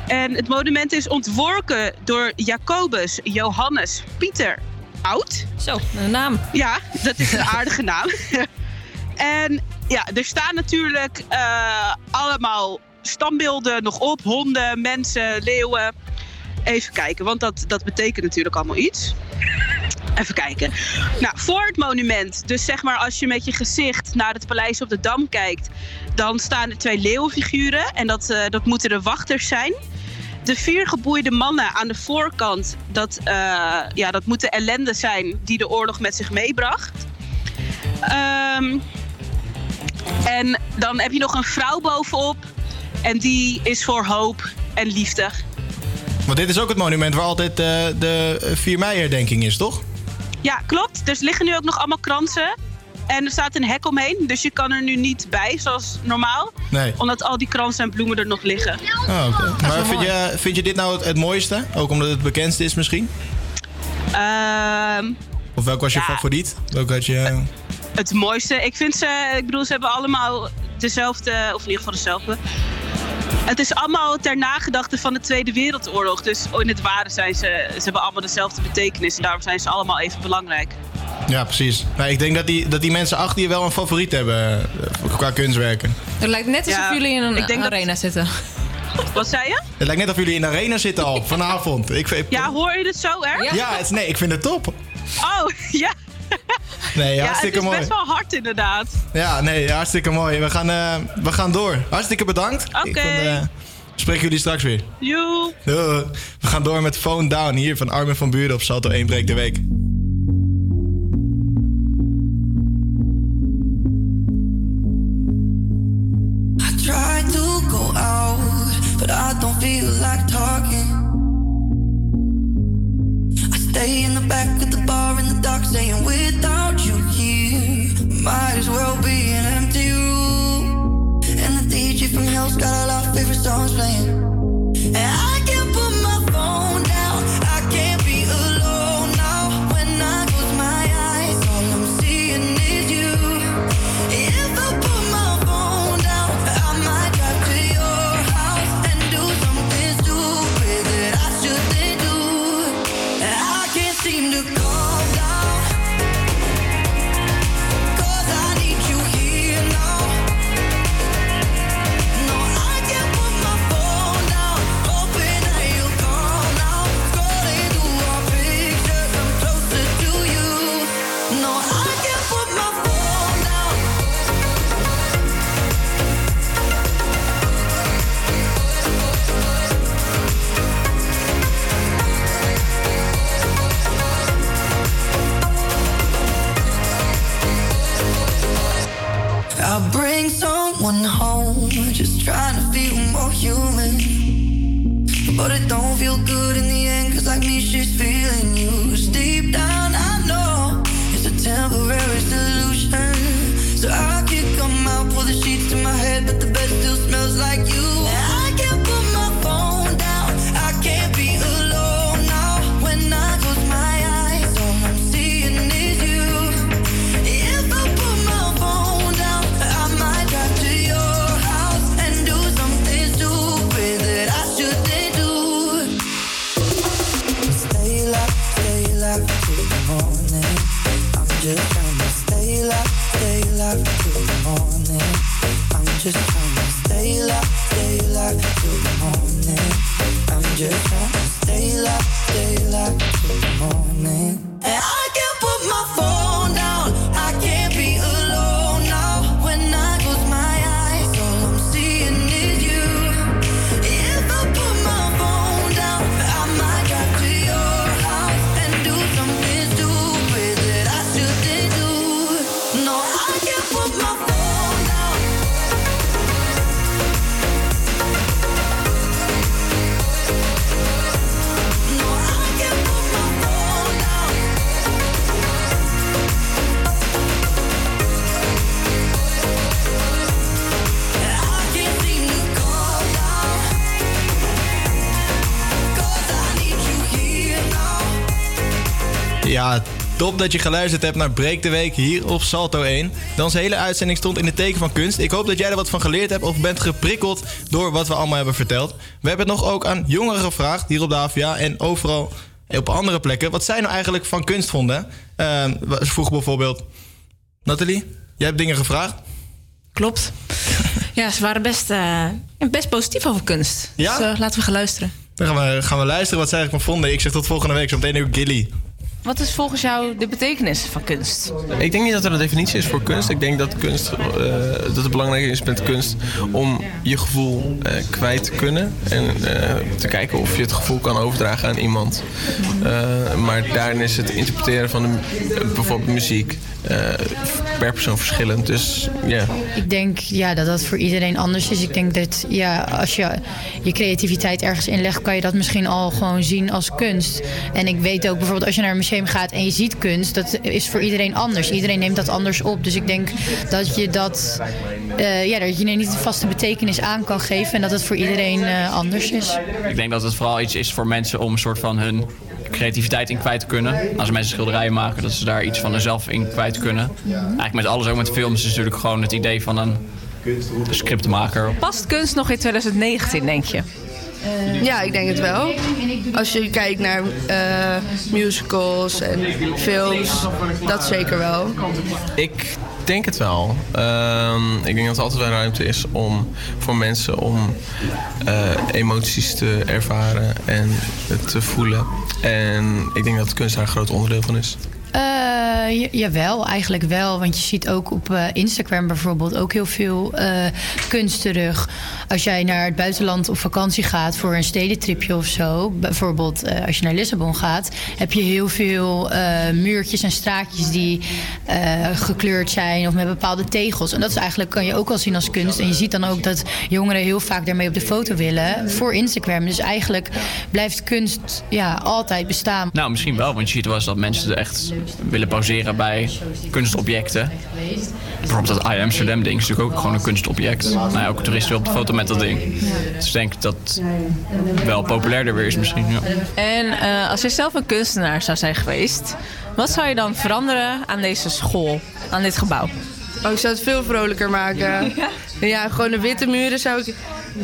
Speaker 19: En het monument is ontworpen door Jacobus Johannes Pieter Oud.
Speaker 11: Zo, een naam.
Speaker 19: Ja, dat is een aardige naam. en ja, er staan natuurlijk eh, allemaal standbeelden nog op. Honden, mensen, leeuwen. Even kijken, want dat, dat betekent natuurlijk allemaal iets. Even kijken. Nou, voor het monument, dus zeg maar als je met je gezicht naar het paleis op de Dam kijkt, dan staan er twee leeuwenfiguren en dat, eh, dat moeten de wachters zijn. De vier geboeide mannen aan de voorkant, dat, eh, ja, dat moeten ellende zijn die de oorlog met zich meebracht. Ehm, en dan heb je nog een vrouw bovenop en die is voor hoop en liefde.
Speaker 10: Want dit is ook het monument waar altijd eh, de 4 mei-herdenking is, toch?
Speaker 19: Ja, klopt. Er liggen nu ook nog allemaal kransen. En er staat een hek omheen, dus je kan er nu niet bij, zoals normaal.
Speaker 10: Nee.
Speaker 19: Omdat al die kransen en bloemen er nog liggen.
Speaker 10: Oh, oké. Maar vind je, vind je dit nou het, het mooiste? Ook omdat het bekendste is misschien?
Speaker 19: Ehm,
Speaker 10: Of welk was je
Speaker 19: Ja.
Speaker 10: favoriet? Welk had je...
Speaker 19: het mooiste, ik vind ze, ik bedoel, ze hebben allemaal dezelfde, of in ieder geval dezelfde. Het is allemaal ter nagedachte van de Tweede Wereldoorlog. Dus in het ware zijn ze, ze hebben allemaal dezelfde betekenis. En daarom zijn ze allemaal even belangrijk.
Speaker 10: Ja, precies. Maar ik denk dat die, dat die mensen achter je wel een favoriet hebben eh, qua kunstwerken.
Speaker 11: Het lijkt net alsof
Speaker 19: Ja,
Speaker 11: jullie in een
Speaker 19: ik denk dat-
Speaker 11: arena zitten.
Speaker 19: Wat zei je?
Speaker 10: Het lijkt net of jullie in de arena zitten al, vanavond. Ik, ik-
Speaker 19: Ja, hoor je het zo erg?
Speaker 10: ja het, is- nee, ik vind het top.
Speaker 19: Oh, ja.
Speaker 10: Nee,
Speaker 19: Ja, het
Speaker 10: hartstikke
Speaker 19: is
Speaker 10: mooi.
Speaker 19: best wel hard inderdaad.
Speaker 10: Ja, nee, hartstikke mooi. We gaan, eh, we gaan door. Hartstikke bedankt.
Speaker 19: Oké.
Speaker 10: vond, eh, Spreken jullie straks weer.
Speaker 34: Joe.
Speaker 10: We gaan door met Phone Down hier van Armin van Buren op Salto 1 Breek de Week.
Speaker 12: Got all our favorite songs playing. And I
Speaker 10: dat je geluisterd hebt naar Breek de Week hier op Salto 1. De onze hele uitzending stond in het teken van kunst. Ik hoop dat jij er wat van geleerd hebt of bent geprikkeld door wat we allemaal hebben verteld. We hebben het nog ook aan jongeren gevraagd hier op de AVA en overal op andere plekken. Wat zij nou eigenlijk van kunst vonden. Eh, ze vroegen bijvoorbeeld... Nathalie, jij hebt dingen gevraagd.
Speaker 11: Klopt. Ja, ze waren best, eh, best positief over kunst.
Speaker 10: Ja?
Speaker 11: Dus laten we gaan luisteren.
Speaker 10: Dan gaan we, gaan we luisteren wat zij eigenlijk van vonden. Ik zeg tot volgende week, zo meteen ook Gilly.
Speaker 11: Wat is volgens jou de betekenis van kunst?
Speaker 35: Ik denk niet dat er een definitie is voor kunst. Ik denk dat kunst, eh, dat het belangrijk is met kunst om je gevoel eh, kwijt te kunnen. En eh, te kijken of je het gevoel kan overdragen aan iemand. Eh, maar daarin is het interpreteren van de, bijvoorbeeld muziek eh, per persoon verschillend. Dus ja.
Speaker 36: Ik denk ja, dat dat voor iedereen anders is. Ik denk dat ja, als je je creativiteit ergens inlegt, kan je dat misschien al gewoon zien als kunst. En ik weet ook bijvoorbeeld als je naar een museum gaat en je ziet kunst, dat is voor iedereen anders. Iedereen neemt dat anders op. Dus ik denk dat je dat, eh, ja, dat je er niet een vaste betekenis aan kan geven en dat het voor iedereen eh, anders is.
Speaker 37: Ik denk dat het vooral iets is voor mensen om een soort van hun creativiteit in kwijt te kunnen. Als mensen schilderijen maken, dat ze daar iets van hunzelf in kwijt kunnen. Eigenlijk met alles, ook met films, is natuurlijk gewoon het idee van een scriptmaker.
Speaker 11: Past kunst nog in 2019, denk je?
Speaker 38: Ja, ik denk het wel. Als je kijkt naar eh, musicals en films, dat zeker wel.
Speaker 35: Ik denk het wel. Ehm, ik denk dat er altijd wel ruimte is om voor mensen om eh, emoties te ervaren en te voelen. En ik denk dat kunst daar een groot onderdeel van is.
Speaker 36: Ja- jawel, eigenlijk wel. Want je ziet ook op eh, Instagram bijvoorbeeld ook heel veel eh, kunst terug. Als jij naar het buitenland op vakantie gaat voor een stedentripje of zo. Bijvoorbeeld als je naar Lissabon gaat, heb je heel veel muurtjes en straatjes die gekleurd zijn of met bepaalde tegels. En dat is eigenlijk kan je ook wel zien als kunst. En je ziet dan ook dat jongeren heel vaak daarmee op de foto willen voor Instagram. Dus eigenlijk blijft kunst ja, altijd bestaan.
Speaker 37: Nou, misschien wel, want je ziet wel eens dat mensen er echt willen pauzeren bij kunstobjecten. Bijvoorbeeld dat I Amsterdam ding is natuurlijk ook gewoon een kunstobject. Nou ja, ook toeristen wil op de foto met dat ding. Dus ik denk dat wel populairder weer is misschien.
Speaker 11: En eh, als je zelf een kunstenaar zou zijn geweest, wat zou je dan veranderen aan deze school, aan dit gebouw?
Speaker 38: Oh, ik zou het veel vrolijker maken. Ja, gewoon de witte muren zou ik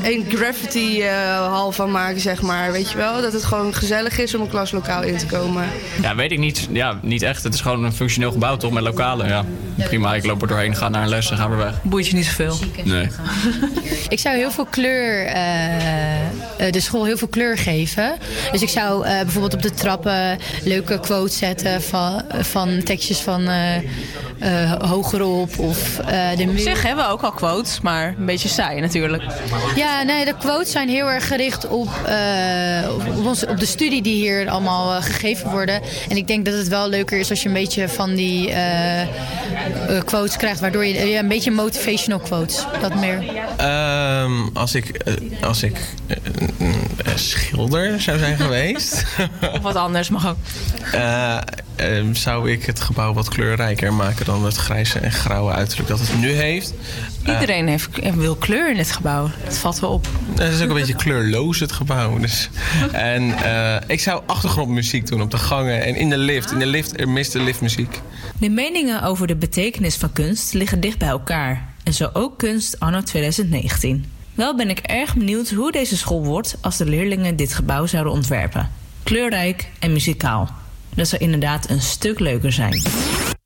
Speaker 38: een graffiti eh, hal van maken, zeg maar. Weet je wel? Dat het gewoon gezellig is om een klaslokaal in te komen.
Speaker 37: Ja, weet ik niet. Ja, niet echt. Het is gewoon een functioneel gebouw toch met lokalen. Ja. Prima, ik loop er doorheen, ga naar een les en ga weer weg.
Speaker 11: Boeit je niet zoveel?
Speaker 37: Nee.
Speaker 36: Ik zou heel veel kleur, eh, eh, de school heel veel kleur geven. Dus ik zou eh, bijvoorbeeld op de trappen leuke quotes zetten van, van tekstjes van eh, eh, hogerop of eh, de
Speaker 11: Op zich hebben we ook al quotes, maar een beetje saai natuurlijk.
Speaker 36: Ja, nee, de quotes zijn heel erg gericht op, eh, op, ons, op de studie die hier allemaal eh, gegeven worden. En ik denk dat het wel leuker is als je een beetje van die quotes krijgt, waardoor je ja, een beetje motivational quotes. Dat meer.
Speaker 35: Ehm, als ik, als ik een schilder zou zijn geweest.
Speaker 11: Of wat anders mag ook.
Speaker 35: Eh, ehm, zou ik het gebouw wat kleurrijker maken dan het grijze en grauwe uiterlijk dat het nu heeft. Eh,
Speaker 11: Iedereen heeft, wil kleur in dit gebouw. Dat valt wel op.
Speaker 35: het is ook een beetje kleurloos, het gebouw. Dus. En eh, ik zou achtergrondmuziek doen op de gangen en in de lift. In de lift, er mist de liftmuziek.
Speaker 39: De meningen over de betekenis van kunst liggen dicht bij elkaar. En zo ook kunst anno 2019. Wel ben ik erg benieuwd hoe deze school wordt als de leerlingen dit gebouw zouden ontwerpen. Kleurrijk en muzikaal. Dat zou inderdaad een stuk leuker zijn.